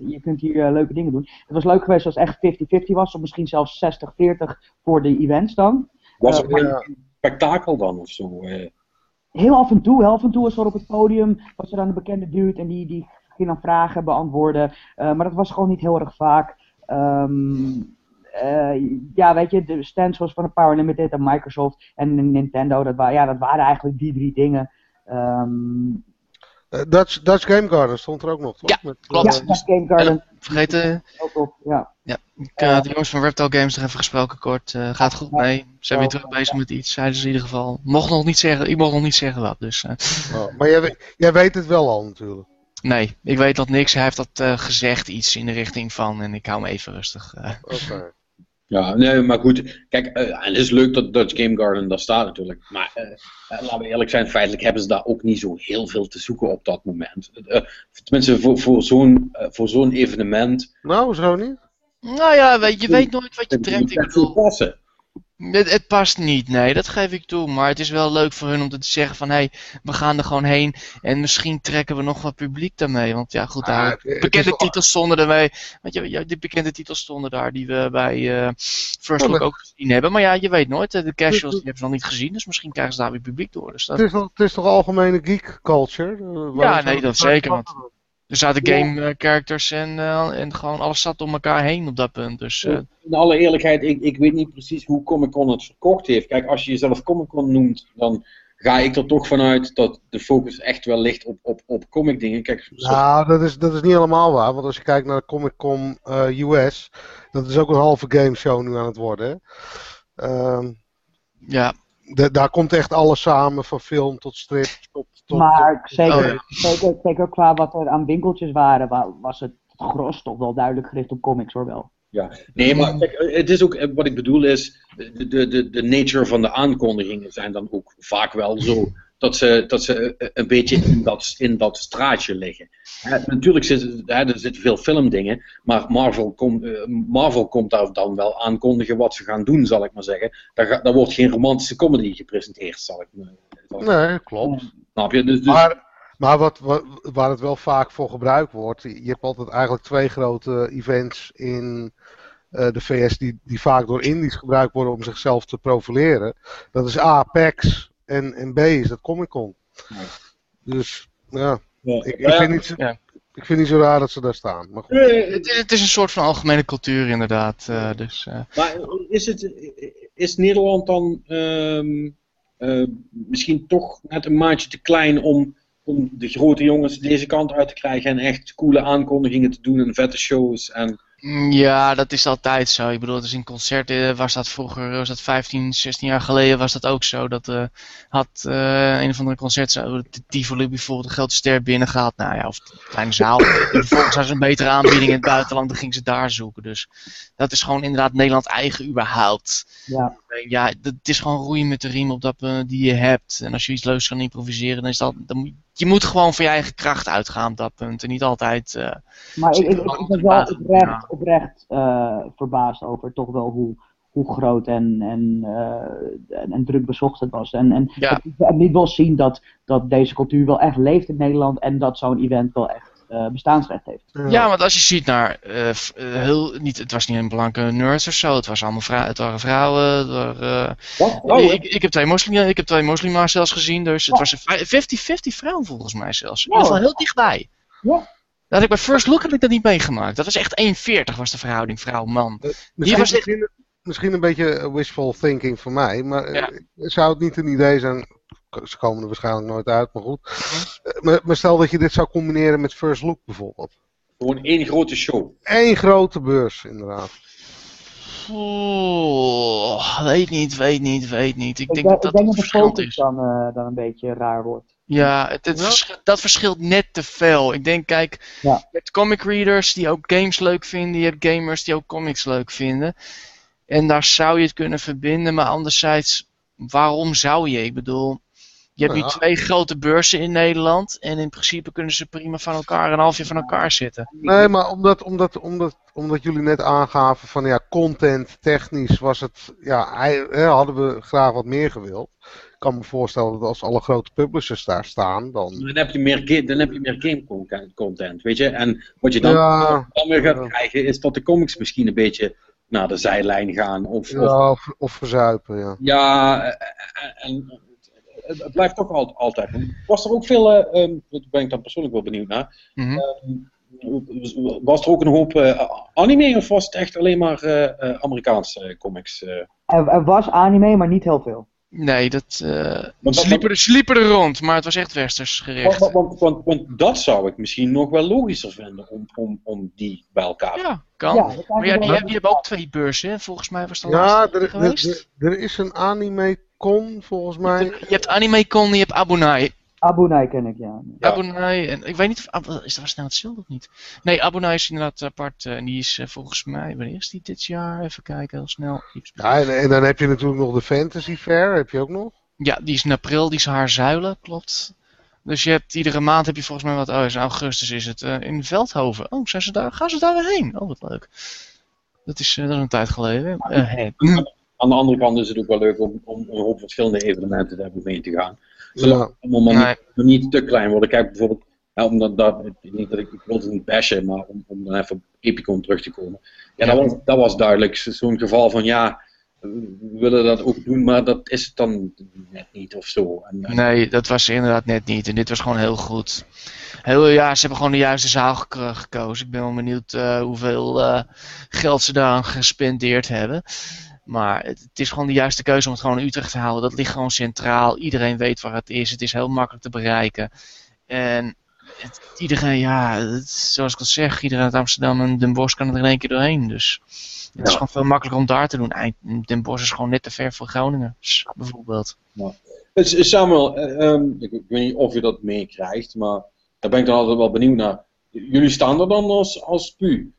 je kunt hier leuke dingen doen. Het was leuk geweest als het echt 50-50 was, of misschien zelfs 60-40 voor de events dan. Was het een spektakel dan of zo? Heel af en toe, heel af en toe was er op het podium, was er dan een bekende dude en die, die ging dan vragen beantwoorden. maar dat was gewoon niet heel erg vaak. Um, ja, weet je, de stands zoals van de Power Limited en Microsoft en Nintendo, dat, waren, ja, dat waren eigenlijk die drie dingen. Um, uh, Dutch, Dutch Game Garden stond er ook nog, toch? Ja, Met, klopt. Ja, Dutch Game Garden. vergeten. ja. ja. Ik heb de jongens van Reptile Games nog even gesproken kort. Uh, gaat goed mee. Ze zijn weer terug bezig met iets, zeiden ze in ieder geval. Mocht nog niet zeggen, ik mocht nog niet zeggen wat. Dus, oh, maar jij, jij weet het wel al natuurlijk. Nee, ik weet dat niks. Hij heeft dat uh, gezegd, iets in de richting van. En ik hou me even rustig. Uh. Oké. Ja, nee, maar goed. Kijk, uh, en het is leuk dat Dutch Game Garden daar staat natuurlijk. Maar laten we eerlijk zijn, feitelijk hebben ze daar ook niet zo heel veel te zoeken op dat moment. tenminste, voor, voor zo'n voor zo'n evenement. Nou, zo niet? Nou ja, weet, je weet nooit wat je trekt. Ik bedoel, passen. Het, het, past niet, nee, dat geef ik toe. Maar het is wel leuk voor hun om te zeggen van... hé, hey, we gaan er gewoon heen en misschien trekken we nog wat publiek daarmee. Want ja, goed, daar, ah, bekende titels stonden ermee. Want ja, die bekende titels stonden daar die we bij uh, First Look ook gezien hebben. Maar ja, je weet nooit. De casuals die hebben ze nog niet gezien. Dus misschien krijgen ze daar weer publiek door. Dus dat... het, is toch, het is toch algemene geek culture? Uh, ja, nee, dat zeker. Want er zaten game eh, characters en, uh, en gewoon alles zat om elkaar heen op dat punt. Dus, uh... In alle eerlijkheid, ik, ik weet niet precies hoe Comic Con het verkocht heeft. Kijk, als je jezelf Comic Con noemt, dan ga ik er toch vanuit dat de focus echt wel ligt op, op, op comic dingen. Kijk, nou, dat is, dat is niet helemaal waar. Want als je kijkt naar Comic Con US, dat is ook een halve game show nu aan het worden. Uh, ja. daar komt echt alles samen, van film tot strip tot maar zeker, oh, zeker, zeker qua wat er aan winkeltjes waren, was het gros toch wel duidelijk gericht op comics hoor wel. Ja, nee, maar kijk, het is ook, eh, wat ik bedoel is, de, de, de nature van de aankondigingen zijn dan ook vaak wel zo dat ze, dat ze eh, een beetje in dat, in dat straatje liggen. natuurlijk zitten er zitten veel filmdingen, maar Marvel, kom, uh, Marvel komt daar dan wel aankondigen wat ze gaan doen, zal ik maar zeggen. Daar, daar wordt geen romantische comedy gepresenteerd, zal ik maar Nee, klopt. Snap je? Dus, dus... Maar, maar wat, wat, waar het wel vaak voor gebruikt wordt, je hebt altijd eigenlijk twee grote events in uh, de VS die, die vaak door indies gebruikt worden om zichzelf te profileren. Dat is A, PAX en, en B is dat Comic Con. Dus ja, ja. Ik, ik, vind niet, ja. ik vind niet zo raar dat ze daar staan. Maar goed. het, is, het is een soort van algemene cultuur inderdaad. Uh, dus, uh. Maar is, het, is Nederland dan um, uh, misschien toch net een maatje te klein om, om de grote jongens deze kant uit te krijgen en echt coole aankondigingen te doen en vette shows en Mm, ja, dat is altijd zo. Ik bedoel, dus in concerten was dat vroeger, was dat 15, 16 jaar geleden, was dat ook zo. Dat uh, had uh, een of andere concert, de Tivoli bijvoorbeeld, een grote ster binnengehaald. Nou ja, of een kleine zaal. vervolgens hadden ze een betere aanbieding in het buitenland, dan gingen ze daar zoeken. Dus dat is gewoon inderdaad Nederland eigen überhaupt. Ja. Ja, het is gewoon roeien met de riem op dat uh, die je hebt. En als je iets leuks kan improviseren, dan is dat, dan moet je moet gewoon van je eigen kracht uitgaan op dat punt. En niet altijd. Uh, maar ik, ik, ik, ben wel oprecht, oprecht uh, verbaasd over toch wel hoe, hoe groot en, en, uh, en, en, druk bezocht het was. En, en ja. niet wel zien dat, dat deze cultuur wel echt leeft in Nederland en dat zo'n event wel echt uh, bestaansrecht heeft. Ja, want als je ziet naar, uh, heel, niet, het was niet een blanke nurse of zo, het, was allemaal vrou het waren vrouwen. Het waren, oh, ik, ik, heb twee moslim, ik heb twee moslima's zelfs gezien, dus het was 50-50 vrouwen volgens mij zelfs. Dat was wel heel dichtbij. Ja. Dat ik bij First Look heb ik dat niet meegemaakt. Dat was echt 1,40 was de verhouding vrouw-man. Uh, misschien, was misschien, misschien, een beetje wishful thinking voor mij, maar ja. zou het niet een idee zijn ze komen er waarschijnlijk nooit uit, maar goed. Maar, maar, stel dat je dit zou combineren met First Look bijvoorbeeld. Gewoon één grote show. Eén grote beurs, inderdaad. Oh, weet niet, weet niet, weet niet. Ik, denk, dat dat denk het verschil is. Dan, uh, dan een beetje raar wordt. Ja, het, het verschil, dat verschilt net te veel. Ik denk, kijk, ja. je hebt comic readers die ook games leuk vinden. Je hebt gamers die ook comics leuk vinden. En daar zou je het kunnen verbinden. Maar anderzijds, waarom zou je? Ik bedoel, je hebt nu twee grote beurzen in Nederland. En in principe kunnen ze prima van elkaar een halfje van elkaar zitten. Nee, maar omdat, omdat, omdat, omdat jullie net aangaven van ja, content, technisch was het. Ja, hè, hadden we graag wat meer gewild. Ik kan me voorstellen dat als alle grote publishers daar staan, dan. Dan heb je meer, dan heb je meer game content, weet je. En wat je dan, ja, dan weer gaat krijgen, is dat de comics misschien een beetje naar de zijlijn gaan. Of, ja, of, of verzuipen, ja. Ja, en het blijft toch altijd. altijd. Was er ook veel, uh, um, daar ben ik dan persoonlijk wel benieuwd naar. Mm -hmm. was er ook een hoop uh, anime of was het echt alleen maar uh, Amerikaanse comics? Er, er, was anime, maar niet heel veel. Nee, dat, uh, sliepen, sliepen er rond, maar het was echt westers gericht. Want, want, want, want, dat zou ik misschien nog wel logischer vinden, om, om, om die bij elkaar te Ja, kan. Ja, maar ja, die, die, hebben ook twee beurzen, volgens mij was dat Ja, er, er, er, is een anime Con, volgens mij. Je hebt AnimeCon en je hebt Abunai. Abunai ken ik, ja. ja. Abunai, en ik weet niet of, is dat was nou hetzelfde of niet? Nee, Abunai is inderdaad apart eh, en die is uh, volgens mij, wanneer is die dit jaar? Even kijken, heel snel. Ja, en, en, dan heb je natuurlijk nog de Fantasy Fair, heb je ook nog? Ja, die is in april, die is haar zuilen, klopt. Dus je hebt iedere maand heb je volgens mij wat, oh in augustus is het uh, in Veldhoven. Oh, zijn ze daar, gaan ze daar weer heen? Oh, wat leuk. Dat is, dat is een tijd geleden. Hey. Aan de andere kant is het ook wel leuk om, om een hoop verschillende evenementen te hebben mee te gaan. Zodat ja. allemaal nee. niet, niet, te klein worden. Kijk bijvoorbeeld, ja, omdat dat, niet dat ik, ik wil het niet bashen, maar om, om dan even op Epicon terug te komen. Ja, ja. Dat, was, dat was duidelijk zo'n geval van ja, we willen dat ook doen, maar dat is het dan net niet of zo. En, en... Nee, dat was inderdaad net niet. En dit was gewoon heel goed. Heel, ja, ze hebben gewoon de juiste zaal gekozen. Ik ben wel benieuwd uh, hoeveel uh, geld ze daaraan gespendeerd hebben. Maar het, het, is gewoon de juiste keuze om het gewoon in Utrecht te halen. Dat ligt gewoon centraal. Iedereen weet waar het is. Het is heel makkelijk te bereiken. En het, iedereen, ja, het, zoals ik al zeg, iedereen uit Amsterdam en Den Bosch kan er in één keer doorheen. Dus het ja. is gewoon veel makkelijker om daar te doen. Den Bosch is gewoon net te ver voor Groningen, bijvoorbeeld. Ja. Samuel, um, ik weet niet of je dat meekrijgt, maar daar ben ik dan altijd wel benieuwd naar. Jullie staan er dan als, als PU.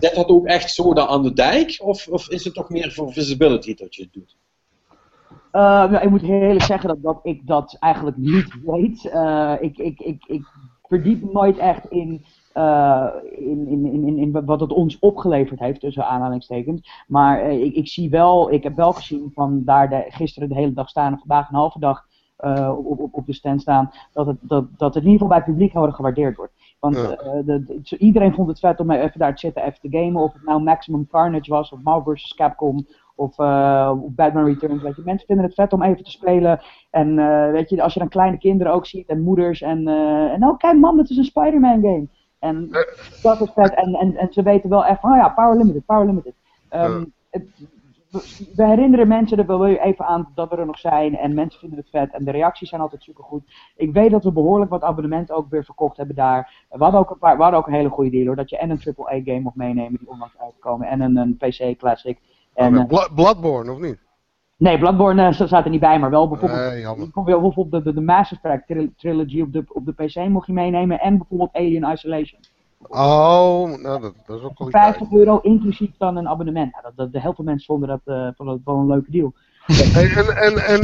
Zet dat ook echt zo daar aan de dijk? Of, of is het toch meer voor visibility dat je het doet? Uh, nou, ik moet eerlijk zeggen dat, dat ik dat eigenlijk niet weet. Uh, ik, ik, ik, ik verdiep nooit echt in, uh, in, in, in, in, wat het ons opgeleverd heeft, tussen aanhalingstekens. Maar ik, ik zie wel, ik heb wel gezien van daar de, gisteren de hele dag staan en vandaag een halve dag op, op, op de stand staan, dat het, dat, dat het in ieder geval bij het publiek heel gewaardeerd wordt. Want ja. de, de, iedereen vond het vet om even daar te zitten, even te gamen. Of het nou Maximum Carnage was, of Marvel vs. Capcom, of, uh, Batman Returns. Weet je. Mensen vinden het vet om even te spelen. En uh, weet je, als je dan kleine kinderen ook ziet, en moeders. En, en oh, kijk man, het is een Spider-Man game. En dat is vet. En, en, en ze weten wel echt van, oh ja, Power Limited, Power Limited. Um, het, we herinneren mensen er wel even aan dat we er nog zijn. En mensen vinden het vet. En de reacties zijn altijd supergoed. Ik weet dat we behoorlijk wat abonnementen ook weer verkocht hebben daar. We hadden ook een, paar, we hadden ook een hele goede deal hoor. Dat je en een AAA game mocht meenemen die onlangs uitkomen. En een, een PC Classic. En, oh, Bla Bloodborne of niet? Nee, Bloodborne uh, staat er niet bij, maar wel bijvoorbeeld, nee, bijvoorbeeld de, de, de Mass Effect trilogy op de, op de PC mocht je meenemen. En bijvoorbeeld Alien Isolation. Oh, nou, dat, dat is ook wel 50 euro inclusief dan een abonnement. Nou, dat, dat, de helft van mensen vonden dat uh, wel, wel een leuke deal. en en, en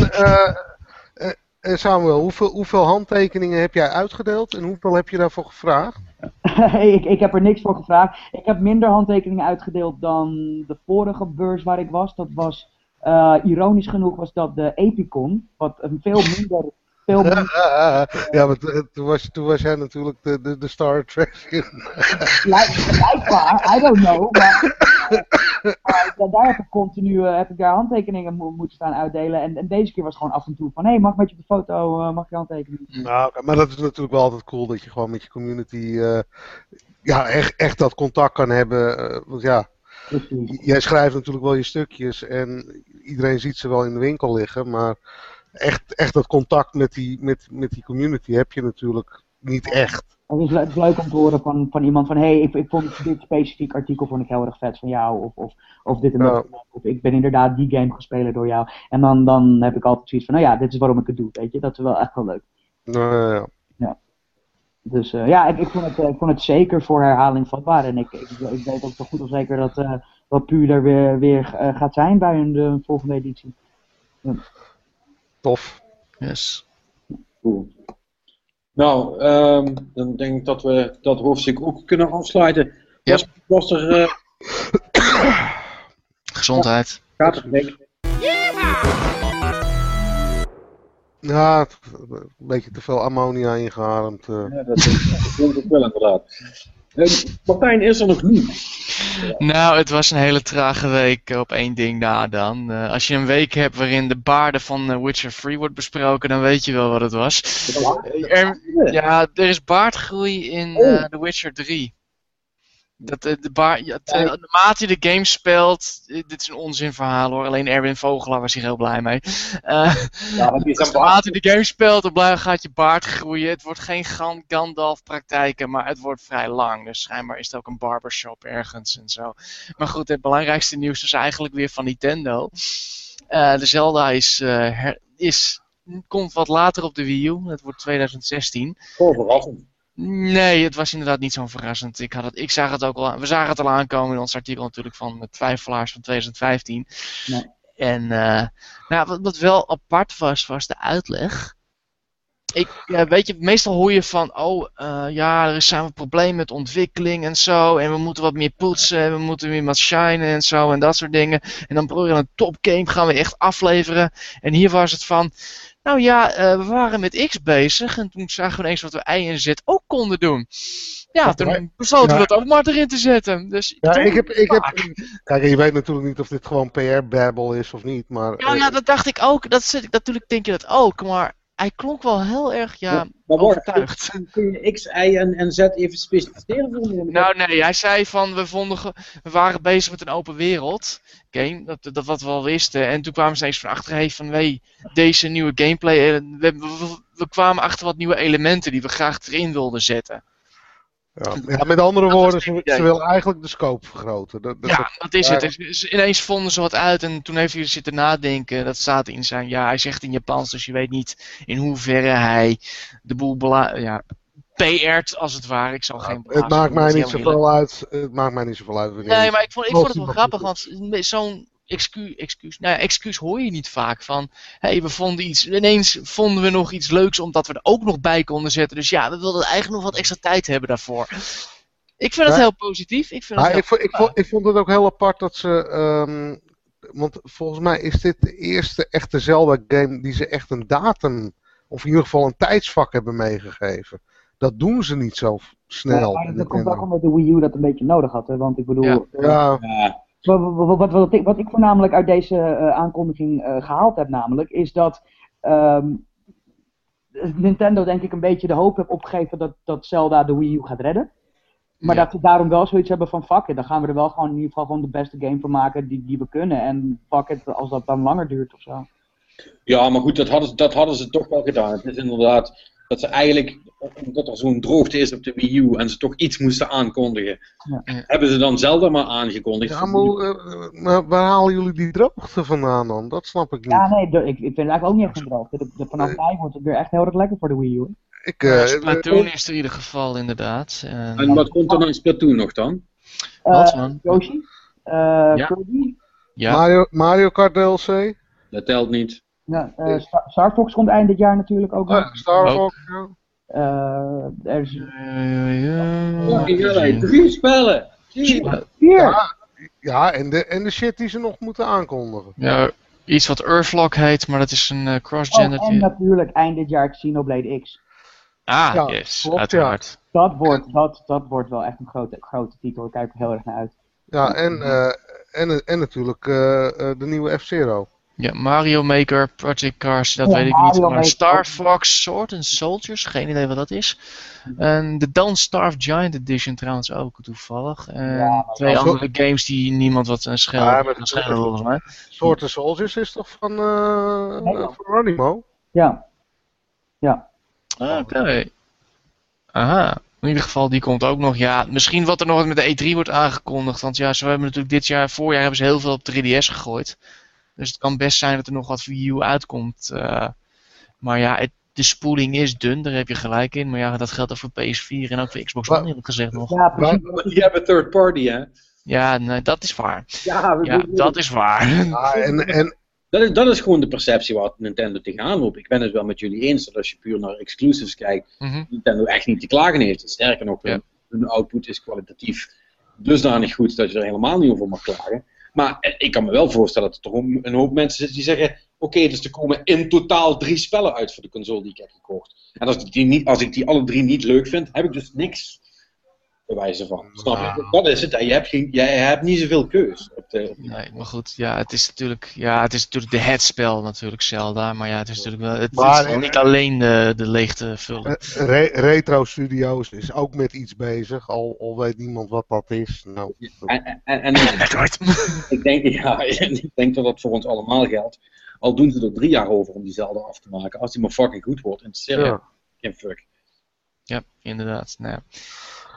uh, Samuel, hoeveel, hoeveel handtekeningen heb jij uitgedeeld en hoeveel heb je daarvoor gevraagd? ik, ik heb er niks voor gevraagd. Ik heb minder handtekeningen uitgedeeld dan de vorige beurs waar ik was. Dat was, uh, ironisch genoeg, was dat de Epicon. Wat een veel minder ja, maar toen was, toen was jij natuurlijk de, de, de Star Trek. Blijkbaar, I don't know. Maar, daar heb ik continu heb ik daar handtekeningen moeten staan uitdelen. En, en, deze keer was het gewoon af en toe van, hé, hey, mag met je op de foto, mag je handtekeningen? Nou, maar dat is natuurlijk wel altijd cool dat je gewoon met je community ja, echt, echt dat contact kan hebben. want ja, jij schrijft natuurlijk wel je stukjes en iedereen ziet ze wel in de winkel liggen, maar echt, echt dat contact met die, met, met die community heb je natuurlijk niet echt. Het is, leuk om te horen van, van iemand van, hé, hey, ik, ik vond dit specifiek artikel vond ik heel erg vet van jou, of, of, of dit en dat, of ik ben inderdaad die game gespeeld door jou. En dan, dan heb ik altijd zoiets van, nou ja, dit is waarom ik het doe, weet je, dat is wel echt wel leuk. Nou, ja, ja. ja. Dus uh, ja, ik, ik, vond het, ik vond het zeker voor herhaling vatbaar. En ik, ik, ik weet ook zo goed als zeker dat, uh, dat Puur er weer, weer uh, gaat zijn bij een de volgende editie. Ja. Tof. Yes. Cool. Nou, um, dan denk ik dat we dat hoofdstuk ook kunnen afsluiten. Ja. Was er... Gezondheid. Gaat het, denk ik. Ja, een beetje te veel ammonia ingeademd. Uh. Ja, dat denk ik wel inderdaad. Martijn is er nog niet. Nou, het was een hele trage week op één ding na dan. Uh, als je een week hebt waarin de baarden van Witcher 3 wordt besproken, dan weet je wel wat het was. Er, ja, er is baardgroei in The Witcher 3. Dat, de, de bar, ja, te, naarmate je de game speelt, dit is een onzinverhaal hoor, alleen Erwin Vogelaar was hier heel blij mee. Uh, ja, dus naarmate je de game speelt, dan gaat je baard groeien. Het wordt geen Gandalf praktijken, maar het wordt vrij lang. Dus schijnbaar is het ook een barbershop ergens en zo. Maar goed, het belangrijkste nieuws is eigenlijk weer van Nintendo. Uh, de Zelda is, uh, her, is, komt wat later op de Wii U, het wordt 2016. Oh, verrassend. Nee, het was inderdaad niet zo verrassend. Ik, had het, ik zag het ook al, we zagen het al aankomen in ons artikel natuurlijk van de twijfelaars van 2015. Nee. En uh, nou, wat, wat, wel apart was, was de uitleg. Ik, uh, weet je, meestal hoor je van, oh uh, ja, er zijn een probleem met ontwikkeling en zo. En we moeten wat meer poetsen en we moeten weer wat shinen en zo en dat soort dingen. En dan proberen we een topgame gaan we echt afleveren. En hier was het van, nou ja, uh, we waren met X bezig en toen zagen we ineens wat we Y en Z ook konden doen. Ja, toen besloten we het ook maar erin te zetten. Dus ja, ik heb, ik heb, kijk, je weet natuurlijk niet of dit gewoon PR-babbel is of niet, maar... Ja, ja, dat dacht ik ook. Dat, natuurlijk denk je dat ook, maar hij klonk wel heel erg, ja, maar overtuigd. Kun je X, Y en, en Z even specificeren voor me? Nou nee, hij zei van, we, vonden we waren bezig met een open wereld game, dat, dat wat we al wisten. En toen kwamen ze eens van achter, hey, van hey, deze nieuwe gameplay, eh, we, we, we, kwamen achter wat nieuwe elementen die we graag erin wilden zetten. Ja, ja met andere woorden, ze, ze willen eigenlijk de scope vergroten. Dat, dat, ja, dat is het. Dus ineens vonden ze wat uit en toen heeft hij zitten nadenken. Dat staat in zijn, ja, hij zegt in Japans, dus je weet niet in hoeverre hij de boel ja, PR't als het ware. Ik zal geen. Het maakt mij niet zoveel uit. Het maakt mij niet zoveel uit. Nee, maar ik vond, ik vond het wel grappig, want zo'n excuus, excuus, nou ja, excuus hoor je niet vaak van. Hé, hey, we vonden iets, ineens vonden we nog iets leuks omdat we er ook nog bij konden zetten. Dus ja, we wilden eigenlijk nog wat extra tijd hebben daarvoor. Ik vind het heel positief. Ik, vind het heel ik, vond, ik, vond, ik vond het ook heel apart dat ze. Um, want volgens mij is dit de eerste echte Zelda-game die ze echt een datum, of in ieder geval een tijdsvak hebben meegegeven. Dat doen ze niet zo snel. Ja, dat komt ook omdat de Wii U dat een beetje nodig had. Hè? Want ik bedoel. Ja. ja. Wat, wat, wat, wat, ik, wat ik voornamelijk uit deze uh, aankondiging uh, gehaald heb, namelijk, is dat um, Nintendo denk ik een beetje de hoop heeft opgegeven dat, dat Zelda de Wii U gaat redden. Maar ja. dat ze daarom wel zoiets hebben van fuck it, dan gaan we er wel gewoon in ieder geval gewoon de beste game van maken die, die we kunnen. En fuck it, als dat dan langer duurt of zo. Ja, maar goed, dat hadden, dat hadden ze toch wel gedaan. Het is inderdaad dat ze eigenlijk, omdat er zo'n droogte is op de Wii U en ze toch iets moesten aankondigen, ja. hebben ze dan Zelda maar aangekondigd. Ja, maar, uh, maar, waar halen jullie die droogte vandaan dan? Dat snap ik niet. Ja, nee, ik, ik vind het eigenlijk ook niet echt een droogte. De, de, vanaf mei wordt het weer echt heel erg lekker voor de Wii U. Ik, uh, Splatoon is er in ieder geval, inderdaad. En, en wat komt er dan in Splatoon nog dan? wat man? Yoshi? ja. Kirby? Ja. Mario, Mario Kart DLC? Dat telt niet. Ja, uh, Star, Fox komt eind dit jaar natuurlijk ook. Ja, Star Fox, ja. Uh, er is... ja, drie spellen! Vier! Ja, ja en, de, en de shit die ze nog moeten aankondigen. Ja, iets wat Earthlock heet, maar dat is een uh, cross-gen. Oh, en natuurlijk eind dit jaar Xenoblade X. Ah, ja, yes, klopt, uiteraard. Ja. Dat, wordt, dat, dat wordt wel echt een grote, grote titel, ik kijk er heel erg naar uit. Ja, en uh, en, en natuurlijk de nieuwe F-Zero. Ja, Mario Maker, Project Cars, dat weet ik niet. Maar Star Fox Sword and Soldiers, geen idee wat dat is. En de Don't Starve Giant Edition trouwens ook toevallig. En twee andere games die niemand wat een schel ja, schelen volgens mij. Sword and Soldiers is toch van, uh, van Ronimo? Ja. Ja. Ah, oké. Aha. In ieder geval, die komt ook nog. Ja, misschien wat er nog met de E3 wordt aangekondigd. Want ja, ze hebben natuurlijk dit jaar, voorjaar hebben ze heel veel op 3DS gegooid. Dus het kan best zijn dat er nog wat Wii U uitkomt. Uh, maar ja, het, de spoeling is dun, daar heb je gelijk in. Maar ja, dat geldt ook voor PS4 en ook voor Xbox One, heb ik gezegd nog. Ja, precies. Je hebt een third party, hè? Ja, nee, dat is waar. Ja, ja dat is waar. Ja, en, en... Dat, is, dat is gewoon de perceptie waar Nintendo tegenaan loopt. Ik ben het wel met jullie eens dat als je puur naar exclusives kijkt, mm Nintendo echt niet te klagen heeft. Sterker nog, hun, hun output is kwalitatief dusdanig goed dat je er helemaal niet over mag klagen. Maar eh, ik kan me wel voorstellen dat er toch een hoop mensen zitten die zeggen: Oké, dus er komen in totaal drie spellen uit voor de console die ik heb gekocht. En als ik die, niet, als ik die alle drie niet leuk vind, heb ik dus niks bewijzen van. Snap je? Dat is het. Je hebt, geen, jij hebt niet zoveel keus. Op de, Nee, maar goed, ja, het is natuurlijk, ja, het is natuurlijk de het spel natuurlijk, Zelda. Maar ja, het is natuurlijk wel, het, maar, is niet alleen de, de leegte vullen. Re Retro Studios is ook met iets bezig, al, al weet niemand wat dat is. Nou, en, en, en ik, denk, ja, ik denk dat dat voor ons allemaal geldt. Al doen ze er drie jaar over om die Zelda af te maken. Als die maar fucking goed wordt, in ja. geen fuck. Ja, inderdaad. Nou ja.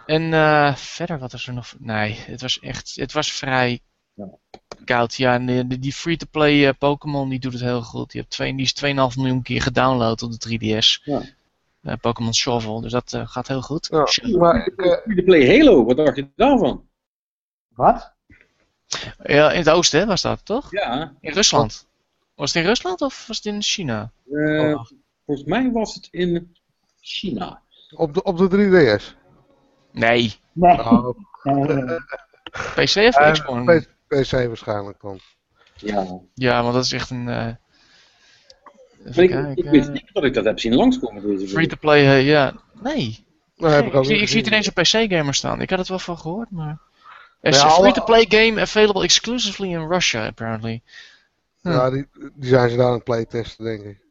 En uh, verder, wat is er nog? Nee, het was echt, het was vrij ja. koud. Ja, die, die free-to-play uh, Pokémon die doet het heel goed. Die, hebt twee, die is 2,5 miljoen keer gedownload op de 3DS. Ja. Uh, Pokémon Shovel, dus dat gaat heel goed. Ja, maar free-to-play Halo, wat dacht je daarvan? Wat? Ja, in het oosten hè, was dat, toch? Ja. In Rusland. Was het in Rusland of was het in China? Oh. Volgens mij was het in China. Op de, op de 3DS? Nee. Nee. Oh. PC of Xbox? PC waarschijnlijk dan. Ja. Ja, want dat is echt een... Uh, ik, ik, weet niet dat ik dat heb zien langskomen deze Free to play, uh, ja. Nee. nee ik, zie, ik zie het ineens op PC-gamer staan. Ik had het wel van gehoord, maar... Er is een free-to-play game available exclusively in Russia, apparently. Ja, die, die zijn ze daar aan het playtesten, denk ik.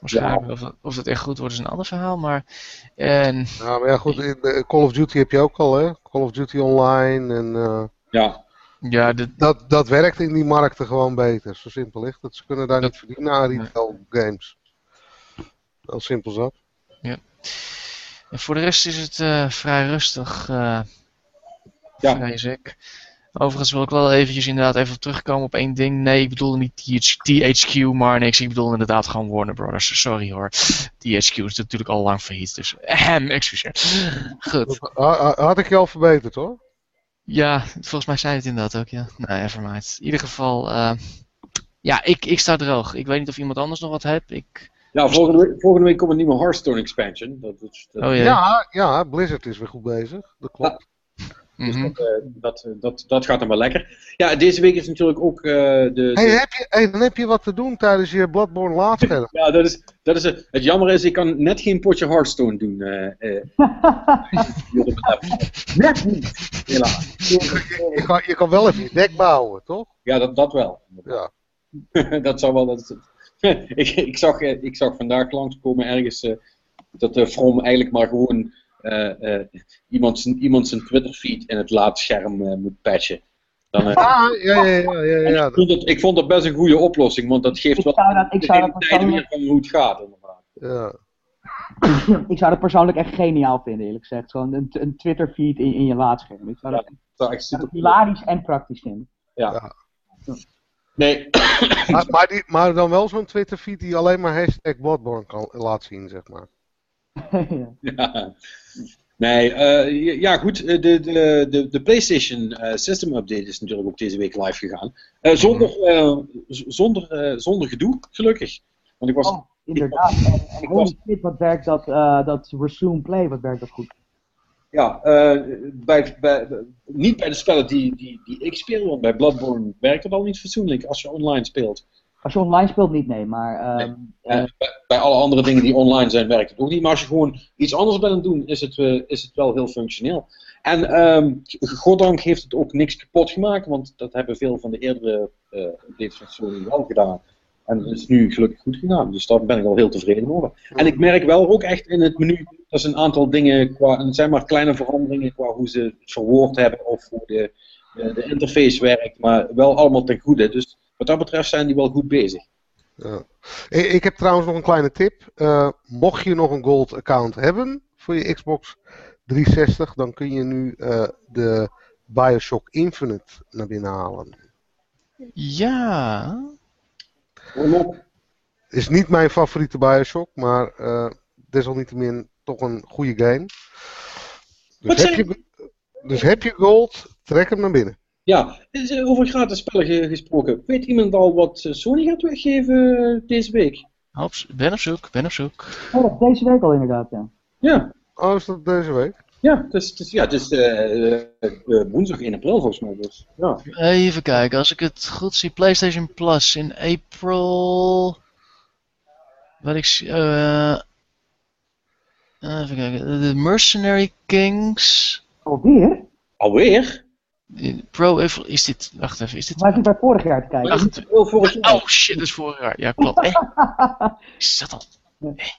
Waarschijnlijk. Of, of dat echt goed wordt is een ander verhaal. Maar, en... ja, maar ja, goed. In Call of Duty heb je ook al, hè? Call of Duty Online en... Uh, ja. Ja, dat, dat werkt in die markten gewoon beter. Zo simpel ligt dat Ze kunnen daar niet verdienen aan retail nee. games. Heel simpel zat. Ja. En voor de rest is het uh, vrij rustig. Uh, ja. Vrees ik. Overigens wil ik wel eventjes inderdaad even terugkomen op één ding. Nee, ik bedoelde niet THQ, maar niks. Ik bedoel inderdaad gewoon Warner Brothers. Sorry hoor. THQ is natuurlijk al lang failliet, dus hem, excuseer. Goed. Had ik je al verbeterd hoor? Ja, volgens mij zei het inderdaad ook, ja. Nee, mind. In ieder geval, uh, ja, ik, ik sta droog. Ik weet niet of iemand anders nog wat heeft. Ik... Ja, volgende week, volgende week komt een nieuwe Hearthstone expansion. Dat, dat, dat... Oh, ja, ja, Blizzard is weer goed bezig. Dat klopt. Dus mhm. dat, uh, dat, dat, dat, gaat dan wel lekker. Ja, deze week is natuurlijk ook uh, de... Hey, Heb je, hey, dan heb je wat te doen tijdens je Bloodborne laatste. ja, dat is, dat is het. Het jammer is, ik kan net geen potje Hearthstone doen. Uh, net niet, helaas. Je, je, kan, je kan wel even je deck bouwen, toch? Ja, dat, dat wel. Ja. dat zou wel... Dat, ik, ik, zag, ik zag vandaag langskomen ergens dat de From eigenlijk maar gewoon iemand, zijn, iemand zijn Twitter-feed in het laadscherm uh, moet patchen. Dan, ah, ja, ja, ja. ja, ja. Ik, vond het, ik vond dat best een goede oplossing, want dat geeft wel ik zou dat persoonlijk... van hoe het gaat. Inderdaad. Ja. ik zou dat persoonlijk echt geniaal vinden, eerlijk gezegd. Gewoon een, een Twitter-feed in, in je laadscherm. Ik zou dat, dat echt super hilarisch en praktisch vinden. Ja. Nee. maar, maar, die, maar dan wel zo'n Twitter-feed die alleen maar hashtag Bloodborne kan laat zien, zeg maar. ja. Nee, uh, ja goed, de, de, de, de PlayStation uh, System Update is natuurlijk ook deze week live gegaan. Uh, zonder, zonder, zonder gedoe, gelukkig. Want ik was, oh, inderdaad. Ik, en, en was, wat werkt dat, dat Resume Play, wat werkt dat goed? Ja, bij, bij, niet bij de spellen die, die, die ik speel, want bij Bloodborne werkt het al niet fatsoenlijk als je online speelt. Als je online speelt niet, nee, maar... Nee. Ehm, bij, alle andere dingen die online zijn werkt het ook niet. Maar als je gewoon iets anders bent aan het doen, is het, is het wel heel functioneel. En um, goddank heeft het ook niks kapot gemaakt, want dat hebben veel van de eerdere uh, updates van Sony wel gedaan. En het is nu gelukkig goed gegaan, dus daar ben ik al heel tevreden over. En ik merk wel ook echt in het menu, dat is een aantal dingen, qua, het zijn maar kleine veranderingen qua hoe ze het verwoord hebben of hoe de, de, de interface werkt, maar wel allemaal ten goede. Dus wat dat betreft zijn die wel goed bezig. Ja. Ik heb trouwens nog een kleine tip. Uh, mocht je nog een gold account hebben voor je Xbox 360, dan kun je nu uh, de Bioshock Infinite naar binnen halen. Ja. Is niet mijn favoriete Bioshock, maar uh, desalniettemin toch een goede game. Dus heb, je, dus heb je gold, trek hem naar binnen. Ja, over gratis spellen gesproken. Weet iemand al wat Sony gaat weggeven deze week? Ben op zoek, ben op zoek. Oh, deze week al inderdaad, ja. Ja. Oh, is dat deze week? Ja, het is, het is, ja, het is uh, woensdag 1 april volgens mij. Dus, ja. Even kijken, als ik het goed zie, PlayStation Plus in april. Wat ik zie. Uh, even kijken, de Mercenary Kings. Alweer? Alweer? Pro is dit. Wacht even, is dit. Maar ik bij vorig jaar te kijken. Wacht, oh shit, dat is vorig jaar. Ja, klopt. Hey. Is dat al? Hey.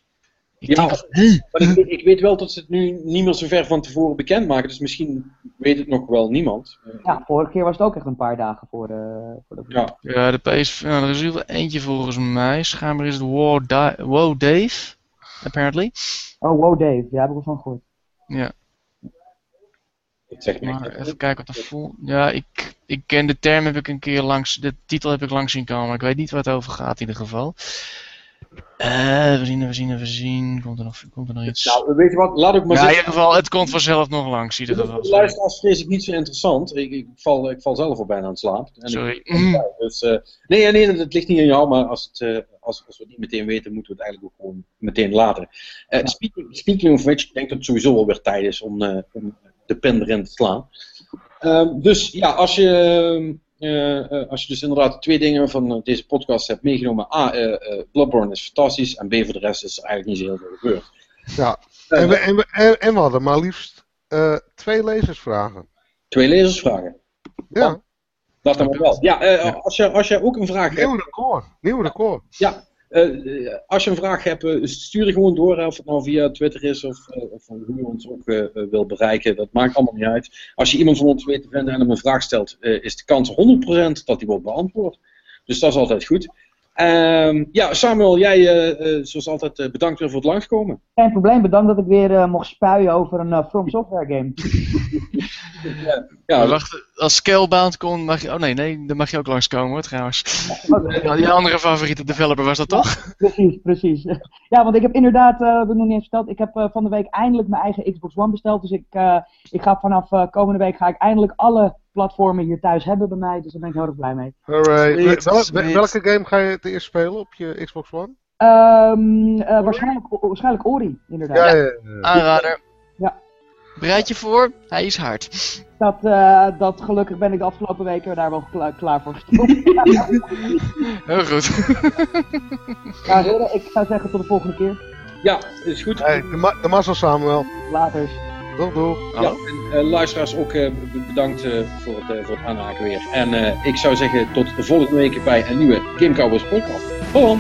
Ik ja, maar ik, ik, weet wel dat ze het nu niet meer zo ver van tevoren bekend maken, dus misschien weet het nog wel niemand. Ja, vorige keer was het ook echt een paar dagen voor de... Voor de ja. ja, de PS... Nou, er is er eentje volgens mij. Schijnbaar is het Wow, wow Dave, apparently. Oh, Wow Dave, ja, heb ik wel van gehoord. Ja. Maar even kijken wat de vol... Ja, ik, ik ken de term heb ik een keer langs... De titel heb ik langs zien komen, maar ik weet niet waar het over gaat in ieder geval. Uh, we zien, we zien, we zien. Komt er nog, komt er nog iets? Nou, weet je wat? Laat ik maar ja, in ieder geval, het komt vanzelf nog langs. In ieder geval. Luisteraars vrees ik niet zo interessant. Ik, ik, val, ik val zelf al bijna aan het slaap. En Sorry. Ik, dus, uh, nee, nee, het ligt niet aan jou, maar als, het, uh, als, als we het niet meteen weten, moeten we het eigenlijk ook gewoon meteen laten. Uh, speaking, speaking of which, ik denk dat het sowieso alweer tijd is om, om de pen erin te slaan. Ehm, dus ja, als je uh, uh, als je dus inderdaad twee dingen van uh, deze podcast hebt meegenomen. A, Bloodborne is fantastisch. En B, voor de rest is er eigenlijk niet zo heel veel gebeurd. Ja, en we, en, we, en, we hadden maar liefst twee lezersvragen. Twee lezersvragen? Ja. Dat dan wel. Ja, als, je, als je ook een vraag Nieuw hebt... record. Nieuw record. Ja, uh, als je een vraag hebt, uh, stuur je gewoon door. Of het nou via Twitter is of, uh, of hoe je ons ook wil bereiken. Dat maakt allemaal niet uit. Als je iemand van ons weet te vinden en hem een vraag stelt, is de kans 100% dat die wordt beantwoord. Dus dat is altijd goed. Um, ja, Samuel, jij zoals altijd bedankt weer voor het langskomen. Geen probleem, bedankt dat ik weer mocht spuien over een From Software game. ja, ja. Wacht, als Scalebound kon, mag je... Oh nee, nee, dan mag je ook langskomen hoor, trouwens. Ja, die andere favoriete developer was dat toch? precies, precies. Ja, want ik heb inderdaad, uh, we nog niet eens verteld, ik heb uh, van de week eindelijk mijn eigen Xbox One besteld. Dus ik, uh, ik ga vanaf komende week ga ik eindelijk alle platformen hier thuis hebben bij mij. Dus daar ben ik heel erg blij mee. Alright. Wel, welke game ga je het eerst spelen op je Xbox One? Um, waarschijnlijk, waarschijnlijk Ori, inderdaad. Ja, ja, ja. Aanrader. Ja. Bereid je voor, hij is hard. Dat, uh, dat gelukkig ben ik de afgelopen weken daar wel klaar, klaar voor gestopt. Heel goed. heren, ik zou zeggen tot de volgende keer. Ja, is goed. Hey, de, ma de mazzel Samuel. Later. Doeg, doeg. Ja, en, uh, luisteraars ook uh, bedankt uh, voor, het, voor het aanhaken weer. En ik zou zeggen tot de volgende week bij een nieuwe Game Cowboys podcast. Tot